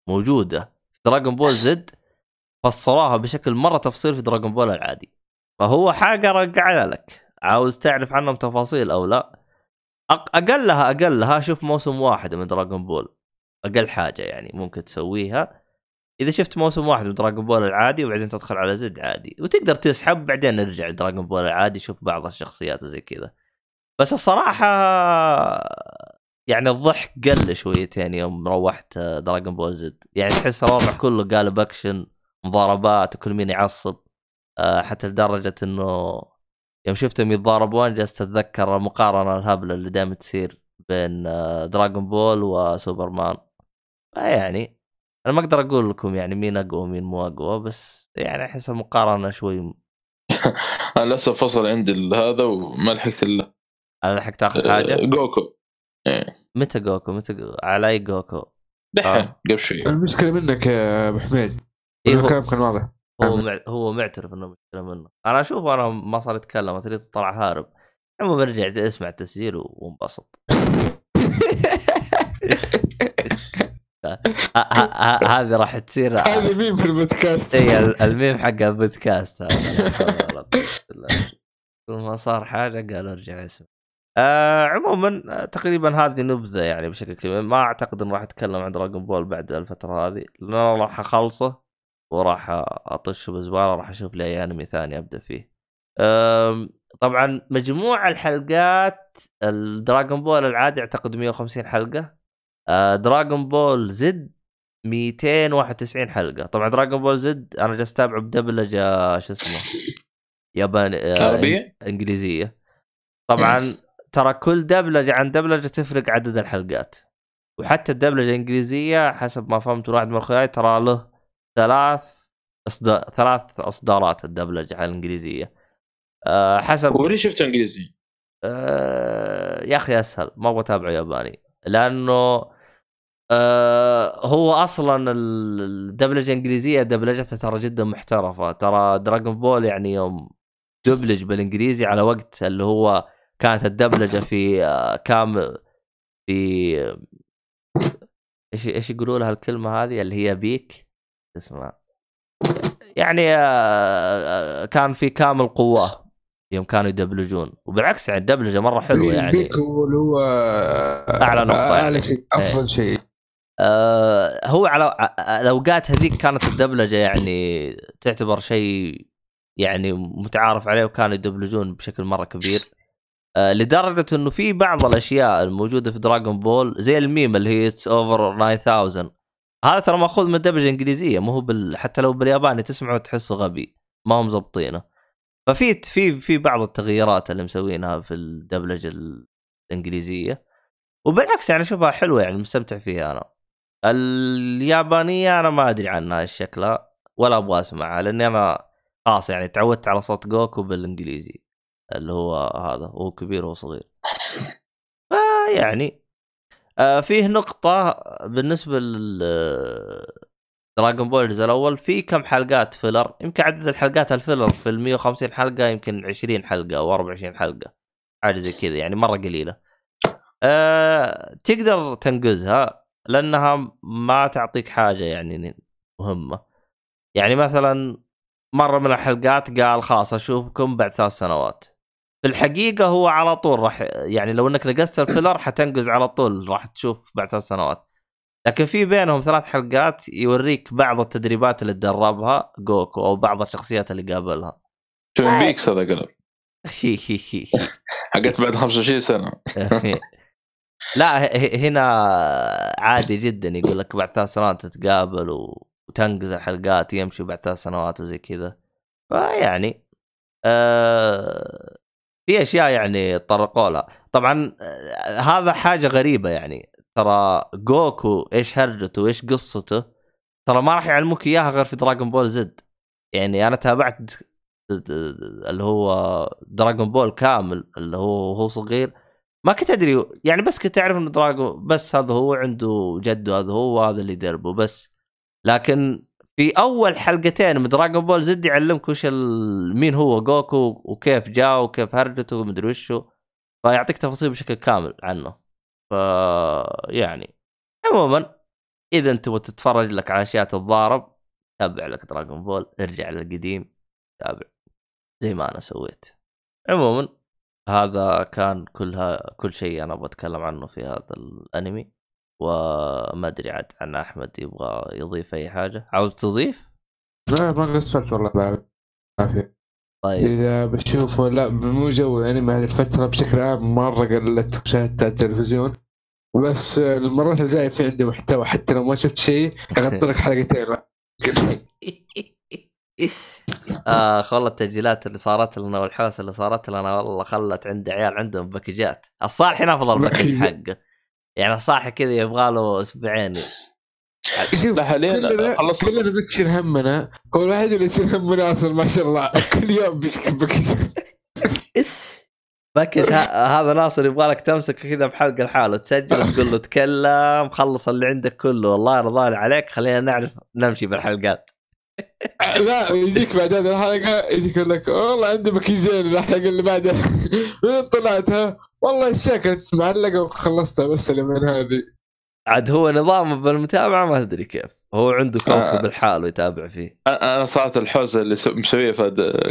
Speaker 1: موجودة. في دراغون بول زد فصلوها بشكل مرة تفصيل في دراغون بول العادي. فهو حاجة رجعها لك. عاوز تعرف عنهم تفاصيل أو لا؟ أق... أقلها أقلها شوف موسم واحد من دراغون بول أقل حاجة يعني ممكن تسويها. إذا شفت موسم واحد من دراغون بول العادي وبعدين تدخل على زد عادي. وتقدر تسحب بعدين نرجع لدراغون بول العادي شوف بعض الشخصيات وزي كذا. بس الصراحة يعني الضحك قل شويتين يوم روحت دراغون بول زد. يعني تحس الوضع كله قالب أكشن. مضاربات وكل مين يعصب آه، حتى لدرجة إنه يوم شفتهم يتضاربون جالس أتذكر المقارنه الهبلة اللي دائما تصير بين آه، دراغون بول وسوبرمان يعني أنا ما أقدر أقول لكم يعني مين أقوى ومين مو أقوى بس يعني أحس المقارنة شوي
Speaker 2: أنا للاسف فصل عندي هذا وما لحقت الا
Speaker 1: أنا لحقت تاخذ حاجة
Speaker 2: جوكو إيه.
Speaker 1: متى جوكو متى. على أي جوكو
Speaker 2: دحين
Speaker 1: آه.
Speaker 2: قبل شوي
Speaker 3: المشكلة منك يا أبو حميد
Speaker 1: إيه هو,
Speaker 3: كان واضح.
Speaker 1: هو, مع... هو معترف إنه مشكلة منه. أنا أشوف أنا ما صار يتكلم تريد طلع هارب. المهم ارجع اسمع التسجيل وانبسط. هذه راح تصير
Speaker 3: هذا مين في البودكاست.
Speaker 1: اي ال- الميم حق البودكاست. هذا. كل ما صار حاجة قال ارجع اسمع. آه عموما تقريبا هذه نبذة يعني بشكل كبير. ما أعتقد انه راح اتكلم عن دراغون بول بعد الفترة هذه. لأن أنا راح أخلصه. وراح أطشه بالزبالة راح أشوف لي اي أنمي ثاني أبدأ فيه. طبعا مجموع الحلقات الدراغون بول العادي أعتقد 150 حلقة. دراغون بول زد 291 حلقة. طبعا دراغون بول زد أنا جالس أتابعه بدبلجة شو اسمه ياباني
Speaker 2: عربية؟
Speaker 1: إنجليزية. طبعا ترى كل دبلجة عن دبلجة تفرق عدد الحلقات. وحتى الدبلجة الإنجليزية حسب ما فهمت واحد من أخوياي ترى له ثلاث اصدار ثلاث أصدارات الدبلجة على الإنجليزية. أه حسب
Speaker 2: وليش شفت إنجليزي؟
Speaker 1: أه يا أخي أسهل ما أبغى أتابعه ياباني. لأنه أه هو أصلا ال- الدبلجة الإنجليزية دبلجتها ترى جدا محترفة. ترى دراغون بول يعني يوم دبلج بالإنجليزي على وقت اللي هو كانت الدبلجة في آه، كام في إيش إيش يقولوا لها الكلمة هذه؟ اللي هي بيك؟ اسمها يعني آه، آه، كان في كامل قواه يوم كانوا يدبلجون. وبالعكس يعني الدبلجة مرة حلوة يعني.
Speaker 3: البيك هو؟ اللي هو
Speaker 1: أعلى نقطة يعني.
Speaker 3: اعلى شيء أفضل شيء.
Speaker 1: آه هو على الأوقات هذيك كانت الدبلجة يعني تعتبر شيء يعني متعارف عليه وكانوا يدبلجون بشكل مرة كبير. آه لدرجة إنه في بعض الأشياء الموجودة في دراغون بول زي الميم اللي هي it's over 9000 هذا ترى ماخوذ من الدبلجة الإنجليزية مو هو بال... حتى لو بالياباني تسمعه تحسه غبي ما هم مظبطينه ففي في في بعض التغييرات اللي مسوينها في الدبلجة الإنجليزية. وبالعكس يعني اشوفها حلوة يعني مستمتع فيها أنا. اليابانية أنا ما أدري عنها شكلها ولا أبغى أسمعها لأني أنا خلاص يعني تعودت على صوت جوكو بالإنجليزي اللي هو هذا هو كبير وهو صغير فيعني فيه نقطة بالنسبة لل دراغون بول الجزء الأول في كم حلقات filler يمكن عدد الحلقات الفيلر في ال 150 حلقة يمكن 20 حلقة أو 24 حلقة حاجة زي كذا يعني مرة قليلة. أه تقدر تنقزها لأنها ما تعطيك حاجة يعني مهمة. يعني مثلا مرة من الحلقات قال خلاص أشوفكم بعد ثلاث سنوات. في الحقيقة هو على طول راح يعني لو إنك نقزت ال filler حتنقز على طول راح تشوف بعد ثلاث سنوات. لكن في بينهم ثلاث حلقات يوريك بعض التدريبات اللي تدربها جوكو أو بعض الشخصيات اللي قابلها.
Speaker 2: توين بيكس هذا قلب حقت بعد 25 سنة.
Speaker 1: لا هنا عادي جدا يقول لك بعد ثلاث سنوات تتقابل وتنقز الحلقات يمشي بعد ثلاث سنوات وزي كذا. فيعني آه في أشياء يعني طرقوا لها طبعا آه، هذا حاجة غريبة يعني. ترى جوكو إيش هرجته وإيش قصته؟ ترى ما راح يعلموك إياها غير في دراغون بول زد يعني أنا تابعت اللي هو دراغون بول كامل اللي هو هو صغير. ما كنت أدري يعني بس كنت أعرف انه دراغون بس هذا هو عنده جده هذا هو هذا اللي يدربه بس. لكن في أول حلقتين من دراغون بول زد يعلمك وش. مين هو جوكو وكيف جاء وكيف هرجته ومدري وشو. فيعطيك تفاصيل بشكل كامل عنه. ف يعني عموما إذا أنت تبغى تتفرج لك على أشياء تتضارب تابع لك دراغون بول ارجع للقديم تابع. زي ما أنا سويت. عموما هذا كان كلها كل شيء أنا أبغى أتكلم عنه في هذا الأنمي. وما أدري عاد عن أحمد يبغى يضيف أي حاجة. عاوز تضيف؟
Speaker 3: لا ما قصرت والله بعد. عافية.
Speaker 1: طيب.
Speaker 3: إذا بشوفه لا مو جو انمي هذه الفترة بشكل عام مرة قلت مشاهدة التلفزيون. بس المرات الجاية في عندي محتوى حتى لو ما شفت شيء أغطي لك حلقتين.
Speaker 1: اخ والله التسجيلات اللي صارت لنا والحوسة اللي صارت لنا والله خلت عندي عيال عندهم باكجات. الصالحين أفضل باكج حقه يعني الصالح كذا يبغى له أسبوعين.
Speaker 3: شوف كلنا
Speaker 2: خلصت
Speaker 3: كلنا بتشيل همنا. هو الوحيد اللي يشيل همنا أصلا ما شاء الله. كل يوم بيشكل بكش
Speaker 1: هذا ناصر يبغى لك تمسك كذا بحلقه لحاله تسجل تقول له تكلم خلص اللي عندك كله. والله يرضى لي عليك خلينا نعرف نمشي بالحلقات.
Speaker 3: لا يجيك بعد هذه الحلقة يجيك يقول لك والله عندي مكيزين. الحلقة اللي بعدها من طلعتها والله كانت معلقه وخلصتها بس اللي من هذه.
Speaker 1: عاد هو نظامه بالمتابعة ما أدري كيف. هو عنده كوكب
Speaker 2: آه.
Speaker 1: لحاله يتابع فيه.
Speaker 2: أنا أنا صارت الحوسه اللي سو- مسويها في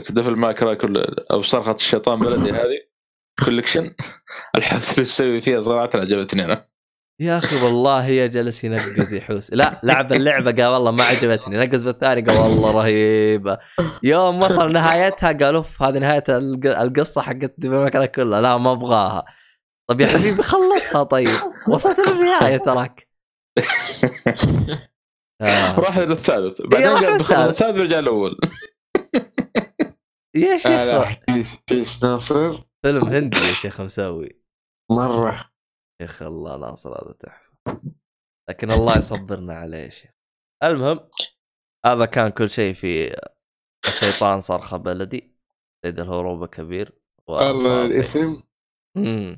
Speaker 2: Devil May Cry كل أو صرخة الشيطان بلدي هذه collection الحوسه اللي مسوي فيها صراحة عجبتني أنا
Speaker 1: يا أخي والله هي جلس ينقز يحوس لا لعب اللعبة قال والله ما عجبتني. نقز بالثاني قال والله رهيبة. يوم وصل نهايتها قال أوف هذه نهاية الق- القصة حقت ماكرا كلها. لا ما أبغاها. طب يا حبيبي خلصها طيب. وصلت للنهاية تراك. آه.
Speaker 2: راح للثالث بعدين
Speaker 1: راح
Speaker 2: قال بخلص
Speaker 1: للثالث.
Speaker 2: الثالث. ورجع الأول.
Speaker 1: يا
Speaker 3: آه
Speaker 1: شيخ
Speaker 3: ناصر
Speaker 1: فيلم هندي يا شيخ مسوي.
Speaker 3: مرة.
Speaker 1: يا أخي الله ناصر هذا تحفة. لكن الله يصبرنا عليه يا شيخ المهم هذا كان كل شيء في الشيطان صرخة بلدي. سيد الهروب كبير.
Speaker 3: الاسم
Speaker 1: مم.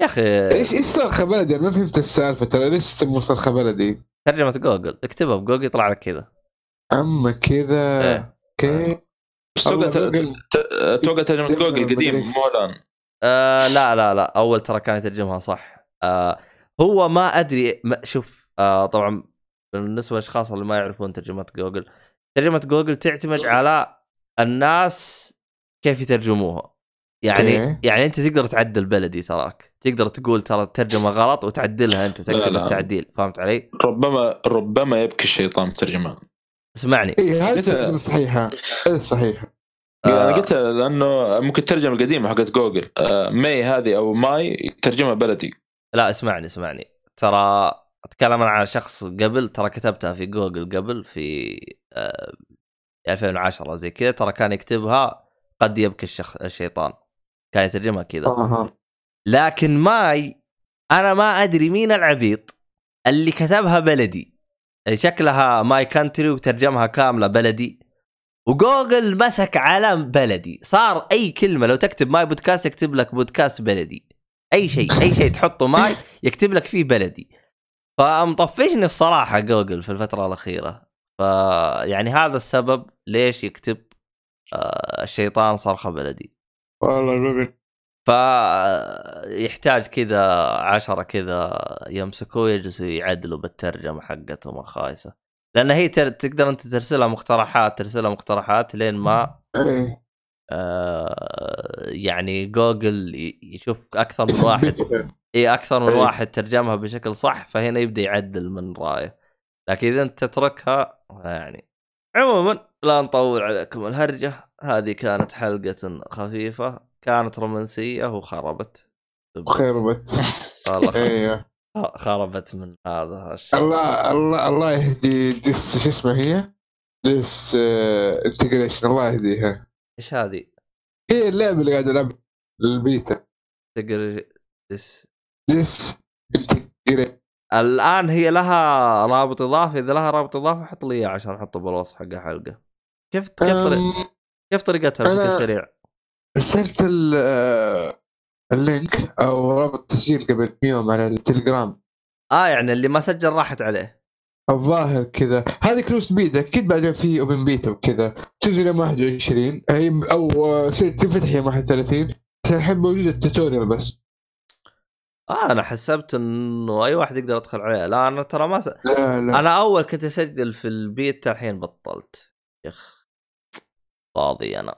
Speaker 1: يا أخي
Speaker 3: إيش إيش صرخه بلدي؟ أنا ما فهمت السالفة ترى. ليش يسموه صرخه بلدي؟
Speaker 1: ترجمة جوجل. اكتبها بجوجل يطلع لك كذا.
Speaker 3: أما كذا.
Speaker 1: إيه.
Speaker 2: أوكي. توقع ترجمه
Speaker 3: جوجل
Speaker 2: قديم؟
Speaker 3: مدري إيش.
Speaker 2: مو الآن.
Speaker 1: آه لا لا لا. أول ترى كان يترجمها صح. آه هو ما أدري ما شوف آه طبعا بالنسبة للأشخاص اللي ما يعرفون ترجمة جوجل ترجمة جوجل تعتمد على الناس كيف يترجموها. يعني. يعني أنت تقدر تعدل بلدي تراك. تقدر تقول ترى الترجمة غلط وتعدلها أنت تكتب. التعديل. فهمت علي؟
Speaker 2: ربما ربما يبكي الشيطان بترجمة.
Speaker 1: اسمعني.
Speaker 3: اي إيه، هذه الترجمه الصحيحه هذه الصحيحه
Speaker 2: أنا
Speaker 1: آه
Speaker 2: قلت لأنه ممكن الترجمه القديمة حقت جوجل. آه، may هذه أو may ترجمة بلدي.
Speaker 1: لا اسمعني اسمعني. ترى أتكلم عن شخص قبل ترى كتبتها في جوجل قبل في آه 2010 زي كذا. ترى كان يكتبها قد يبكي الشخ... الشيطان. كان يترجمها كذا. لكن may أنا ما أدري مين العبيط اللي كتبها بلدي. اللي شكلها my country وترجمها كاملة بلدي. وجوجل مسك علم بلدي. صار أي كلمة لو تكتب my podcast يكتب لك بودكاست بلدي. أي شيء أي شيء تحطه may يكتب لك فيه بلدي. فمطفشني الصراحة جوجل في الفترة الأخيرة. فيعني هذا السبب ليش يكتب آه الشيطان صرخة بلدي.
Speaker 3: والله جوجل.
Speaker 1: فيحتاج كذا عشرة كذا يمسكوه يجلسوا يعدلوا بالترجمة حقتهم الخايسة. لأن هي تر... تقدر أنت ترسلها مقترحات ترسلها مقترحات لين ما آه يعني جوجل يشوف أكثر من واحد. إي أكثر من. واحد ترجمها بشكل صح فهنا يبدأ يعدل من رأيه. لكن إذا أنت تتركها يعني عموما لا نطول عليكم الهرجة. هذه كانت حلقة خفيفة كانت رومانسية وخربت.
Speaker 3: وخربت
Speaker 1: والله
Speaker 3: أيوه
Speaker 1: خربت من هذا الشيء
Speaker 3: الله الله الله يهدي Dis شو اسمها هي؟ Disintegration الله يهديها
Speaker 1: إيش هذه؟
Speaker 3: هي اللعبة اللي قاعد العبها
Speaker 1: ال beta
Speaker 3: Dis Dis
Speaker 1: الآن هي لها رابط إضافي إذا لها رابط إضافي حط لي إياه عشان أحطه بالوصف حق الحلقة كيف كيف طريق كيف طريقتها بشكل سريع؟
Speaker 3: ارسلت ال- آه، ال link أو رابط تسجيل قبل يوم على التليجرام.
Speaker 1: آه يعني اللي ما سجل راحت عليه.
Speaker 3: الظاهر كذا. هذه closed beta. أكيد بعدين في open beta وكذا. تنزل يوم 21 هي أو آه، تفتح يوم 31 بس الحين موجود ال tutorial بس.
Speaker 1: آه أنا حسبت إنه أي واحد يقدر يدخل عليه لا أنا ترى ما س...
Speaker 3: لا لا.
Speaker 1: أنا أول كنت أسجل في البيتا الحين بطلت. يا اخ فاضي أنا.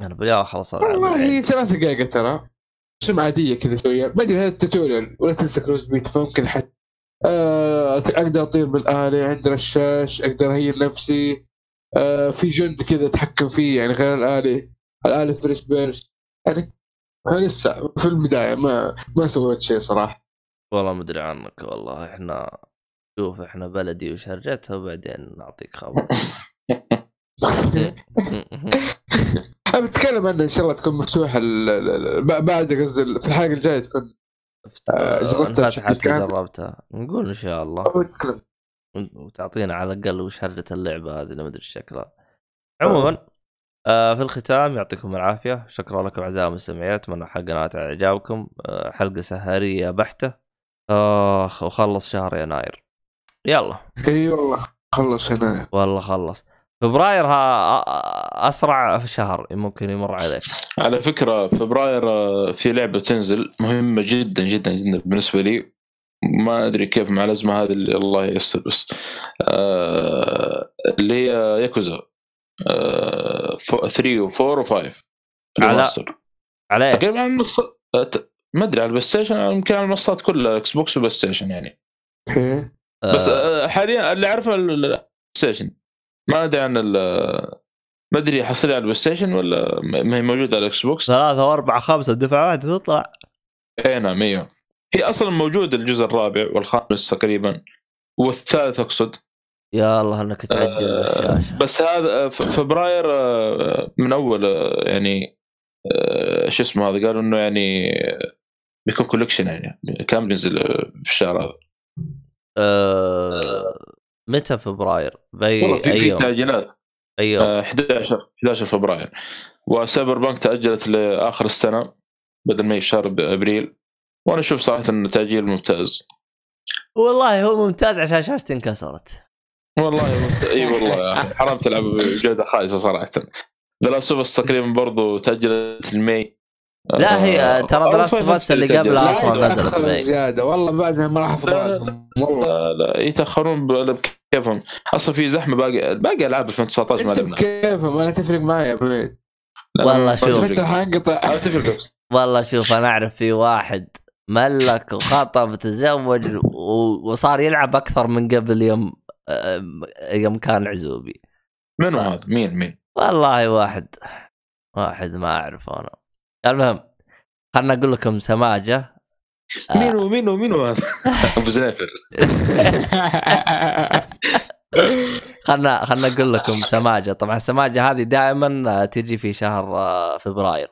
Speaker 1: أنا بالله خلاص
Speaker 3: والله. هي ثلاث دقائق ترى. رسم عاديه كذا شوية؟ ما أدري هذا التوتوريال ولا تنسى كلوس بيتا فممكن حد آه أقدر أطير بالآلة عند رشاش أقدر اهيل نفسي. آه في جند كذا أتحكم فيه يعني غير الآلة. الآلة فريس بيرس يعني لسه في البداية ما ما سويت شيء صراحة.
Speaker 1: والله ما أدري عنك والله. إحنا شوف إحنا بلدي وشرجتها وبعدين نعطيك خبر.
Speaker 3: أنا بتكلم عنه إن شاء الله تكون مفتوحة بعد قصدي في الحلقة الجاية تكون آه، جربتها كامل؟
Speaker 1: جربتها. نقول إن شاء الله. وتعطينا على الأقل وش هرجة اللعبة هذه ما أدري شكلها. عموما آه في الختام يعطيكم العافية. شكرا لكم أعزائي المستمعين. أتمنى حلقه اعجابكم آه حلقة سهرية بحتة. آخ وخلص شهر يناير. يلا.
Speaker 3: إي والله خلص هنا
Speaker 1: والله خلص. فبراير ها أسرع شهر ممكن يمر عليك.
Speaker 2: على فكرة فبراير آه، في لعبة تنزل مهمة جدا جدا جدا بالنسبة لي. ما أدري كيف مع الأزمة هذه اللي الله ييسر بس آه اللي هي ياكوزا آه 3 و4 و5
Speaker 1: على-
Speaker 2: تقريبا على ما أدري على البلاي ستيشن يمكن على المنصات كلها إكس بوكس وبلاي ستيشن يعني.
Speaker 3: إيه.
Speaker 2: بس
Speaker 1: آه.
Speaker 2: آه، حاليا اللي أعرفه ال- ال- البلاي ستيشن ما أدري عن ال- ما أدري حصري على البلاي ستيشن ولا ما هي موجودة على الاكس بوكس
Speaker 1: ثلاثة وأربعة خمسة دفعة واحدة تطلع.
Speaker 2: إي نعم إيوه. هي أصلا موجود الجزء الرابع والخامس تقريبا والثالث أقصد.
Speaker 1: يا الله إنك تعجل
Speaker 2: آه،
Speaker 1: الشاشة.
Speaker 2: بس هذا آه، فبراير آه، من أول آه، يعني شو اسمه هذا قالوا إنه يعني بيكون collection يعني كامل ينزل في الشهر هذا.
Speaker 1: آه متى فبراير؟ باي
Speaker 2: والله في في؟ تاجيلات
Speaker 1: اي يوم؟
Speaker 2: آه، 11 11 فبراير و Cyberpunk تاجلت لاخر السنة بدل ما هي شهر ابريل وأنا أشوف صراحة انه تاجيل ممتاز
Speaker 1: والله هو ممتاز عشان شاشتي انكسرت
Speaker 2: والله اي والله حرام تلعب بجوده خايسه صراحة The Last of تقريبا برضو تاجلت المي
Speaker 1: لا هي
Speaker 2: آه،
Speaker 1: ترى of
Speaker 2: فاينل
Speaker 1: Us اللي. قبلها
Speaker 3: لا
Speaker 1: أصلاً نزلت.
Speaker 3: زياده والله بعدها ما راح افضلهم والله
Speaker 2: لا لا يتاخرون بكيفهم أصلا في زحمة باقي باقي ألعاب 2019 ما
Speaker 3: انت
Speaker 2: لعبنا
Speaker 3: بكيفهم أنا تفرق معي يا بعيد
Speaker 1: والله
Speaker 2: ما
Speaker 1: شوف.
Speaker 3: حنقطع.
Speaker 1: والله شوف أنا أعرف في واحد ملك وخطب تزوج وصار يلعب أكثر من قبل يوم آه، يوم كان عزوبي
Speaker 2: منو
Speaker 1: آه.
Speaker 2: هذا؟ مين مين؟
Speaker 1: والله واحد واحد ما أعرفه أنا المهم خلنا أقول لكم سماجة.
Speaker 2: مينو مينو مينو؟ هذا؟ أبو زنيفر.
Speaker 1: خلنا خلنا أقول لكم سماجة. طبعا السماجه هذه دائما تجي في شهر آه، فبراير.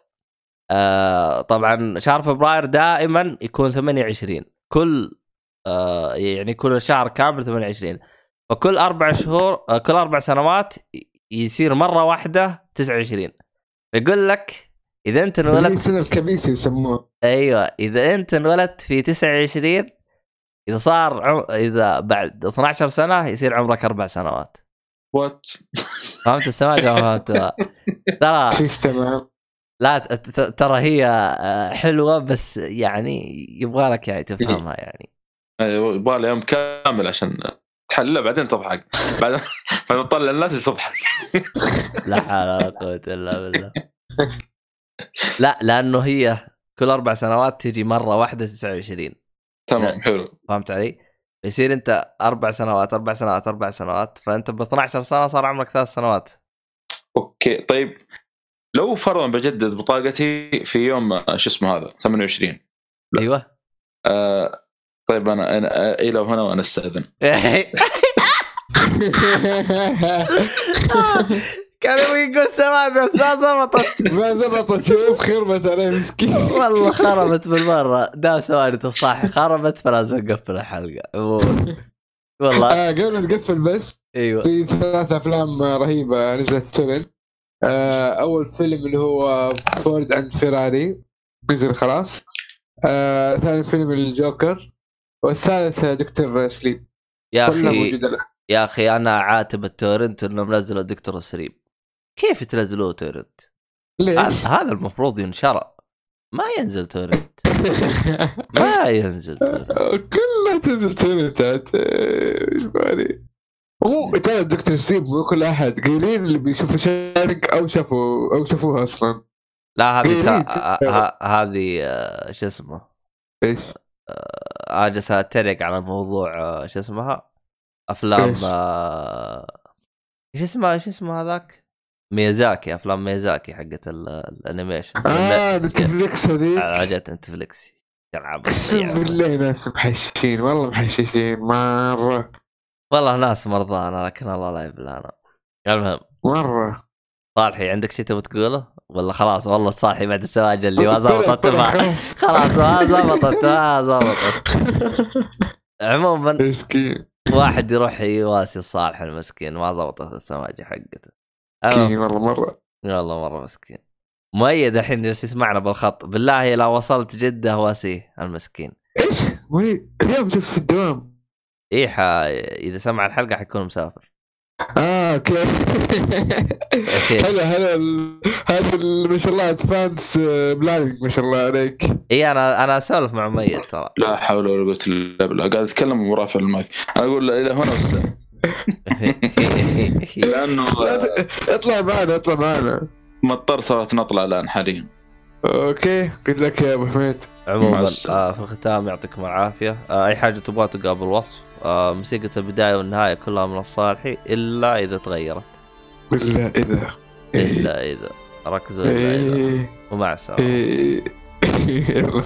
Speaker 1: آه، طبعا شهر فبراير دائما يكون 28 كل آه، يعني كل شهر كامل 28 فكل أربع شهور آه، كل أربع سنوات يصير مرة واحدة 29 يقول لك إذا
Speaker 3: أنت
Speaker 1: انولدت
Speaker 3: السنة الكبيسه يسموه.
Speaker 1: أيوه إذا أنت انولدت في 29 إذا صار عم... إذا بعد 12 سنة يصير عمرك أربع سنوات.
Speaker 2: وات
Speaker 1: فهمت السماجه ما فهمتها ترى
Speaker 3: تمام؟
Speaker 1: لا ترى هي آه، حلوة بس يعني يبغى لك يعني تفهمها يعني.
Speaker 2: أيوة، يبغى له يوم كامل عشان تحلله بعدين تضحك. بعد ما تطلع الناس تضحك
Speaker 1: لا حول ولا قوة إلا بالله. لا لأنه هي كل أربع سنوات تجي مرة واحدة 29
Speaker 2: تمام حلو.
Speaker 1: فهمت علي؟ يصير أنت أربع سنوات أربع سنوات أربع سنوات فأنت ب 12 سنة صار عمرك ثلاث سنوات.
Speaker 2: أوكي طيب. لو فرضا بجدد بطاقتي في يوم شو اسمه هذا 28 لا.
Speaker 1: أيوه.
Speaker 2: آه طيب أنا أنا إلى هنا وأنا أستأذن.
Speaker 1: كان يبغى يقول سمعني بس ما زبطت.
Speaker 3: ما زبطت. شوف خربت عليه مسكين.
Speaker 1: والله خربت بالمرة. دام ثواني تصاحي خربت فلازم اقفل الحلقة. والله.
Speaker 3: آه قبل ما تقفل بس
Speaker 1: أيوه.
Speaker 3: في ثلاث أفلام رهيبة نزلت تورنت آه أول فيلم اللي هو فورد and فيراري. نزل خلاص. آه ثاني فيلم الجوكر. والثالث Doctor Sleep
Speaker 1: يا
Speaker 3: أخي.
Speaker 1: يا أخي أنا عاتب ال torrent إنهم نزلوا Doctor Sleep كيف تنزلوه torrent؟
Speaker 3: ليش؟
Speaker 1: هذا المفروض ينشرى ما ينزل torrent ما ينزل torrent
Speaker 3: كلها تنزل torrent عاد. آه، إيش بالي هو ترى Doctor Sleep مو كل أحد قليلين اللي بيشوفوا شارك أو شافوا أو شافوها أصلا
Speaker 1: لا هذه تا...
Speaker 3: قليل.
Speaker 1: ه- ه- هذه آه، شو اسمه
Speaker 3: إيش؟
Speaker 1: آه، اجلس أتريق على موضوع آه، شو اسمها
Speaker 3: أفلام؟
Speaker 1: آه، إيش اسمها إيش اسمها هذاك؟ ميازاكي أفلام ميازاكي حقت ال- ال
Speaker 3: animation. آه نتفلكس هذيك.
Speaker 1: حاجات نتفليكس. تلعب
Speaker 3: أقسم بالله ناس محششين والله محششين مرة.
Speaker 1: والله ناس مرضانا لكن الله لا يبلانا المهم.
Speaker 3: مرة.
Speaker 1: صالحي عندك شيء تبغى تقوله؟ ولا خلاص والله صالحي بعد السواجل اللي ما زبطت ما خلاص. ما زبطت ما زبطت عموما
Speaker 3: مسكين.
Speaker 1: واحد يروح يواسي صالح المسكين ما زبطت السماجة حقته.
Speaker 3: مسكين والله مرة.
Speaker 1: والله مرة مسكين. مؤيد الحين جالس يسمعنا بالخط. بالله لو وصلت جدة واسيه المسكين.
Speaker 3: إيش؟ اليوم جالس في الدوام.
Speaker 1: إيه ح... إذا سمع الحلقة حيكون مسافر.
Speaker 3: آه okay. هلا هلا هذا ما شاء الله advance planning ما شاء الله عليك.
Speaker 1: إي أنا أنا أسولف مع مؤيد ترى.
Speaker 2: لا حول ولا قوة إلا بالله. قاعد أتكلم ورافع المايك. أنا أقول إلى هنا بس
Speaker 3: لأنه اطلع معنا اطلع معنا.
Speaker 2: مضطر صارت نطلع الآن حاليا.
Speaker 3: okay قلت لك يا أبو حميد.
Speaker 1: عموما. آه في الختام يعطيكم العافية. آه أي حاجة تبغى تلقاها بالوصف آه موسيقى البداية والنهاية كلها من الصالحي إلا إذا تغيرت.
Speaker 3: إلا إذا.
Speaker 1: إلا إذا. ركزوا إلا إذا.
Speaker 3: إيه.
Speaker 1: ومع السلامة.
Speaker 3: إيه. يلا